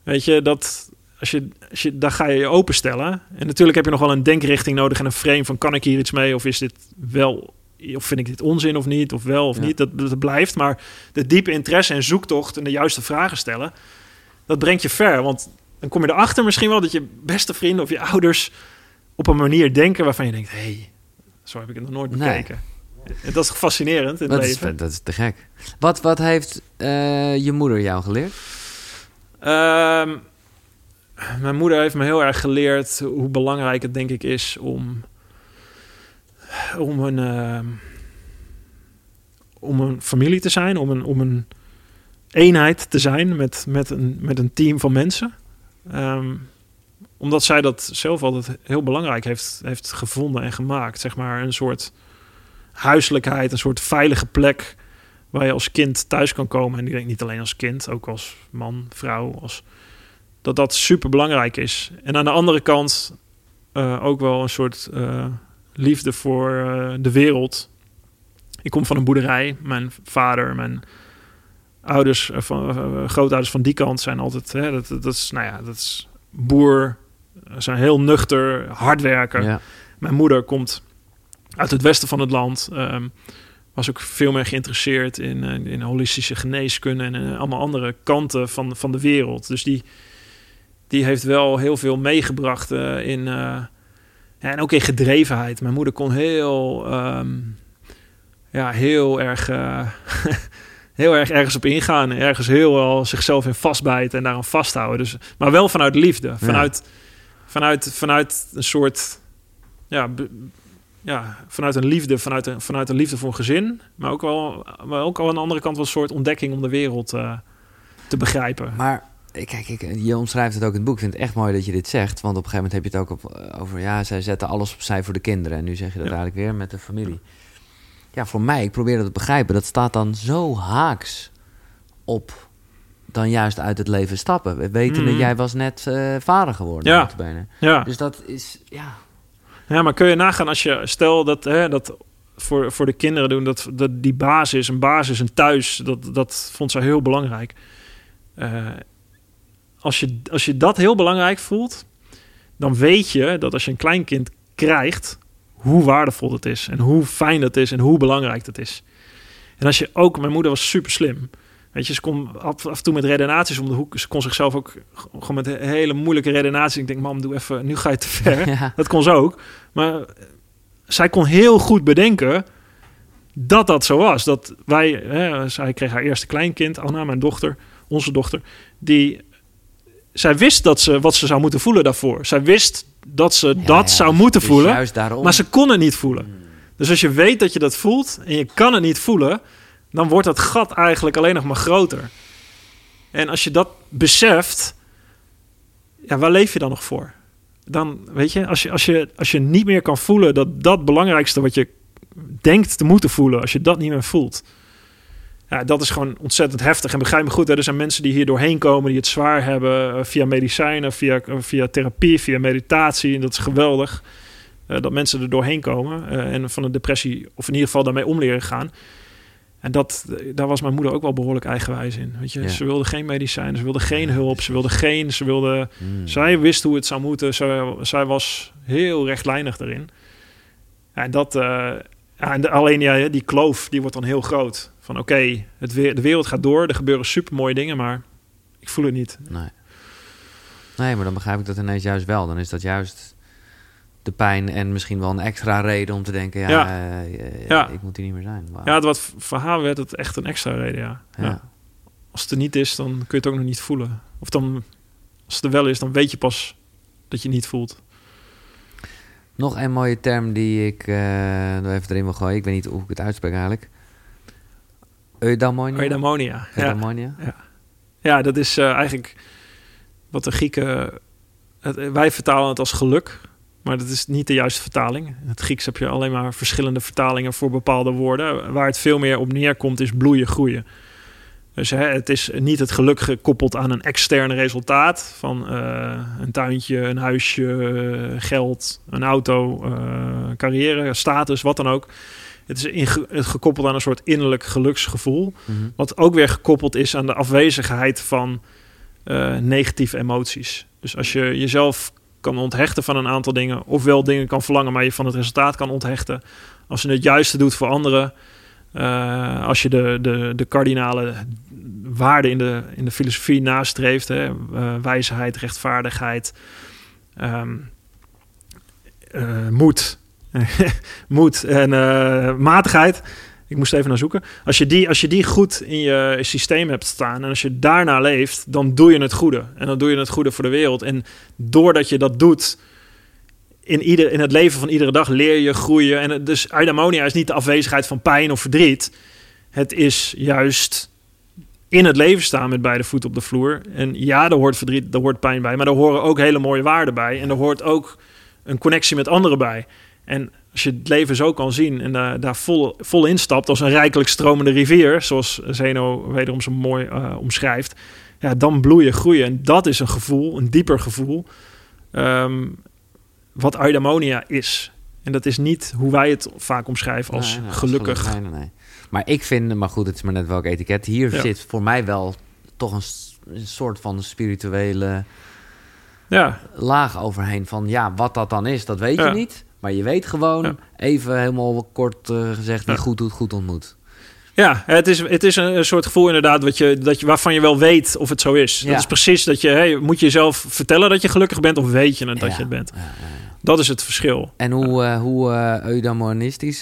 Weet je, dat als je, als je, daar ga je je openstellen. En natuurlijk heb je nog wel een denkrichting nodig en een frame van kan ik hier iets mee? Of is dit wel, of vind ik dit onzin of niet? Of wel of
Ja.
niet? Dat, dat blijft. Maar de diepe interesse en zoektocht en de juiste vragen stellen, dat brengt je ver. Want dan kom je erachter misschien wel dat je beste vrienden of je ouders op een manier denken waarvan je denkt, hé, hey, zo heb ik het nog nooit
Nee.
bekeken. En dat is fascinerend in het
Dat is, dat is te gek. Wat, wat heeft eh, je moeder jou geleerd?
Ehm, mijn moeder heeft me heel erg geleerd hoe belangrijk het denk ik is om, om, een, ehm, om een familie te zijn, om een, om een eenheid te zijn met, met, een, met een team van mensen. Ehm, omdat zij dat zelf altijd heel belangrijk heeft, heeft gevonden en gemaakt. Zeg maar een soort huiselijkheid, een soort veilige plek waar je als kind thuis kan komen. En ik denk niet alleen als kind, ook als man, vrouw, als, dat dat super belangrijk is. En aan de andere kant eh, ook wel een soort eh, liefde voor eh, de wereld. Ik kom van een boerderij. Mijn vader, mijn ouders, eh, van, eh, grootouders van die kant zijn altijd, hè, dat, dat is, nou ja, dat is boer, zijn heel nuchter, hard werken.
Ja.
Mijn moeder komt uit het westen van het land. ehm, was ook veel meer geïnteresseerd in, in holistische geneeskunde en allemaal andere kanten van, van de wereld. Dus die, die heeft wel heel veel meegebracht in. En ook in gedrevenheid. Mijn moeder kon heel. ehm, ja, heel erg, eh, (laughs) heel erg ergens op ingaan. Ergens heel wel zichzelf in vastbijten en daarom vasthouden. Dus, maar wel vanuit liefde. Vanuit, vanuit, vanuit een soort, ja, ja, vanuit een liefde, vanuit een, vanuit een liefde voor een gezin. Maar ook wel, maar ook al aan de andere kant wel een soort ontdekking om de wereld uh, te begrijpen.
Maar Kijk, ik, je omschrijft het ook in het boek. Ik vind het echt mooi dat je dit zegt. Want op een gegeven moment heb je het ook op, eh, over... ja, zij zetten alles opzij voor de kinderen. En nu zeg je dat eigenlijk weer met de familie. Ja, voor mij, ik probeer dat te begrijpen. Dat staat dan zo haaks op dan juist uit het leven stappen. Weten dat mhm. jij was net uh, vader geworden.
Ja. ja.
Dus dat is, ja...
Ja, maar kun je nagaan als je... Stel dat, hè, dat voor, voor de kinderen doen... Dat, dat die basis, een basis, een thuis... Dat, dat vond ze heel belangrijk. Uh, als je, als je dat heel belangrijk voelt, dan weet je dat als je een kleinkind krijgt, hoe waardevol het is en hoe fijn dat is en hoe belangrijk dat is. En als je ook, mijn moeder was super slim. Weet je, ze kon af, af en toe met redenaties om de hoek. Ze kon zichzelf ook gewoon met hele moeilijke redenaties. Ik denk, mam, doe even, nu ga je te ver. (laughs) Dat kon ze ook. Maar zij kon heel goed bedenken dat dat zo was. Dat wij, hè, zij kreeg haar eerste kleinkind, Anna, mijn dochter, onze dochter, die zij wist dat ze wat ze zou moeten voelen daarvoor. Zij wist dat ze dat zou moeten voelen, maar ze kon het niet voelen. Hmm. Dus als je weet dat je dat voelt en je kan het niet voelen, dan wordt dat gat eigenlijk alleen nog maar groter. En als je dat beseft, ja, waar leef je dan nog voor? Dan weet je, als je, als je, als je niet meer kan voelen dat dat belangrijkste wat je denkt te moeten voelen, als je dat niet meer voelt, ja, dat is gewoon ontzettend heftig. En begrijp me goed, hè, er zijn mensen die hier doorheen komen, die het zwaar hebben uh, via medicijnen, via, uh, via therapie, via meditatie. En dat is geweldig uh, dat mensen er doorheen komen en van een depressie, of in ieder geval daarmee om leren gaan. En dat, daar was mijn moeder ook wel behoorlijk eigenwijs in. Weet je, ze wilde geen medicijnen, ze wilde geen hulp, ze wilde geen, ze wilde, hmm. zij wist hoe het zou moeten. Zij, zij was heel rechtlijnig daarin. En dat, ja, en alleen ja, die kloof, die wordt dan heel groot van oké, het weer, de wereld gaat door, er gebeuren super mooie dingen, maar ik voel het niet.
Nee. nee, maar dan begrijp ik dat ineens juist wel. Dan is dat juist de pijn en misschien wel een extra reden om te denken, ja, ja. Uh, ja. ik moet hier niet meer zijn.
Wow. Ja, wat voor haar werd het echt een extra reden, ja. ja. Als het er niet is, dan kun je het ook nog niet voelen. Of dan, als het er wel is, dan weet je pas dat je niet voelt.
Nog een mooie term die ik uh, even erin wil gooien. Ik weet niet hoe ik het uitspreek eigenlijk. Eudaimonia?
Eudaimonia, Eudaimonia. Ja. ja. dat is uh, eigenlijk wat de Grieken... Het, wij vertalen het als geluk, maar dat is niet de juiste vertaling. In het Grieks heb je alleen maar verschillende vertalingen voor bepaalde woorden. Waar het veel meer op neerkomt is bloeien, groeien. Dus hè, het is niet het geluk gekoppeld aan een extern resultaat van uh, een tuintje, een huisje, geld, een auto, uh, carrière, status, wat dan ook. Het is gekoppeld aan een soort innerlijk geluksgevoel. Mhm. Wat ook weer gekoppeld is aan de afwezigheid van uh, negatieve emoties. Dus als je jezelf kan onthechten van een aantal dingen, ofwel dingen kan verlangen, maar je van het resultaat kan onthechten. Als je het juiste doet voor anderen, uh, als je de, de, de kardinale waarden in de, in de filosofie nastreeft, hè, uh, wijsheid, rechtvaardigheid, um, moed, (laughs) moed en uh, matigheid. Ik moest even naar zoeken. Als je, die, als je die goed in je systeem hebt staan en als je daarna leeft, dan doe je het goede. En dan doe je het goede voor de wereld. En doordat je dat doet, in, ieder, in het leven van iedere dag leer je groeien. En dus eudaimonia is niet de afwezigheid van pijn of verdriet. Het is juist in het leven staan met beide voeten op de vloer. En ja, er hoort verdriet, er hoort pijn bij, maar er horen ook hele mooie waarden bij. En er hoort ook een connectie met anderen bij. En als je het leven zo kan zien en daar, daar vol, vol instapt als een rijkelijk stromende rivier, zoals Zeno wederom zo mooi uh, omschrijft, ja, dan bloeien, groeien. En dat is een gevoel, een dieper gevoel, um, wat eudaimonia is. En dat is niet hoe wij het vaak omschrijven als gelukkig. Nee, nee, nee.
Maar ik vind, maar goed, het is maar net welk etiket. Hier zit voor mij wel toch een, een soort van spirituele ja. laag overheen. Van ja, wat dat dan is, dat weet je niet. Maar je weet gewoon, even helemaal kort uh, gezegd, wie goed doet, goed ontmoet.
Ja, het is, het is een, soort gevoel inderdaad wat je, dat je, waarvan je wel weet of het zo is. Dat is precies dat je, hey, moet je jezelf vertellen dat je gelukkig bent of weet je het dat je het bent. Dat is het verschil.
En hoe, uh, hoe uh,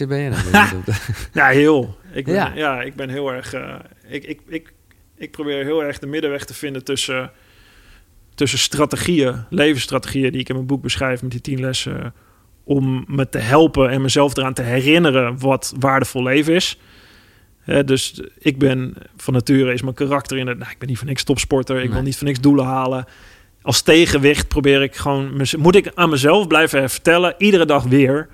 ben je dan? (laughs)
ja, heel. Ik ben, ja. ja. ik ben heel erg... Ik, ik, ik, ik probeer heel erg de middenweg te vinden tussen, tussen strategieën, levensstrategieën... die ik in mijn boek beschrijf met die tien lessen... om me te helpen en mezelf eraan te herinneren wat waardevol leven is... dus ik ben van nature is mijn karakter in het. Nou, ik ben niet voor niks topsporter. Ik nee. wil niet voor niks doelen halen als tegenwicht probeer ik gewoon... Moet ik aan mezelf blijven vertellen, iedere dag weer...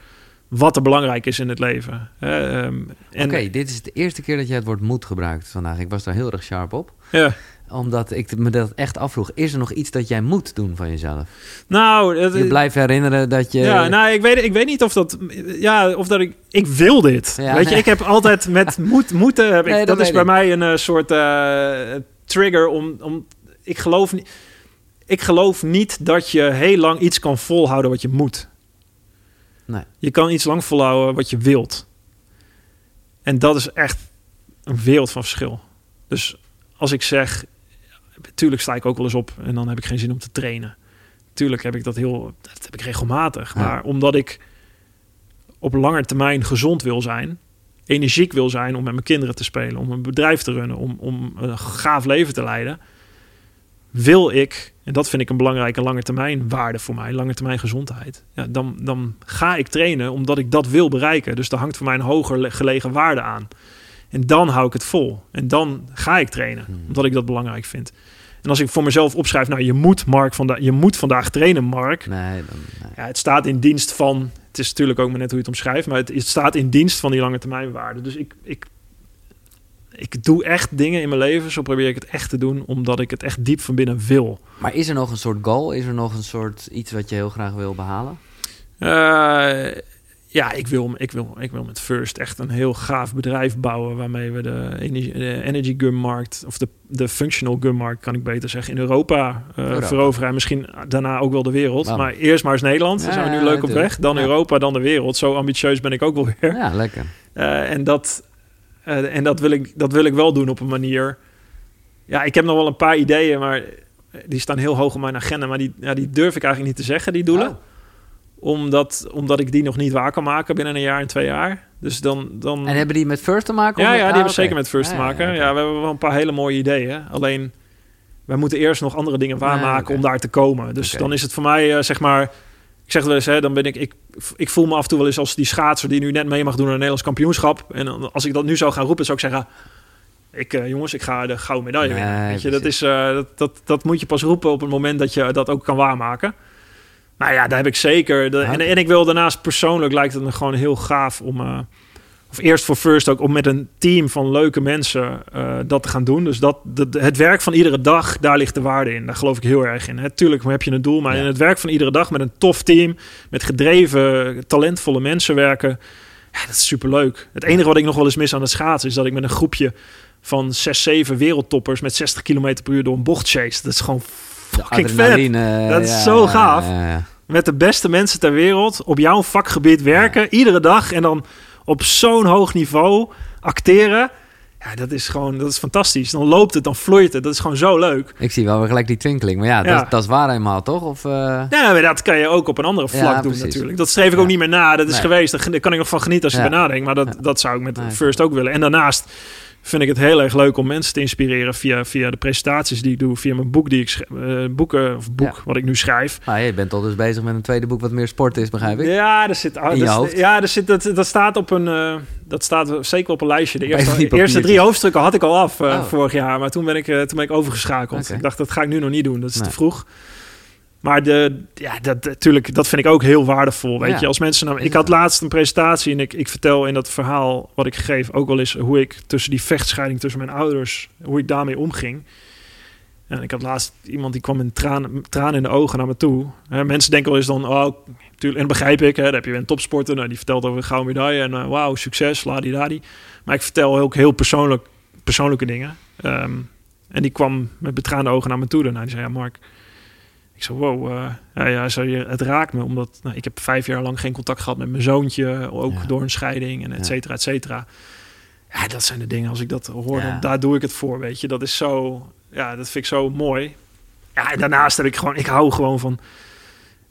wat er belangrijk is in het leven.
Um, Oké, dit is de eerste keer dat jij het woord moed gebruikt vandaag. Ik was daar heel erg sharp op.
Ja
omdat ik me dat echt afvroeg. Is er nog iets dat jij moet doen van jezelf?
Nou,
je blijft herinneren dat je.
Ja, nou, ik weet, ik weet niet of dat. Ja, of dat ik. Ik wil dit. Ja, weet je, ik heb altijd met (laughs) moed, moeten. Heb ik, nee, dat, dat is bij mij een uh, soort uh, trigger om. om ik geloof niet ik geloof niet dat je heel lang iets kan volhouden wat je moet.
Nee.
Je kan iets lang volhouden wat je wilt. En dat is echt een wereld van verschil. Dus als ik zeg, natuurlijk sta ik ook wel eens op en dan heb ik geen zin om te trainen. Tuurlijk heb ik dat heel, dat heb ik regelmatig. Maar omdat ik op lange termijn gezond wil zijn, energiek wil zijn om met mijn kinderen te spelen, om een bedrijf te runnen, om, om een gaaf leven te leiden, wil ik, en dat vind ik een belangrijke lange termijn waarde voor mij, lange termijn gezondheid, ja, dan, dan ga ik trainen omdat ik dat wil bereiken. Dus daar hangt voor mij een hoger gelegen waarde aan. En dan hou ik het vol. En dan ga ik trainen, hmm. omdat ik dat belangrijk vind. En als ik voor mezelf opschrijf, nou, je moet, Mark, vanda je moet vandaag trainen, Mark.
Nee, dan,
Ja, het staat in dienst van, het is natuurlijk ook maar net hoe je het omschrijft, maar het, het staat in dienst van die lange termijn waarde. Dus ik, ik ik doe echt dingen in mijn leven, zo probeer ik het echt te doen, omdat ik het echt diep van binnen wil.
Maar is er nog een soort goal? Is er nog een soort iets wat je heel graag wil behalen?
Uh, ja, ik wil, ik, wil, ik wil met First echt een heel gaaf bedrijf bouwen waarmee we de energy, de energy gun markt, of de, de functional gun markt, kan ik beter zeggen, in Europa, uh, veroveren. En misschien daarna ook wel de wereld. Maar eerst maar eens Nederland. Ja, Daar zijn we nu leuk op weg. Dan Europa, dan de wereld. Zo ambitieus ben ik ook wel weer.
Ja, lekker.
Uh, en dat, uh, en dat wil, ik, dat wil ik wel doen op een manier. Ja, ik heb nog wel een paar ideeën, maar die staan heel hoog op mijn agenda. Maar die, ja, die durf ik eigenlijk niet te zeggen, die doelen. Oh. Omdat, omdat ik die nog niet waar kan maken binnen een jaar en twee jaar. Dus dan, dan...
En hebben die met First te maken?
Ja, ja die ah, hebben zeker met First te maken. Ja, ja, we hebben wel een paar hele mooie ideeën. Alleen, wij moeten eerst nog andere dingen waarmaken om daar te komen. Dus dan is het voor mij, uh, zeg maar ik zeg wel eens, hè, dan ben ik, ik, ik voel me af en toe wel eens als die schaatser die nu net mee mag doen aan een Nederlands kampioenschap. En als ik dat nu zou gaan roepen, zou ik zeggen, ik, uh, jongens, ik ga de gouden medaille winnen. Weet je, dat, is, uh, dat, dat, dat moet je pas roepen op het moment dat je dat ook kan waarmaken. Nou ja, daar heb ik zeker. De, en, en ik wil daarnaast persoonlijk lijkt het me gewoon heel gaaf om. Uh, of eerst voor First ook om met een team van leuke mensen uh, dat te gaan doen. Dus dat, het werk van iedere dag, daar ligt de waarde in. Daar geloof ik heel erg in. Hè. Tuurlijk heb je een doel, maar in het werk van iedere dag met een tof team, met gedreven, talentvolle mensen werken, ja, dat is superleuk. Het enige wat ik nog wel eens mis aan het schaatsen is dat ik met een groepje van 6, 7 wereldtoppers met 60 km per uur door een bocht chase. Dat is gewoon fucking vet. Dat is zo gaaf. Met de beste mensen ter wereld op jouw vakgebied werken, iedere dag en dan op zo'n hoog niveau acteren. Ja, dat is gewoon, dat is fantastisch. Dan loopt het, dan vloeit het. Dat is gewoon zo leuk.
Ik zie wel weer gelijk die twinkeling. Maar ja, dat, dat is waar eenmaal, toch? Of, uh...
Ja, maar dat kan je ook op een andere vlak doen natuurlijk. Dat schreef ik ook niet meer na. Dat is geweest. Daar kan ik nog van genieten als je ja. bij nadenkt. Maar dat, dat zou ik met First ook willen. En daarnaast vind ik het heel erg leuk om mensen te inspireren via, via de presentaties die ik doe, via mijn boek die ik uh, boeken of boek wat ik nu schrijf.
Ah, je bent al dus bezig met een tweede boek wat meer sport is, begrijp ik?
Ja, er zit, ah, dat, ja, er zit, dat, dat staat op een, uh, dat staat zeker op een lijstje. De eerste, eerste drie hoofdstukken had ik al af uh, oh. vorig jaar, maar toen ben ik, toen ben ik overgeschakeld. Okay. Ik dacht dat ga ik nu nog niet doen, dat is nee. te vroeg. Maar de, ja, dat, natuurlijk, dat vind ik ook heel waardevol. Weet je, als mensen nou, ik had laatst een presentatie en ik, ik vertel in dat verhaal wat ik geef ook wel eens hoe ik tussen die vechtscheiding tussen mijn ouders, hoe ik daarmee omging. En ik had laatst iemand die kwam met tranen traan in de ogen naar me toe. Hè, mensen denken wel eens dan, oh, tuurlijk, en begrijp ik, hè, dan heb je een topsporter, nou, die vertelt over een gouden medaille en uh, wauw, succes, ladi Maar ik vertel ook heel persoonlijk, persoonlijke dingen. Um, en die kwam met betraande ogen naar me toe. En die zei, ja, Mark, ik zo, wow, uh, ja, ja, het raakt me. Omdat nou, ik heb vijf jaar lang geen contact gehad met mijn zoontje. Ook ja. door een scheiding en et cetera, et cetera. Ja, dat zijn de dingen. Als ik dat hoor, dan, daar doe ik het voor, weet je. Dat is zo, ja, dat vind ik zo mooi. Ja, daarnaast heb ik gewoon, ik hou gewoon van...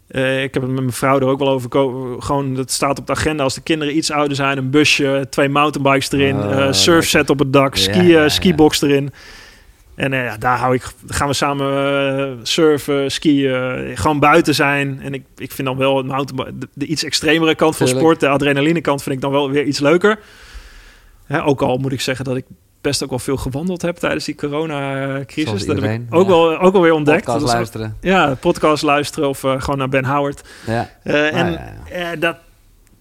Eh, ik heb het met mijn vrouw er ook wel over. Gewoon, dat staat op de agenda als de kinderen iets ouder zijn. Een busje, twee mountainbikes erin,
Oh,
eh, surfset op het dak,
Ja,
ski,
ja, ja.
skibox erin. En eh, ja, daar hou ik, gaan we samen eh, surfen, skiën, gewoon buiten zijn. En ik, ik vind dan wel het de, de iets extremere kant van
Tuurlijk.
sport, de adrenaline kant, vind ik dan wel weer iets leuker. Hè, ook al moet ik zeggen dat ik best ook wel veel gewandeld heb tijdens die coronacrisis. Dat heb ik ook,
ja.
wel, ook wel weer ontdekt.
Podcast luisteren.
ja, podcast luisteren of eh, gewoon naar Ben Howard.
Ja.
En
ja, ja.
eh, dat,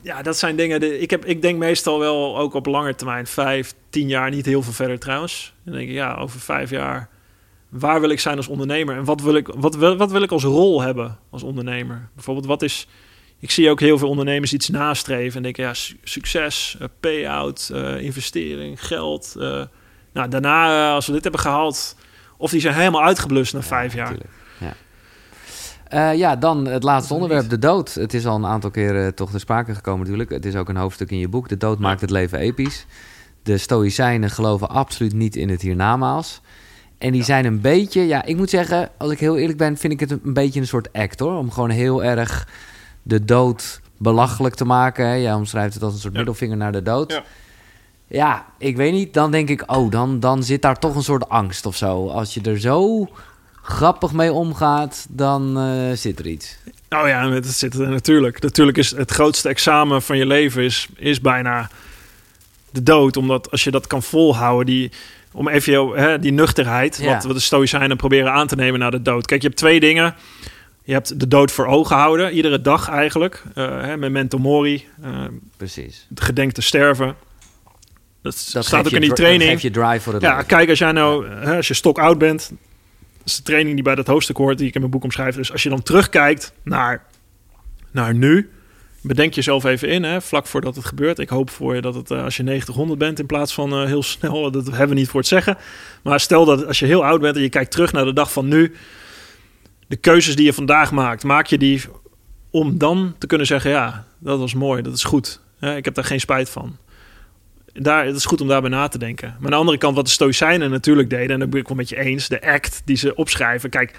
ja, dat zijn dingen. Ik, heb, ik denk meestal wel ook op lange termijn, vijf, tien jaar, niet heel veel verder trouwens. Dan denk ik, ja, over vijf jaar, waar wil ik zijn als ondernemer? En wat wil ik, wat wil, wat wil ik als rol hebben als ondernemer? Bijvoorbeeld, wat is. Ik zie ook heel veel ondernemers iets nastreven en denken, ja, su- succes, eh, payout, eh, investering, geld. eh. nou, daarna, als we dit hebben gehaald, of die zijn helemaal uitgeblust na vijf
Ja,
jaar.
natuurlijk. Ja. Eh, ja, dan het laatste onderwerp, de dood. Het is al een aantal keren toch ter sprake gekomen natuurlijk. Het is ook een hoofdstuk in je boek. De dood maakt het leven episch. De Stoïcijnen geloven absoluut niet in het hiernamaals. En die
Ja.
zijn een beetje, ja, ik moet zeggen, als ik heel eerlijk ben, vind ik het een, een beetje een soort act hoor. Om gewoon heel erg de dood belachelijk te maken. Hè. Jij omschrijft het als een soort
Ja.
middelvinger naar de dood.
Ja.
Ja, ik weet niet. Dan denk ik, oh, dan, dan zit daar toch een soort angst of zo. Als je er zo grappig mee omgaat, dan eh, zit er iets.
Oh ja, het zit er natuurlijk. Natuurlijk is het grootste examen van je leven is, is bijna de dood. Omdat als je dat kan volhouden, die, om even hè, die nuchterheid,
Ja.
wat we de Stoïcijnen proberen aan te nemen naar de dood. Kijk, je hebt twee dingen. Je hebt de dood voor ogen houden, iedere dag eigenlijk. Eh hè, memento mori, eh,
Precies.
het gedenk te sterven. Dat,
Dat
staat ook in die training.
Dat geeft je drive voor het
Ja,
leven.
kijk, als jij nou, hè, als je stok oud bent, is de training die bij dat hoofdstuk hoort, die ik in mijn boek omschrijf. Dus als je dan terugkijkt naar, naar nu, bedenk jezelf even in, hè, vlak voordat het gebeurt. Ik hoop voor je dat het eh, als je 90, 100 bent in plaats van eh, heel snel, (laughs) dat hebben we niet voor het zeggen. Maar stel dat als je heel oud bent en je kijkt terug naar de dag van nu, de keuzes die je vandaag maakt, maak je die om dan te kunnen zeggen, ja, dat was mooi, dat is goed. Ik heb daar geen spijt van daar, het is goed om daarbij na te denken. Maar aan de andere kant, wat de Stoïcijnen natuurlijk deden, en daar ben ik wel met je eens, de act die ze opschrijven. Kijk,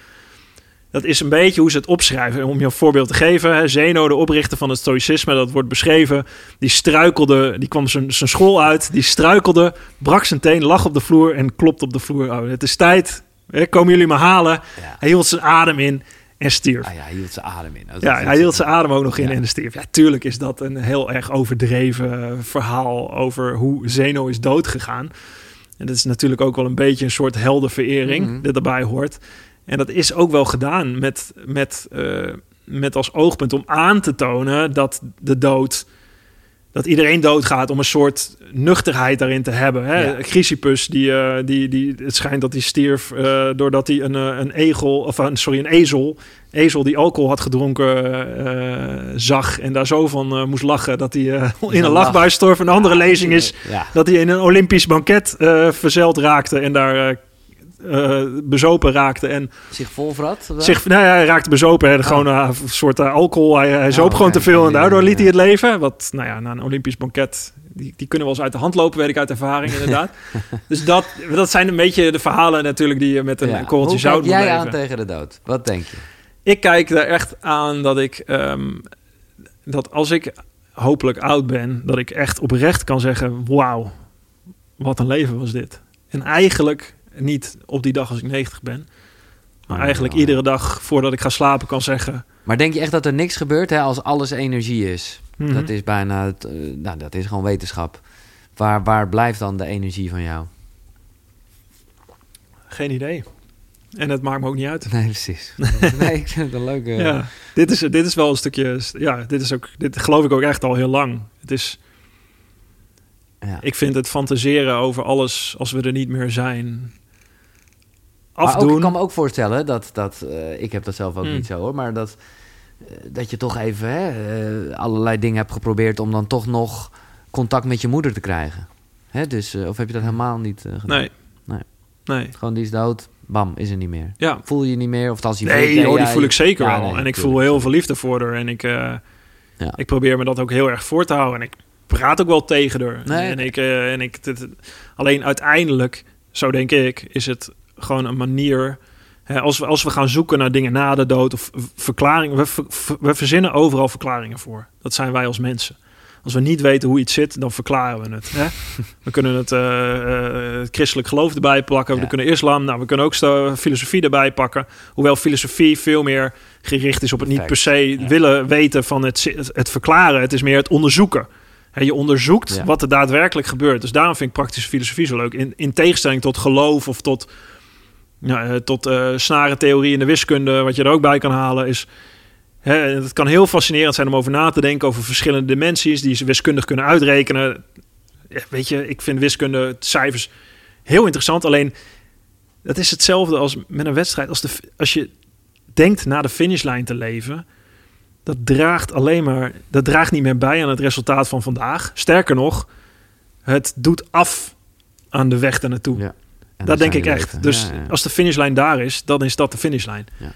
dat is een beetje hoe ze het opschrijven. Om je een voorbeeld te geven, hè, Zeno, de oprichter van het Stoïcisme, dat wordt beschreven. Die struikelde, die kwam zijn, zijn school uit, die struikelde, brak zijn teen, lag op de vloer en klopt op de vloer. Oh, het is tijd, hè, komen jullie me halen?
Ja.
Hij hield zijn adem in en stierf.
Ah ja, hij hield zijn adem in. Dat
Ja, hij hield zijn adem ook nog in
Ja.
en stierf. Ja, tuurlijk is dat een heel erg overdreven eh, verhaal over hoe Zeno is doodgegaan. En dat is natuurlijk ook wel een beetje een soort heldenverering
Mhm.
dat erbij hoort. En dat is ook wel gedaan met, met, eh, met als oogpunt om aan te tonen dat de dood... Dat iedereen doodgaat om een soort nuchterheid daarin te hebben. Hè?
Ja.
Chrysippus, die, eh, die, die, het schijnt dat hij stierf eh, doordat hij een, eh, een egel, of een, sorry, een ezel, ezel die alcohol had gedronken zag en daar zo van moest lachen dat hij in een
lach.
lachbui storf. Een andere lezing is
Ja,
dat hij in een Olympisch banket verzeild raakte en daar eh, bezopen raakte en
zich volvrat.
zich, nou ja, hij raakte bezopen, hè, gewoon eh, een soort eh, alcohol. Hij, hij zoop
Oh,
gewoon te veel en daardoor liet hij het leven. Wat, nou ja, na een Olympisch banket, die, die kunnen wel eens uit de hand lopen, weet ik uit ervaring (laughs) inderdaad. dus dat, dat zijn een beetje de verhalen natuurlijk die je met een
Ja.
korreltje
Hoe
zout moet
jij
leven.
aan tegen de dood? Wat denk je?
Ik kijk er echt aan dat ik, ehm, dat als ik hopelijk oud ben, dat ik echt oprecht kan zeggen, wauw, wat een leven was dit. En eigenlijk niet op die dag als ik 90 ben, maar
Oh,
eigenlijk iedere dag voordat ik ga slapen kan zeggen,
Maar denk je echt dat er niks gebeurt hè, als alles energie is?
mhm,
Dat is bijna, het, eh, nou, dat is gewoon wetenschap. Waar, waar blijft dan de energie van jou?
geen idee. En het maakt me ook niet uit.
Nee, precies. (laughs) nee, ik vind het een leuke...
Ja, dit is, dit is wel een stukje, ja, dit is ook, dit geloof ik ook echt al heel lang. Het is,
ja.
ik vind het fantaseren over alles als we er niet meer zijn,
Maar ook, ik kan me ook voorstellen dat, dat eh, ik heb dat zelf ook
Hmm.
niet zo hoor, maar dat, eh, dat je toch even hè, eh, allerlei dingen hebt geprobeerd om dan toch nog contact met je moeder te krijgen. Hè, dus, of heb je dat helemaal niet gedaan?
Nee.
Nee.
Nee.
Gewoon die is dood, bam, is er niet meer.
Ja.
Voel je je niet meer? Of als je
Nee,
voelt,
hoor, die voel ik zeker
ja,
wel.
nee,
en ik voel heel veel liefde voor haar. En ik,
Ja.
ik probeer me dat ook heel erg voor te houden. En ik praat ook wel tegen haar.
Nee,
en ik, en ik dit- alleen uiteindelijk, zo denk ik, is het gewoon een manier Hè, als, we, als we gaan zoeken naar dingen na de dood of verklaringen, we, ver- we verzinnen overal verklaringen voor. Dat zijn wij als mensen. Als we niet weten hoe iets zit, dan verklaren we het. Hè? We kunnen het, eh, eh, christelijk geloof erbij pakken. We kunnen islam. Nou, we kunnen ook filosofie erbij pakken. Hoewel filosofie veel meer gericht is op het niet per se
Ja.
willen weten van het, het, het verklaren. Het is meer het onderzoeken. Hè, je onderzoekt
Ja.
wat er daadwerkelijk gebeurt. Dus daarom vind ik praktische filosofie zo leuk. In, in tegenstelling tot geloof of tot, ja, eh, tot eh snarentheorie in de wiskunde, wat je er ook bij kan halen, is. Hè, het kan heel fascinerend zijn om over na te denken over verschillende dimensies die ze wiskundig kunnen uitrekenen. Ja, weet je, ik vind wiskunde, cijfers heel interessant. Alleen dat is hetzelfde als met een wedstrijd. Als, de, als je denkt na de finishlijn te leven, dat draagt alleen maar, dat draagt niet meer bij aan het resultaat van vandaag. Sterker nog, het doet af aan de weg daar naartoe.
Ja.
Dat denk ik echt.
leven.
Dus als de finishlijn daar is, dan is dat de finishlijn.
Ja.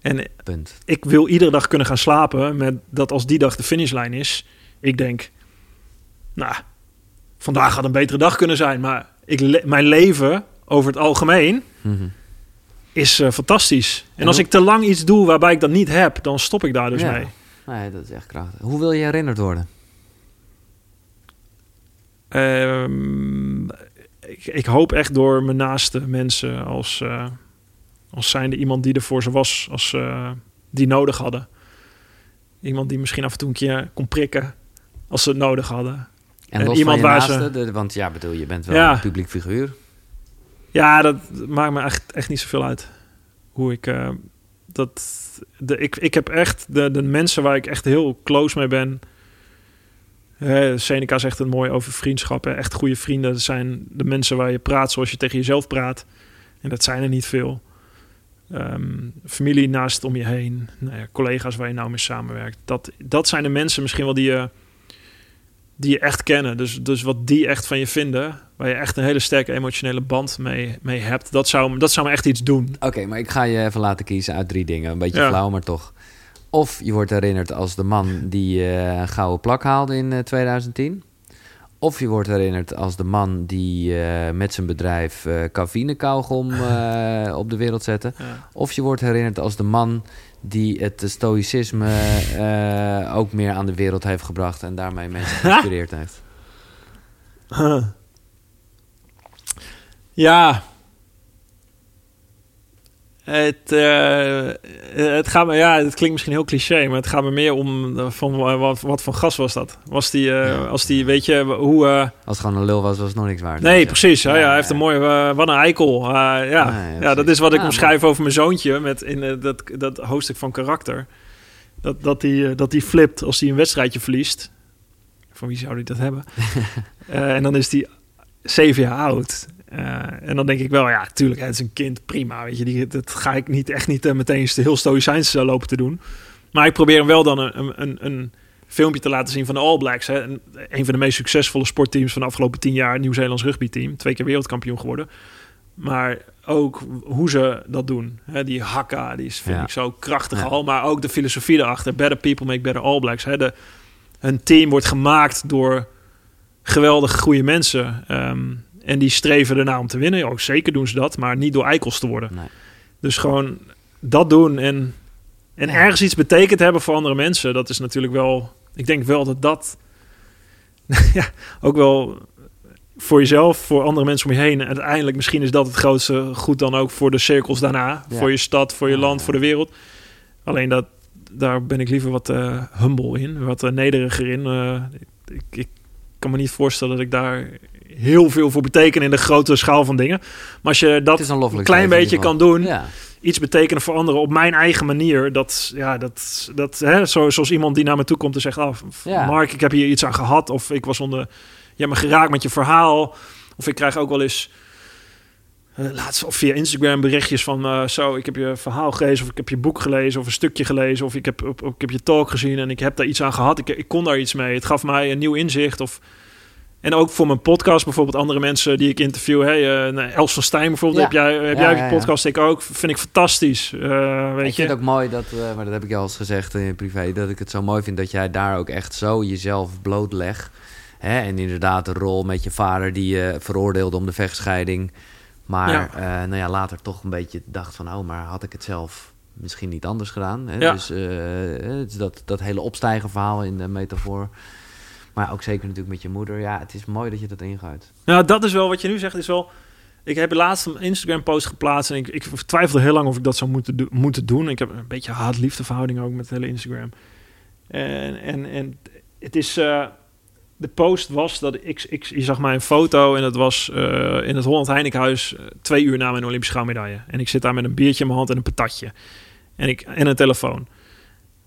En
Punt.
ik wil iedere dag kunnen gaan slapen met dat als die dag de finishlijn is, ik denk, nou, vandaag had een betere dag kunnen zijn, maar ik le- mijn leven over het algemeen
Mhm.
is eh, fantastisch. En,
En
als
hoe-
ik te lang iets doe waarbij ik dat niet heb, dan stop ik daar dus
Ja.
mee.
Nee, dat is echt krachtig. Hoe wil je herinnerd worden?
Ehm, ik, ik hoop echt door mijn naaste mensen als, eh, als zijnde iemand die er voor ze was, als eh, die nodig hadden. Iemand die misschien af en toe een keer kon prikken als ze het nodig hadden.
En
iemand
van je
waar ze-
naaste, de- want ja, bedoel, je bent wel
Ja.
een publiek figuur.
Ja, dat maakt me echt, echt niet zoveel uit. Hoe ik eh, dat. De, ik, ik heb echt de, de mensen waar ik echt heel close mee ben. Seneca zegt het mooi over vriendschappen. Echt goede vrienden dat zijn de mensen waar je praat zoals je tegen jezelf praat. En dat zijn er niet veel. Ehm, familie naast om je heen. Nou ja, collega's waar je nou mee samenwerkt. Dat, dat zijn de mensen misschien wel die je, die je echt kennen. Dus, dus wat die echt van je vinden. Waar je echt een hele sterke emotionele band mee, mee hebt. Dat zou, dat zou me echt iets doen.
Oké, maar ik ga je even laten kiezen uit drie dingen. Een beetje
Ja.
flauw, maar toch. Of je wordt herinnerd als de man die eh, een gouden plak haalde in eh, 2010. Of je wordt herinnerd als de man die eh, met zijn bedrijf eh cafeïne-kauwgom (laughs) eh, op de wereld zette.
Ja.
Of je wordt herinnerd als de man die het stoïcisme eh, ook meer aan de wereld heeft gebracht en daarmee mensen (laughs) geïnspireerd heeft.
Ja. Het, eh, het gaat me, ja, het klinkt misschien heel cliché, maar het gaat me meer om eh, van wa- wat, wat voor gas was dat? Was die, eh,
Ja.
als die, weet je, hoe. eh,
Als het gewoon een lul was, was het nog niks waard.
nee, precies. Ja,
ja,
hij heeft een mooie, eh, wat een eikel. Uh, ja.
ja,
dat is wat ik omschrijf over mijn zoontje met in eh, dat, dat hoofdstuk van karakter. Dat, dat hij eh, dat die flipt als hij een wedstrijdje verliest. Van wie zou hij dat hebben? (laughs) Eh, en dan is hij zeven jaar oud. Eh, en dan denk ik wel, ja, tuurlijk, het is een kind, prima. Weet je, die, dat ga ik niet echt niet eh, meteen heel stoïcijns eh, lopen te doen. Maar ik probeer hem wel dan een, een, een filmpje te laten zien van de All Blacks. Hè. Een, een van de meest succesvolle sportteams van de afgelopen tien jaar. Nieuw-Zeelands rugbyteam. Twee keer wereldkampioen geworden. Maar ook hoe ze dat doen. Hè, die hakka, die is, vind
Ja.
ik zo krachtig
Ja.
al. Maar ook de filosofie erachter. Better people make better All Blacks. Hè. De, hun team wordt gemaakt door geweldig goede mensen. Ehm, en die streven ernaar om te winnen. Ja, ook zeker doen ze dat. Maar niet door eikels te worden.
Nee.
Dus gewoon dat doen en, en
Ja.
ergens iets betekend hebben voor andere mensen. Dat is natuurlijk wel... Ik denk wel dat dat... (laughs) ja, ook wel voor jezelf, voor andere mensen om je heen. En uiteindelijk misschien is dat het grootste goed dan ook voor de cirkels daarna.
Ja.
Voor je stad, voor je
Ja,
land,
ja.
voor de wereld. Alleen dat, daar ben ik liever wat eh, humble in. Wat eh, nederiger in. Eh, ik, ik kan me niet voorstellen dat ik daar heel veel voor beteken in de grote schaal van dingen. Maar als je dat
een
klein beetje kan doen.
Ja.
iets betekenen voor anderen op mijn eigen manier. Dat, ja, dat, dat hè, zo, zoals iemand die naar me toe komt en zegt: ah,
Ja.
Mark, ik heb hier iets aan gehad. Of ik was onder, je hebt me geraakt met je verhaal. Of ik krijg ook wel eens. eh, laatst of via Instagram berichtjes van eh, zo, ik heb je verhaal gelezen of ik heb je boek gelezen of een stukje gelezen of ik heb, op- ik heb je talk gezien en ik heb daar iets aan gehad. Ik, ik kon daar iets mee. Het gaf mij een nieuw inzicht of en ook voor mijn podcast, bijvoorbeeld andere mensen die ik interview. Hey, eh, nou, Els van Stijn bijvoorbeeld,
Ja.
heb jij, heb
Ja,
jij
ja,
je
ja.
podcast? Ik ook. Vind ik fantastisch. Eh, weet
Ik
je?
vind het ook mooi dat, eh, maar dat heb ik je al eens gezegd in privé, dat ik het zo mooi vind dat jij daar ook echt zo jezelf blootlegt. Hè? En inderdaad de rol met je vader die je veroordeelde om de vechtscheiding. Maar
Ja.
eh, nou ja, later toch een beetje dacht van... oh, maar had ik het zelf misschien niet anders gedaan? Hè?
Ja.
Dus, dat, dat hele opstijgen verhaal in de metafoor. Maar ook zeker natuurlijk met je moeder. Ja, het is mooi dat je dat ingaat.
Nou, dat is wel wat je nu zegt, is wel... Ik heb laatst een Instagram-post geplaatst en ik, ik twijfelde heel lang of ik dat zou moeten, moeten doen. Ik heb een beetje haat-liefde verhouding ook met het hele Instagram. En, en, en het is... eh, de post was dat ik, ik... Je zag mij een foto en dat was eh, in het Holland Heinekenhuis... eh, twee uur na mijn Olympische goudmedaille. En ik zit daar met een biertje in mijn hand en een patatje. En, ik, en een telefoon.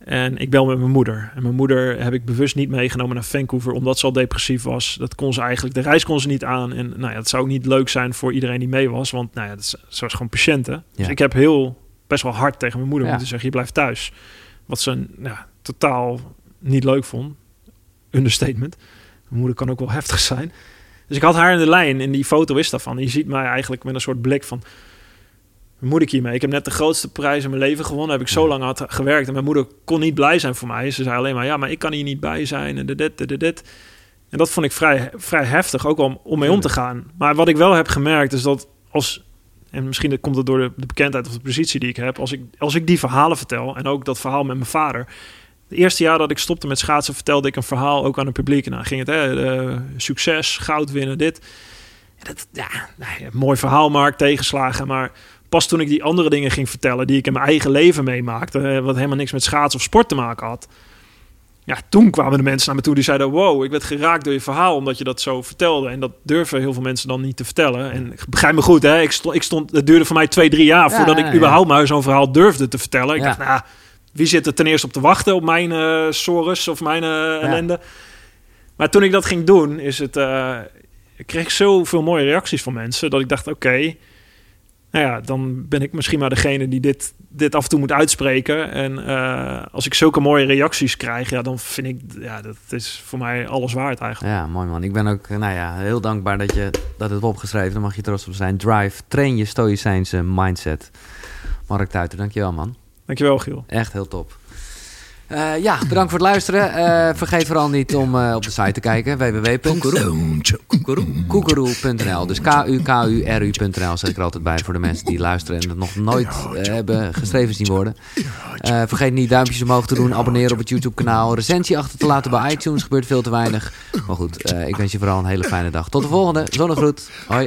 En ik bel met mijn moeder. En mijn moeder heb ik bewust niet meegenomen naar Vancouver, omdat ze al depressief was. Dat kon ze eigenlijk, de reis kon ze niet aan. En nou ja, het zou ook niet leuk zijn voor iedereen die mee was, want nou ja, dat is, ze was gewoon patiënten. Dus ik heb heel, best wel hard tegen mijn moeder
Ja.
moeten zeggen, je blijft thuis. Wat ze nou, ja, totaal niet leuk vond. Understatement. Mijn moeder kan ook wel heftig zijn. Dus ik had haar in de lijn en die foto is daarvan. Je ziet mij eigenlijk met een soort blik van... Moet ik hiermee? Ik heb net de grootste prijs in mijn leven gewonnen. Heb ik zo lang had gewerkt. En mijn moeder kon niet blij zijn voor mij. Ze zei alleen maar, ja, maar ik kan hier niet bij zijn. En dit, dit, dit, dit. En dat vond ik vrij, vrij heftig, ook om, om mee om te gaan. Maar wat ik wel heb gemerkt is dat als... En misschien komt het door de, de bekendheid of de positie die ik heb. Als ik, als ik die verhalen vertel, en ook dat verhaal met mijn vader... Het eerste jaar dat ik stopte met schaatsen, vertelde ik een verhaal ook aan het publiek. En dan ging het, hè, succes, goud winnen, dit. Dat, ja, nou ja, mooi verhaal, Mark, tegenslagen. Maar pas toen ik die andere dingen ging vertellen, die ik in mijn eigen leven meemaakte, eh, wat helemaal niks met schaatsen of sport te maken had. Ja, toen kwamen de mensen naar me toe die zeiden: Wow, ik werd geraakt door je verhaal omdat je dat zo vertelde. En dat durven heel veel mensen dan niet te vertellen. En begrijp me goed, hè? Ik stond, ik stond, het duurde voor mij twee, drie jaar
Ja,
voordat ik
ja,
überhaupt maar zo'n verhaal durfde te vertellen. Ik dacht, nou, wie zit er ten eerste op te wachten op mijn sores of mijn eh, ellende? Maar toen ik dat ging doen, is het, eh, ik kreeg zoveel mooie reacties van mensen dat ik dacht: Oké, nou ja, dan ben ik misschien maar degene die dit, dit af en toe moet uitspreken. En eh, als ik zulke mooie reacties krijg, ja, dan vind ik, ja, dat is voor mij alles waard eigenlijk.
Ja, mooi man. Ik ben ook eh, nou ja, heel dankbaar dat je dat het hebt opgeschreven. Daar mag je trots op zijn. Drive, train je stoïcijnse mindset. Mark Tuiter, dankjewel man.
Dankjewel, Giel.
Echt heel top. Eh, ja, bedankt voor het luisteren. Eh, vergeet vooral niet om eh, op de site te kijken. www.koekeroe.nl Dus k-u-k-u-r-u.nl zeg ik er altijd bij voor de mensen die luisteren en het nog nooit hebben geschreven zien worden. Vergeet niet duimpjes omhoog te doen, abonneren op het YouTube kanaal, recensie achter te laten bij iTunes, gebeurt veel te weinig. Maar goed, ik wens je vooral een hele fijne dag. Tot de volgende, zonnegroet.
Hoi!